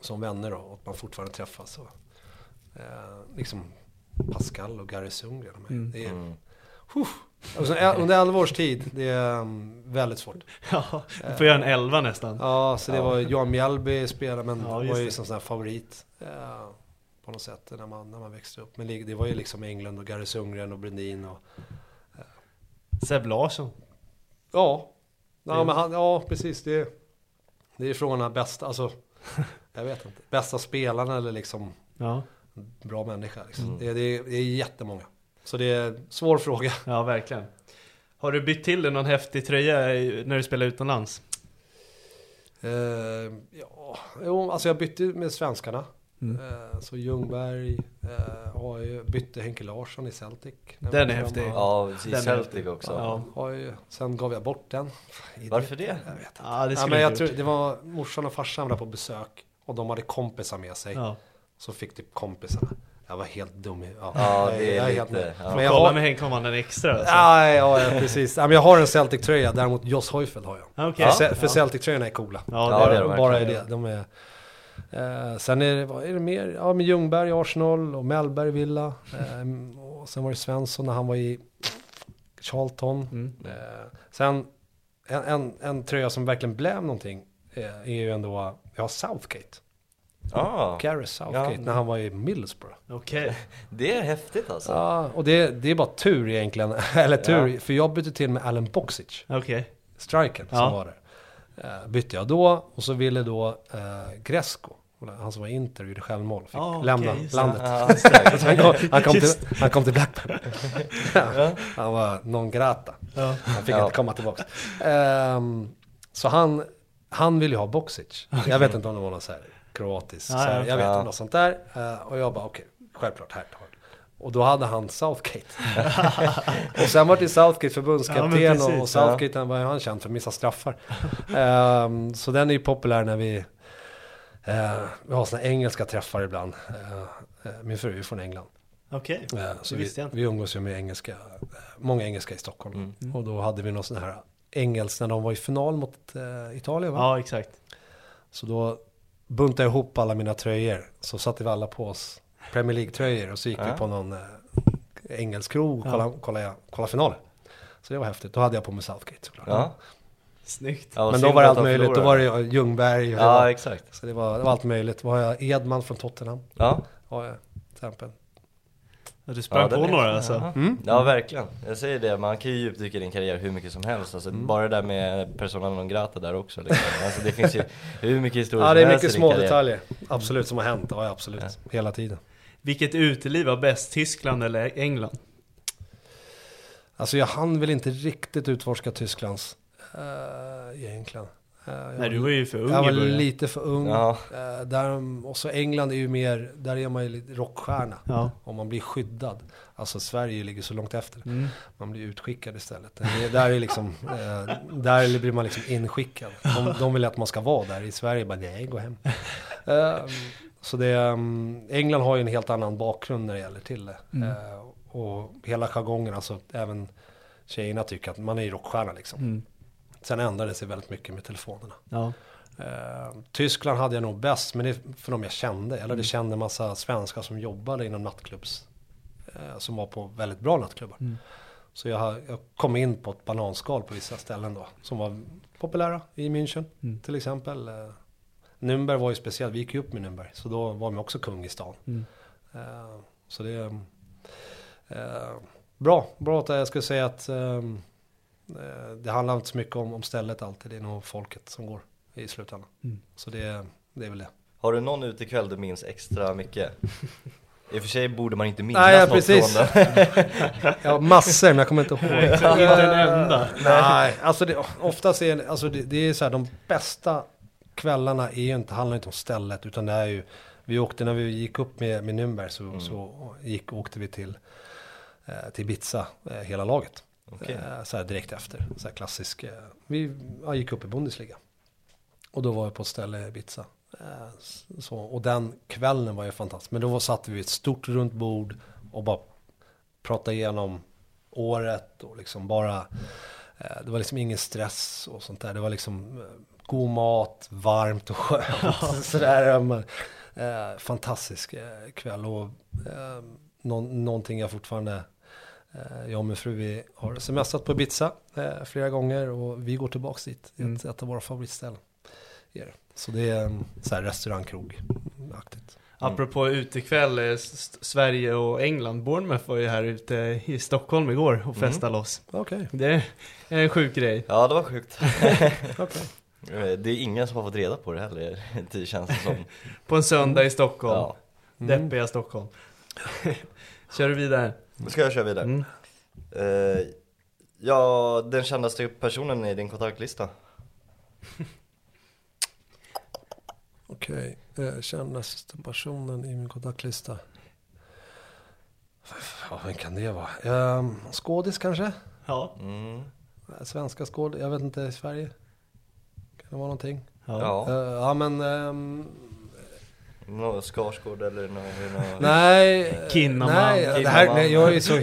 Speaker 3: som vänner då, och att man fortfarande träffas. Och, eh, liksom Pascal och Gary Sundgren. de här.
Speaker 1: Mm.
Speaker 3: Det är,
Speaker 2: mm.
Speaker 3: huh, Och så, ä- under 11 års tid, det är um, väldigt svårt.
Speaker 1: Ja, du får göra en elva nästan.
Speaker 3: Ja, så det var Johan Mjällby spelade, men
Speaker 1: Ja,
Speaker 3: var ju
Speaker 1: det.
Speaker 3: som sån här favorit. På något sätt när man, när man växte upp. Men det var ju liksom England och Gary Sundgren och Brundin och...
Speaker 1: Seb Larsson.
Speaker 3: Ja, ja, men han, ja precis. Det, det är frågan om bästa, alltså... Jag vet inte. Bästa spelarna eller liksom
Speaker 1: Ja,
Speaker 3: bra människa. Liksom.
Speaker 2: Mm.
Speaker 3: Det, det, det är jättemånga. Så det är en svår fråga.
Speaker 1: ja verkligen. Har du bytt till dig någon häftig tröja när du spelar utomlands?
Speaker 3: Eh, ja, jo, alltså jag bytte med svenskarna.
Speaker 1: Mm.
Speaker 3: Eh, så Ljungberg eh, har ju, bytte Henke Larsson i Celtic.
Speaker 1: Den är häftig.
Speaker 2: Ja, i
Speaker 1: Den är
Speaker 2: Celtic också.
Speaker 1: Ja.
Speaker 3: Har ju, sen gav jag bort den.
Speaker 2: Varför det?
Speaker 3: Jag vet inte.
Speaker 1: Ja, det
Speaker 3: Ja, men
Speaker 1: jag
Speaker 3: tror, det var morsan och farsan var på besök. Och de hade kompisar med sig.
Speaker 1: Ja.
Speaker 3: Så fick typ kompisarna. Jag var helt dum. Ja,
Speaker 2: Ja,
Speaker 3: jag,
Speaker 2: det är
Speaker 3: jag
Speaker 2: lite-
Speaker 3: helt med.
Speaker 2: ja.
Speaker 3: Men jag
Speaker 1: Kolla
Speaker 3: har,
Speaker 1: med Henke om han en extra alltså.
Speaker 3: Ja, ja, ja, precis. Ja, men jag har en Celtic-tröja, däremot Joss Heufeld har jag.
Speaker 1: Okej.
Speaker 3: För, för Celtic-tröjorna är coola.
Speaker 1: Ja,
Speaker 2: Ja,
Speaker 1: det är
Speaker 2: är de
Speaker 3: Bara är det. De är, eh, sen är det, vad är det mer? Ja, med Ljungberg i Arsenal och Mellberg i Villa. Eh, och sen var det Svensson när han var i Charlton.
Speaker 1: Mm.
Speaker 3: Eh, sen en, en, en tröja som verkligen blev någonting eh, är ju ändå, har Southgate.
Speaker 2: Ah,
Speaker 3: Gareth Southgate
Speaker 2: Ja.
Speaker 3: när han var i Middlesbrough.
Speaker 1: Okej.
Speaker 2: det är häftigt alltså.
Speaker 3: Ja, och det, det är bara tur egentligen. Eller tur, för jag bytte till med Alan Boxic.
Speaker 1: Okej.
Speaker 3: Striken
Speaker 1: Ja.
Speaker 3: som var där. Eh, bytte jag då och så ville då eh, Gresco, han som var i Inter och gjorde självmål, fick
Speaker 1: Ah,
Speaker 3: lämna
Speaker 1: det.
Speaker 3: landet.
Speaker 2: Ja.
Speaker 3: Så han, kom, han, kom till, han kom till Blackburn. ja, han var non grata.
Speaker 1: Ja.
Speaker 3: Han fick
Speaker 2: Ja.
Speaker 3: inte komma tillbaka. Ehm, så han, han ville ju ha Boxic. Jag vet inte om det var någon så här kroatisk,
Speaker 1: Ja,
Speaker 3: så här,
Speaker 1: ja.
Speaker 3: jag vet
Speaker 2: Ja.
Speaker 3: inte, något sånt där. Eh, och jag bara okej, självklart, här tar. Och då hade han Southgate. och sen var det Southgate
Speaker 1: Ja,
Speaker 3: förbundskapten
Speaker 1: men precis,
Speaker 3: och, Southgate han var ju han känd för att missa straffar. Ehm, så den är ju populär när vi, eh, vi har såna engelska träffar ibland. Eh, eh, min fru är från England.
Speaker 1: Okej.
Speaker 3: Eh, Så
Speaker 1: Det
Speaker 3: vi,
Speaker 1: visste jag inte.
Speaker 3: vi umgås ju med engelska, eh, många engelska i Stockholm. Och då hade vi någon sån här engelskt när de var i final mot eh, Italien va?
Speaker 1: Ja, exakt.
Speaker 3: Så då buntade jag ihop alla mina tröjor. Så satte vi alla på oss Premier League-tröjor och så gick
Speaker 2: Ja.
Speaker 3: vi på någon eh, engelsk krog och
Speaker 1: Ja.
Speaker 3: kollade, kollade, kollade finalen. Så det var häftigt. Då hade jag på mig Southgate såklart.
Speaker 2: Ja.
Speaker 1: Snyggt.
Speaker 2: Ja,
Speaker 3: Men då var det allt möjligt. Då var det Ljungberg. Och det
Speaker 2: Ja,
Speaker 3: var,
Speaker 2: exakt.
Speaker 3: så det var, det var allt möjligt. Då har jag Edman från Tottenham.
Speaker 2: Ja,
Speaker 3: Har jag till exempel.
Speaker 1: Ja, du sprang
Speaker 2: ja, det
Speaker 1: på några alltså.
Speaker 2: Ja.
Speaker 3: Mm.
Speaker 2: ja, verkligen. Jag säger det, man kan ju djupdyka i din karriär hur mycket som helst. Alltså,
Speaker 3: Mm.
Speaker 2: Bara det där med persona non grata där också. Liksom. Alltså, det finns ju hur mycket historia
Speaker 3: Ja,
Speaker 2: som
Speaker 3: det är
Speaker 2: helst
Speaker 3: mycket små detaljer. Absolut, som har hänt. Ja, absolut.
Speaker 2: Ja.
Speaker 3: Hela tiden.
Speaker 1: Vilket uteliv var bäst? Tyskland eller England?
Speaker 3: Alltså jag hann väl inte riktigt utforska Tysklands uh, egentligen. Eh, jag
Speaker 1: Nej, du var ju för ung
Speaker 3: Jag var lite för ung.
Speaker 2: Ja.
Speaker 3: Eh, där, och så England är ju mer, där är man ju lite rockstjärna.
Speaker 1: Ja.
Speaker 3: Om man blir skyddad. Alltså Sverige ligger så långt efter.
Speaker 1: Mm.
Speaker 3: Man blir utskickad istället. Det, där, är liksom, eh, där blir man liksom inskickad. De, de vill att man ska vara där. I Sverige bara, nej, gå hem. Eh, så det, um, England har ju en helt annan bakgrund när det gäller till det.
Speaker 1: Mm.
Speaker 3: Eh, och hela jargongen, alltså även tjejerna tycker att man är ju rockstjärna liksom.
Speaker 1: Mm.
Speaker 3: Sen ändrade det sig väldigt mycket med telefonerna.
Speaker 1: Ja.
Speaker 3: Eh, Tyskland hade jag nog bäst, men det är för de jag kände. Eller
Speaker 1: Mm.
Speaker 3: det kände en massa svenskar som jobbade inom nattklubbs. Eh, som var på väldigt bra nattklubbar.
Speaker 1: Mm.
Speaker 3: Så jag, jag kom in på ett bananskal på vissa ställen då. Som var populära i München
Speaker 1: Mm.
Speaker 3: till exempel. Eh, Nürnberg var ju speciellt, vi gick ju upp med Nürnberg. Så då var man också kung i stan.
Speaker 1: Mm.
Speaker 3: Så det är eh, bra. Bra att jag skulle säga att ehm, eh, det handlar inte så mycket om, om stället alltid. Det är nog folket som går i slutändan.
Speaker 1: Mm.
Speaker 3: Så det, det är väl det.
Speaker 2: Har du någon utekväll du minns extra mycket? I och för sig borde man inte minnas
Speaker 3: Nej, ja,
Speaker 2: något
Speaker 3: precis.
Speaker 2: från det.
Speaker 3: Jag har massor men jag kommer inte ihåg.
Speaker 1: Inte en enda.
Speaker 3: Nej, alltså det, oftast är alltså det, det är så här, de bästa kvällarna är ju inte, handlar inte om stället utan det är ju, vi åkte när vi gick upp med, med Nürnberg så,
Speaker 2: Mm.
Speaker 3: så gick, åkte vi till, eh, till Ibiza, eh, hela laget.
Speaker 2: Okej.
Speaker 3: Eh, så här direkt efter, så här klassisk, eh, vi ja, gick upp i Bundesliga. Och då var jag på ett ställe i Ibiza. Eh, så, och den kvällen var ju fantastisk. Men då satt vi vid ett stort runt bord och bara pratade igenom året och liksom bara, det var liksom ingen stress och sånt där. Det var liksom god mat, varmt och skönt. Sådär, men, eh, fantastisk kväll och nå- någonting jag fortfarande Jag och min fru vi har semestrat på Ibiza eh, flera gånger och vi går tillbaks dit. Det är
Speaker 1: Mm.
Speaker 3: ett, ett av våra favoritställen. Så det är så här restaurangkrog-aktigt.
Speaker 1: Apropå utekväll, eh, Sverige och England. Bournemouth var ju här ute i Stockholm igår och festade loss.
Speaker 3: Okej,
Speaker 1: Det är en sjuk grej.
Speaker 2: Ja det var sjukt.
Speaker 3: okej.
Speaker 2: Eh, Det är ingen som har fått reda på det heller, det känns det som.
Speaker 1: På en söndag i Stockholm.
Speaker 2: Ja.
Speaker 3: Mm.
Speaker 1: Deppiga Stockholm. Kör du vidare?
Speaker 2: Nu ska jag köra vidare.
Speaker 1: Mm.
Speaker 2: Eh, ja, den kändaste personen i din kontaktlista?
Speaker 3: Okej, okay. kändaste personen i min kontaktlista. Ja, vem kan det vara? Ehm, skådis kanske?
Speaker 1: Ja.
Speaker 2: Mm.
Speaker 3: Eh, Svenska skådis, jag vet inte, i Sverige? Kan det vara någonting?
Speaker 1: ja.
Speaker 2: Ja,
Speaker 3: Eh, ja men, ehm,
Speaker 2: Nå Skarsgård eller nå, nå...
Speaker 3: nej.
Speaker 1: Kinnaman.
Speaker 3: Nej, det här, nej, jag är så,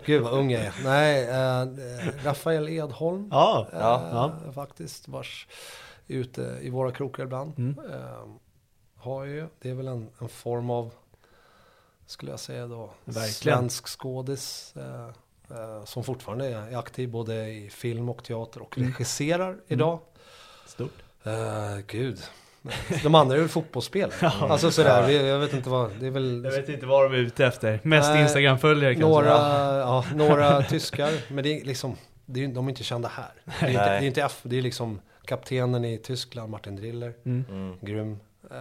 Speaker 3: gud vad ung jag är. Nej, eh, Rafael Edholm.
Speaker 1: Ja.
Speaker 2: Ja.
Speaker 3: Faktiskt, vars ute i våra krokar ibland.
Speaker 1: Mm.
Speaker 3: Eh, har ju, det är väl en, en form av, skulle jag säga då,
Speaker 1: Verkligen.
Speaker 3: svensk skådis. Som fortfarande är, aktiv både i film och teater och
Speaker 1: Mm.
Speaker 3: regisserar idag.
Speaker 1: Stort.
Speaker 3: Gud. De andra är väl fotbollsspelare. Alltså sådär, jag vet inte vad, det är väl
Speaker 1: Jag vet inte vad de är ute efter. Mest
Speaker 3: Nej,
Speaker 1: Instagram-följare kanske.
Speaker 3: några,
Speaker 1: Ja.
Speaker 3: ja, några tyskar. Men det är liksom, det är, de är inte kända här. Det är inte, det är inte F, det är liksom kaptenen i Tyskland, Martin Driller.
Speaker 1: Mm.
Speaker 2: Mm.
Speaker 3: Grym. Eh,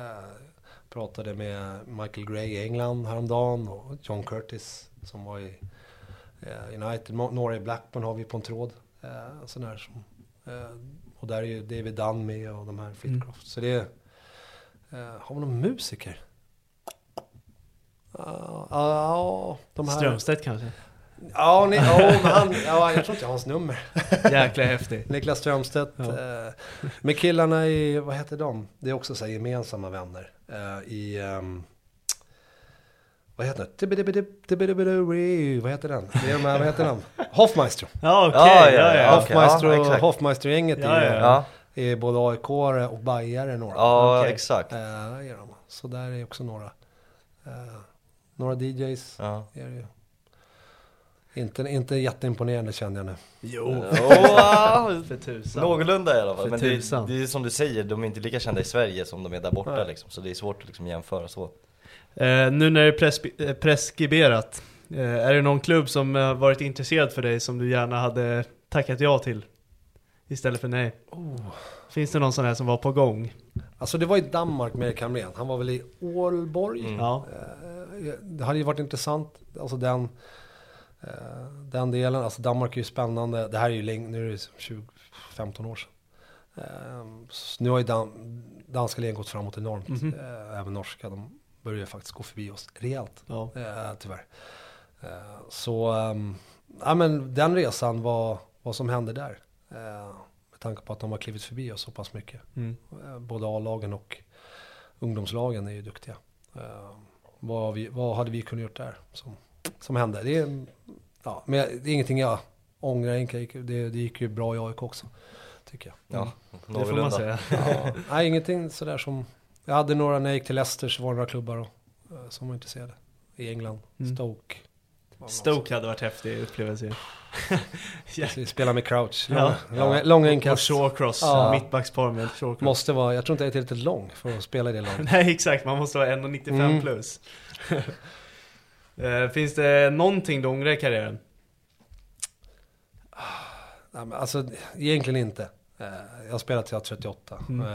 Speaker 3: pratade med Michael Gray i England häromdagen och John Curtis som var i eh, United. Några i Blackburn har vi på en tråd. Eh, sån som, eh, och där är ju David Dunn med och de här Flitcroft. Så det är, eh, har vi någon musiker? Ja, ja, de här.
Speaker 1: Strömstedt kanske.
Speaker 3: Ja, ni, ja, men han, ja, jag tror inte jag har hans nummer.
Speaker 1: Jäkla häftig.
Speaker 3: Niklas Strömstedt.
Speaker 1: Ja.
Speaker 3: Eh, med killarna i, vad heter de? Det är också så här gemensamma vänner. Eh, I, ehm, vad heter den? Vad heter den? Det är de här, vad heter de? Hoffmaestro.
Speaker 1: Ja okej,
Speaker 2: Okay,
Speaker 1: ja,
Speaker 2: ja,
Speaker 1: ja.
Speaker 2: ja. och ja,
Speaker 3: Hoffmeister-gänget
Speaker 1: Ja, ja,
Speaker 2: Ja,
Speaker 3: är både aik och bajare några.
Speaker 2: ja
Speaker 1: okay.
Speaker 2: exakt.
Speaker 3: Är de. Så där är också några. Några DJs
Speaker 2: Ja.
Speaker 3: är det ju. Inte, inte jätteimponerande kände jag nu.
Speaker 1: Jo, för tusan.
Speaker 2: Någorlunda i alla fall. Men det, det är som du säger, de är inte lika kända i Sverige som de är där borta liksom. Så det är svårt att liksom jämföra så.
Speaker 1: Eh, nu när det är eh, preskriberat, eh, är det någon klubb som har varit intresserad för dig som du gärna hade tackat ja till? Istället för nej. Finns det någon sån här som var på gång?
Speaker 3: Alltså det var i Danmark med Erik Hamrén. Han var väl i Ålborg.
Speaker 2: Mm.
Speaker 1: Ja.
Speaker 3: Eh, Det hade ju varit intressant, alltså den, eh, den delen. Alltså Danmark är ju spännande. Det här är ju länge, nu är det 20-15 år sedan. Eh, så Nu har ju dan, danska ligan gått framåt enormt. Eh, Även norska, de börjar faktiskt gå förbi oss rejält.
Speaker 1: Ja.
Speaker 3: Eh, tyvärr. Eh, så, ehm, ja men den resan var vad som hände där. Eh, med tanke på att de har klivit förbi oss så pass mycket.
Speaker 1: Mm.
Speaker 3: Eh, Både A-lagen och ungdomslagen är ju duktiga. Eh, vad, vi, vad hade vi kunnat gjort där som, som hände? Det är, ja, men det är ingenting jag ångrar. Det, det gick ju bra i AIK också, tycker jag.
Speaker 2: Ja,
Speaker 1: Det får man säga.
Speaker 3: Ja, nej, ingenting sådär som... Jag hade några, när jag gick till Leicester så var det några klubbar och, eh, som var intresserade. I England,
Speaker 1: Mm.
Speaker 3: Stoke.
Speaker 1: Stoke hade varit häftig upplevelse. ja.
Speaker 3: Precis, Spela med crouch.
Speaker 1: Ja.
Speaker 3: Långa, långa, långa
Speaker 1: Och
Speaker 3: inkast.
Speaker 1: shawcross,
Speaker 3: Ja.
Speaker 1: mittbackspar med shawcross.
Speaker 3: Måste vara, jag tror inte jag är tillräckligt lång för att spela i det laget.
Speaker 1: Nej exakt, man måste vara 1,95
Speaker 3: Mm.
Speaker 1: plus. Eh, Finns det någonting du ångrar i karriären?
Speaker 3: Nej, men alltså, egentligen inte. Eh, Jag har spelat till jag var 38.
Speaker 1: Mm.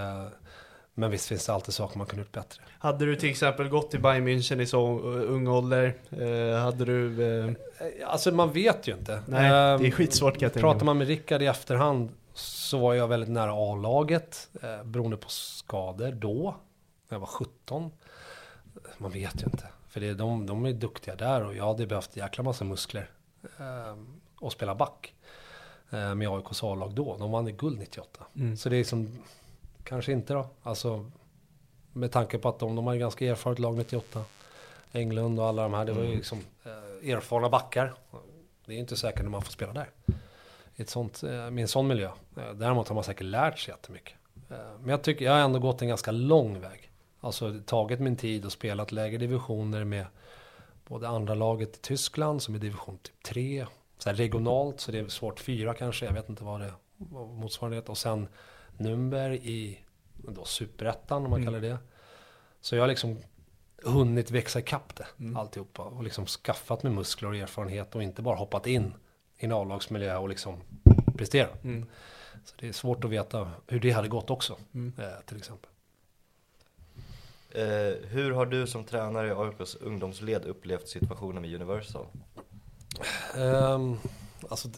Speaker 3: Men visst finns det alltid saker man kunde gjort bättre.
Speaker 1: Hade du till exempel gått till Bayern München i så ung ålder? Eh, hade du... eh,
Speaker 3: Alltså man vet ju inte.
Speaker 1: nej, det är
Speaker 3: Eh,
Speaker 1: skitsvårt kan jag tänka
Speaker 3: Pratar man med Rickard i efterhand så var jag väldigt nära A-laget. Eh, beroende på skador då. När jag var 17. Man vet ju inte. För det, de, de är duktiga där och jag hade behövt jäkla massa muskler. Eh, och spela back. Eh, med AIKs A-lag då. De vann guld 98.
Speaker 1: Mm.
Speaker 3: Så det är som, kanske inte då. Alltså med tanke på att de, de har ju ganska erfaret lag 98. Englund och alla de här, det var ju liksom eh, erfarna backar. Det är inte säkert när man får spela där. I ett sånt, eh, med en sån miljö. Eh, däremot har man säkert lärt sig jättemycket. Eh, men jag tycker, jag har ändå gått en ganska lång väg. Alltså tagit min tid och spelat lägre divisioner med både andra laget i Tyskland som är division typ 3. Så regionalt, så det är svårt fyra kanske, jag vet inte vad det vad motsvarighet. Och sen Nürnberg i då superettan om man kallar det. Så jag har liksom hunnit växa ikapp det, mm. alltihopa. Och liksom skaffat mig muskler och erfarenhet och inte bara hoppat in i en A-lagsmiljö och liksom prestera.
Speaker 1: Mm.
Speaker 3: Så det är svårt att veta hur det hade gått också,
Speaker 1: Mm.
Speaker 3: eh, till exempel.
Speaker 2: Eh, hur har du som tränare i AIKs ungdomsled upplevt situationen med Universal?
Speaker 3: Um, alltså,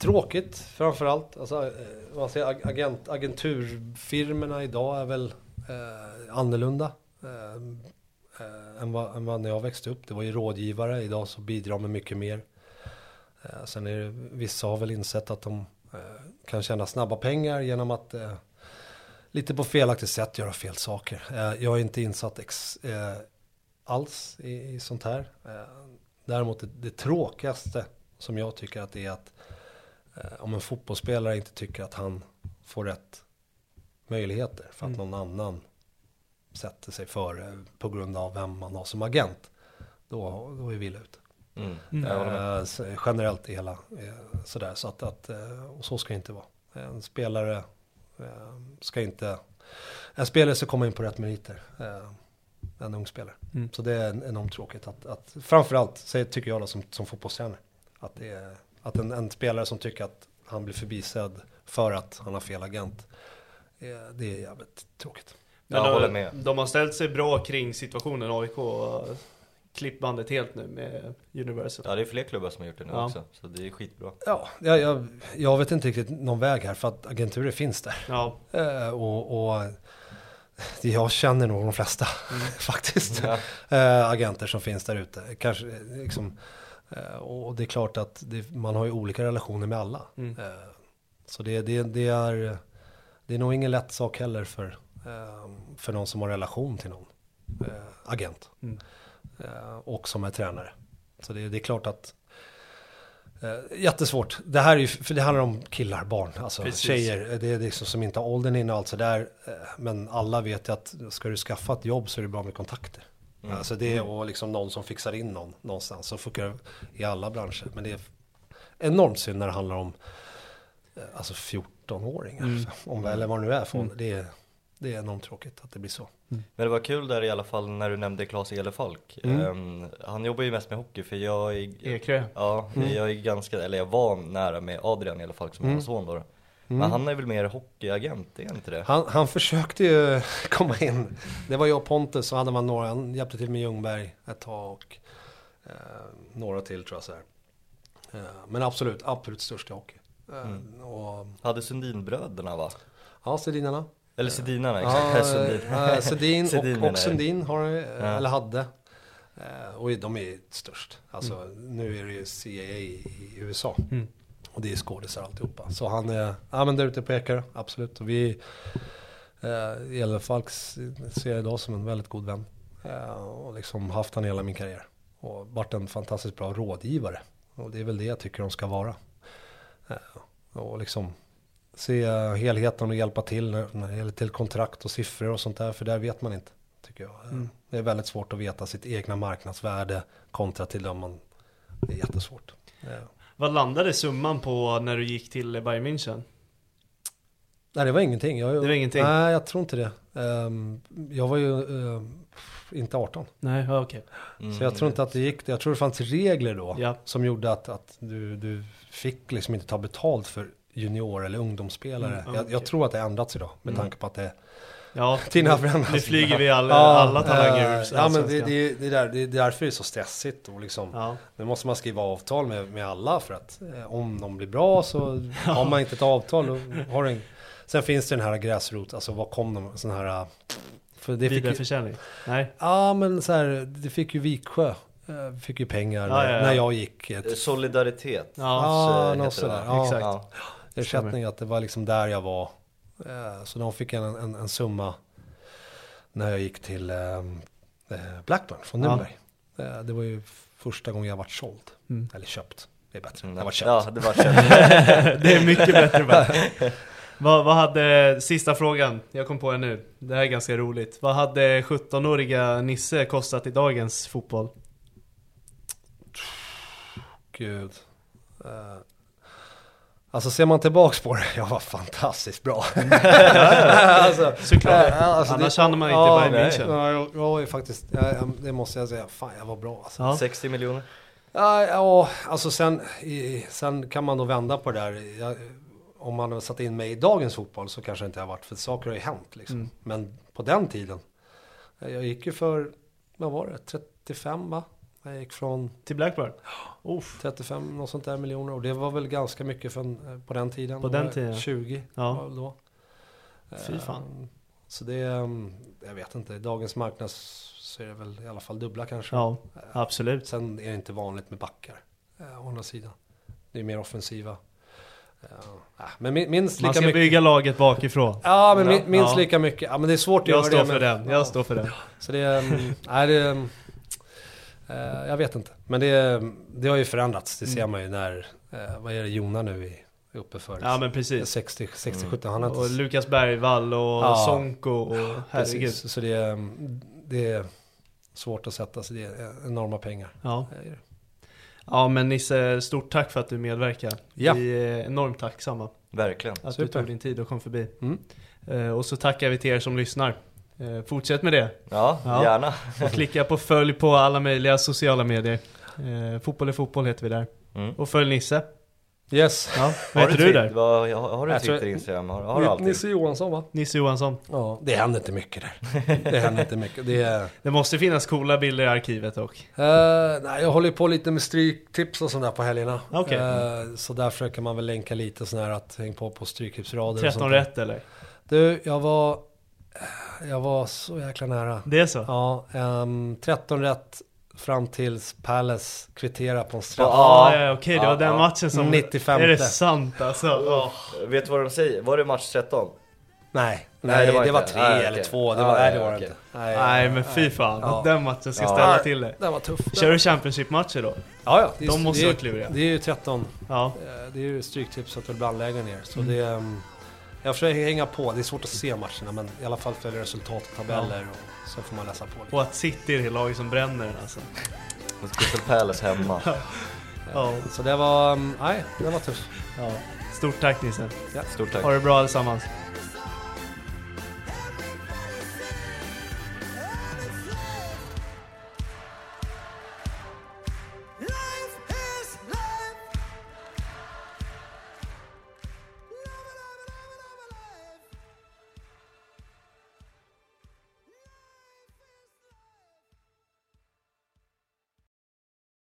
Speaker 3: tråkigt framförallt. Alltså, eh, vad man säger, agent, agenturfirmorna idag är väl eh, annorlunda. Eh, eh, än, vad, än vad när jag växte upp. Det var ju rådgivare, idag så bidrar de med mycket mer. Eh, sen är det, vissa har väl insett att de eh, kan tjäna snabba pengar genom att eh, lite på felaktigt sätt göra fel saker. Eh, jag är inte insatt ex, eh, alls i, i sånt här. Eh, däremot det, det tråkigaste som jag tycker att det är att eh, om en fotbollsspelare inte tycker att han får rätt möjligheter för att någon annan sätter sig före på grund av vem man har som agent. Då, då är vi illa ute.
Speaker 2: Mm.
Speaker 1: Mm.
Speaker 3: Eh, generellt i hela eh, sådär. Så att, att, eh, och så ska det inte vara. En spelare eh, ska inte, en spelare ska komma in på rätt meriter. Eh, en ung spelare.
Speaker 1: Mm.
Speaker 3: Så det är enormt tråkigt att, att framförallt, säger- tycker jag då som, som fotbollstränare, att, det är, att en, en spelare som tycker att han blir förbisedd för att han har fel agent, eh, det är jävligt tråkigt.
Speaker 2: Jag
Speaker 1: de,
Speaker 2: håller med.
Speaker 1: De har ställt sig bra kring situationen AIK och klippt bandet helt nu med Universal.
Speaker 2: Ja det är fler klubbar som har gjort det nu
Speaker 1: Ja.
Speaker 2: också, så det är skitbra.
Speaker 3: Ja, jag, jag, jag vet inte riktigt någon väg här för att agenturer finns där.
Speaker 1: Ja,
Speaker 3: Eh, och, och jag känner nog de flesta faktiskt.
Speaker 2: Ja.
Speaker 3: Eh, agenter som finns där ute. Kanske liksom, och det är klart att det, man har ju olika relationer med alla.
Speaker 1: Mm.
Speaker 3: Eh, så det, det, det, är, det är nog ingen lätt sak heller för, eh, för någon som har relation till någon eh, agent.
Speaker 1: Mm.
Speaker 3: Eh, och som är tränare. Så det, det är klart att Eh, jättesvårt. Det här är ju, för det handlar om killar, barn, alltså
Speaker 1: Precis.
Speaker 3: tjejer. Det är liksom som inte har åldern inne och allt sådär. Eh, men alla vet ju att ska du skaffa ett jobb så är det bra med kontakter.
Speaker 2: Mm.
Speaker 3: Alltså det är och liksom någon som fixar in någon någonstans. Så funkar det i alla branscher. Men det är enormt synd när det handlar om eh, alltså 14-åringar.
Speaker 1: Mm.
Speaker 3: Om, eller vad det nu är för ålder. det, är, det är enormt tråkigt att det blir så.
Speaker 2: Men det var kul där i alla fall när du nämnde Claes Elefalk.
Speaker 3: Mm.
Speaker 2: Ehm, han jobbar ju mest med hockey för jag är,
Speaker 1: Ekrö.
Speaker 2: ja,
Speaker 3: Mm.
Speaker 2: jag är ganska, eller jag var nära med Adrian Elefalk som är hans son då. Men han är väl mer hockeyagent, är han inte det?
Speaker 3: Han, han försökte ju komma in. Det var jag och Pontus, så hade man några, han hjälpte till med Ljungberg ett tag och eh, några till tror jag så här. Eh, men absolut, absolut störst i hockey. Eh, och,
Speaker 2: Hade Sundinbröderna va?
Speaker 3: ja, Sedinarna.
Speaker 2: Eller Sedinarna,
Speaker 3: Ja,
Speaker 2: exakt.
Speaker 3: Eh, Sedin och, och. Sundin har, eh,
Speaker 2: Ja.
Speaker 3: eller hade. Eh, och de är störst. Alltså nu är det ju CIA i USA.
Speaker 1: Mm.
Speaker 3: Och det är skådisar alltihopa. Så han är, ja men där ute på Ekerö, absolut. Och vi, eh, Elefalks ser jag idag som en väldigt god vän. Eh, och liksom haft han hela min karriär. Och varit en fantastiskt bra rådgivare. Och det är väl det jag tycker de ska vara. Eh, och liksom se helheten och hjälpa till när, när det gäller till kontrakt och siffror och sånt där. För där vet man inte, tycker jag. Eh, Det är väldigt svårt att veta sitt egna marknadsvärde kontra till dem man... Det är jättesvårt. Eh,
Speaker 1: Vad landade summan på när du gick till Bayern München?
Speaker 3: Nej, det var ingenting. Jag,
Speaker 1: Det var ingenting?
Speaker 3: Nej, jag tror inte det. Ehm, jag var ju ehm, inte 18.
Speaker 1: Nej, okej.
Speaker 2: Mm.
Speaker 3: Så jag tror inte att det gick. Jag tror det fanns regler då.
Speaker 1: Ja.
Speaker 3: Som gjorde att, att du, du fick liksom inte ta betalt för junior eller ungdomsspelare.
Speaker 1: Mm, ja,
Speaker 3: jag, jag tror att det ändrats idag. Med
Speaker 2: Mm.
Speaker 3: tanke på att det
Speaker 1: Ja,
Speaker 3: har förändrats.
Speaker 1: nu flyger vi alla,
Speaker 3: Ja,
Speaker 1: alla talanger
Speaker 3: eh,
Speaker 1: ur
Speaker 3: Ja men det, det, det, är där, det är därför det är så stressigt. Och liksom,
Speaker 1: Ja,
Speaker 3: Nu måste man skriva avtal med, med alla för att eh, om de blir bra så har man inte ett avtal. Då har en, sen finns det den här gräsrot, alltså vad kom de, sån här... eh, För det fick ju,
Speaker 1: vidareförsäljning? Nej?
Speaker 3: ja men så här, det fick ju Viksjö, fick ju pengar
Speaker 1: Ja,
Speaker 3: när,
Speaker 1: ja, ja.
Speaker 3: när jag gick. Ett,
Speaker 2: Solidaritet.
Speaker 1: Ja,
Speaker 3: Ja,
Speaker 2: heter
Speaker 3: något
Speaker 2: det,
Speaker 3: sådär. Ja.
Speaker 1: Exakt.
Speaker 2: Ja.
Speaker 3: ersättning att det var liksom där jag var. Eh, Så de fick en, en, en summa när jag gick till eh, eh, Blackburn från
Speaker 1: Ja.
Speaker 3: Nürnberg. Eh, Det var ju första gången jag varit såld.
Speaker 1: Mm.
Speaker 3: Eller köpt. Det är bättre.
Speaker 2: Mm,
Speaker 3: Jag var köpt.
Speaker 2: Ja, det var köpt.
Speaker 1: det är mycket bättre bara. vad, vad hade, sista frågan, jag kom på en nu. Det här är ganska roligt. Vad hade 17-åriga Nisse kostat i dagens fotboll?
Speaker 3: gud. Eh, alltså ser man tillbaks på det, jag var fantastiskt bra. alltså,
Speaker 1: Såklart.
Speaker 3: eh, alltså,
Speaker 1: Annars
Speaker 3: det-
Speaker 1: hamnar man inte
Speaker 3: ja,
Speaker 1: Bayern. München.
Speaker 3: Ja, jag, jag var ju faktiskt, ja, jag- det måste jag säga, fan jag var bra alltså.
Speaker 1: Ja.
Speaker 2: 60 miljoner.
Speaker 3: Ja, ja alltså sen, i, sen kan man då vända på det där. Jag, om man har satt in mig i dagens fotboll så kanske det inte har varit, för saker har ju hänt liksom.
Speaker 1: Mm.
Speaker 3: Men på den tiden, jag gick ju för, vad var det, 35 va? Jag gick från
Speaker 1: Till Blackburn? Uff.
Speaker 3: 35, något sånt där miljoner. Och det var väl ganska mycket för, en- på den tiden.
Speaker 1: På den
Speaker 3: jag
Speaker 1: tiden.
Speaker 3: 20
Speaker 1: Ja.
Speaker 3: då.
Speaker 1: Fy fan.
Speaker 3: Eh, Så det, mm, jag vet inte, i dagens marknad så är det väl i alla fall dubbla kanske.
Speaker 1: Ja, absolut.
Speaker 3: Sen är det inte vanligt med backar, eh, å andra sidan. Det är mer offensiva. Men min- minst
Speaker 1: Man
Speaker 3: lika
Speaker 1: ska
Speaker 3: mycket.
Speaker 1: bygga laget bakifrån.
Speaker 3: Ja, men min- minst
Speaker 1: Ja.
Speaker 3: lika mycket. Ja, men det är svårt att
Speaker 1: Jag
Speaker 3: göra
Speaker 1: står
Speaker 3: det.
Speaker 1: för
Speaker 3: men-
Speaker 1: den,
Speaker 3: Ja.
Speaker 1: jag står för den.
Speaker 3: Så det är, mm, nej det är, mm, eh, jag vet inte. Men det, det har ju förändrats. Det ser man ju när, eh, vad är det Jona nu är uppe för?
Speaker 1: Mm. Ja men precis.
Speaker 3: 60, 60 70, han har
Speaker 1: Och
Speaker 3: inte...
Speaker 1: Lukas Bergvall och
Speaker 3: Ja.
Speaker 1: Sonko och herregud.
Speaker 3: Precis, så det är, mm, det är svårt att sätta sig. Det är enorma pengar.
Speaker 1: Ja. Ja men Nisse, stort tack för att du medverkar.
Speaker 3: Ja.
Speaker 1: Vi är enormt tacksamma
Speaker 2: Verkligen.
Speaker 1: att
Speaker 3: Super.
Speaker 1: du tog din tid och kom förbi.
Speaker 3: Mm.
Speaker 1: Eh, och så tackar vi till er som lyssnar. Eh, fortsätt med det.
Speaker 2: Ja,
Speaker 1: Ja.
Speaker 2: gärna.
Speaker 1: Och klicka på följ på alla möjliga sociala medier. Eh, fotboll är fotboll heter vi där.
Speaker 2: Mm.
Speaker 1: Och följ Nisse.
Speaker 3: Yes.
Speaker 1: Ja, vad heter du där?
Speaker 2: Vad, har, har du Twitter, Instagram? Har, har du alltid?
Speaker 3: Nisse Johansson va?
Speaker 1: Nisse Johansson.
Speaker 3: Ja, det händer inte mycket där. Det händer inte mycket. Det är...
Speaker 1: Det måste finnas coola bilder i arkivet dock.
Speaker 3: Eh, nej, jag håller på lite med stryktips och sånt där på helgerna.
Speaker 1: Okej.
Speaker 3: Eh, så där försöker man väl länka lite sån här att häng på på stryktipsrader och
Speaker 1: 13
Speaker 3: sånt där.
Speaker 1: rätt eller?
Speaker 3: Du, jag var... Jag var så jäkla nära.
Speaker 1: Det är så?
Speaker 3: Ja, ehm, 13 rätt fram tills Palace kvitterar på en straff.
Speaker 1: Ja, ja, okej, det var
Speaker 2: Ja,
Speaker 1: den matchen som...
Speaker 3: 95.
Speaker 1: Är det sant alltså? Ja.
Speaker 2: Vet du vad de säger? Var det match 13?
Speaker 3: Nej,
Speaker 2: Nej,
Speaker 3: nej,
Speaker 2: det
Speaker 3: det
Speaker 2: var
Speaker 3: var,
Speaker 2: inte.
Speaker 3: tre
Speaker 2: Nej,
Speaker 3: eller
Speaker 2: okej.
Speaker 3: två. Det var, nej, det var det
Speaker 2: okej.
Speaker 3: inte. Nej,
Speaker 1: Nej men fy fan,
Speaker 3: Ja.
Speaker 1: den matchen ska
Speaker 2: Ja.
Speaker 1: ställa till det.
Speaker 3: Den var tuff.
Speaker 1: Kör du Championship-matcher då?
Speaker 3: Ja, ja. Det
Speaker 1: De måste
Speaker 3: det är,
Speaker 1: vara kluriga.
Speaker 3: Det är ju 13.
Speaker 1: Ja.
Speaker 3: eh, Det är ju stryktips att ibland lägga ner. Så
Speaker 1: Mm.
Speaker 3: det... ehm, Jag försöker hänga på. Det är svårt att se matcherna men i alla fall följa resultat och tabeller och så får man läsa på lite.
Speaker 1: Och att City är det laget som bränner den alltså.
Speaker 2: Mot Crystal Palace hemma.
Speaker 1: Ja.
Speaker 3: Så det var... ehm, Nej, det var tufft.
Speaker 1: ja. Stort tack Nisse.
Speaker 2: Stort tack.
Speaker 1: Ha det bra allesammans.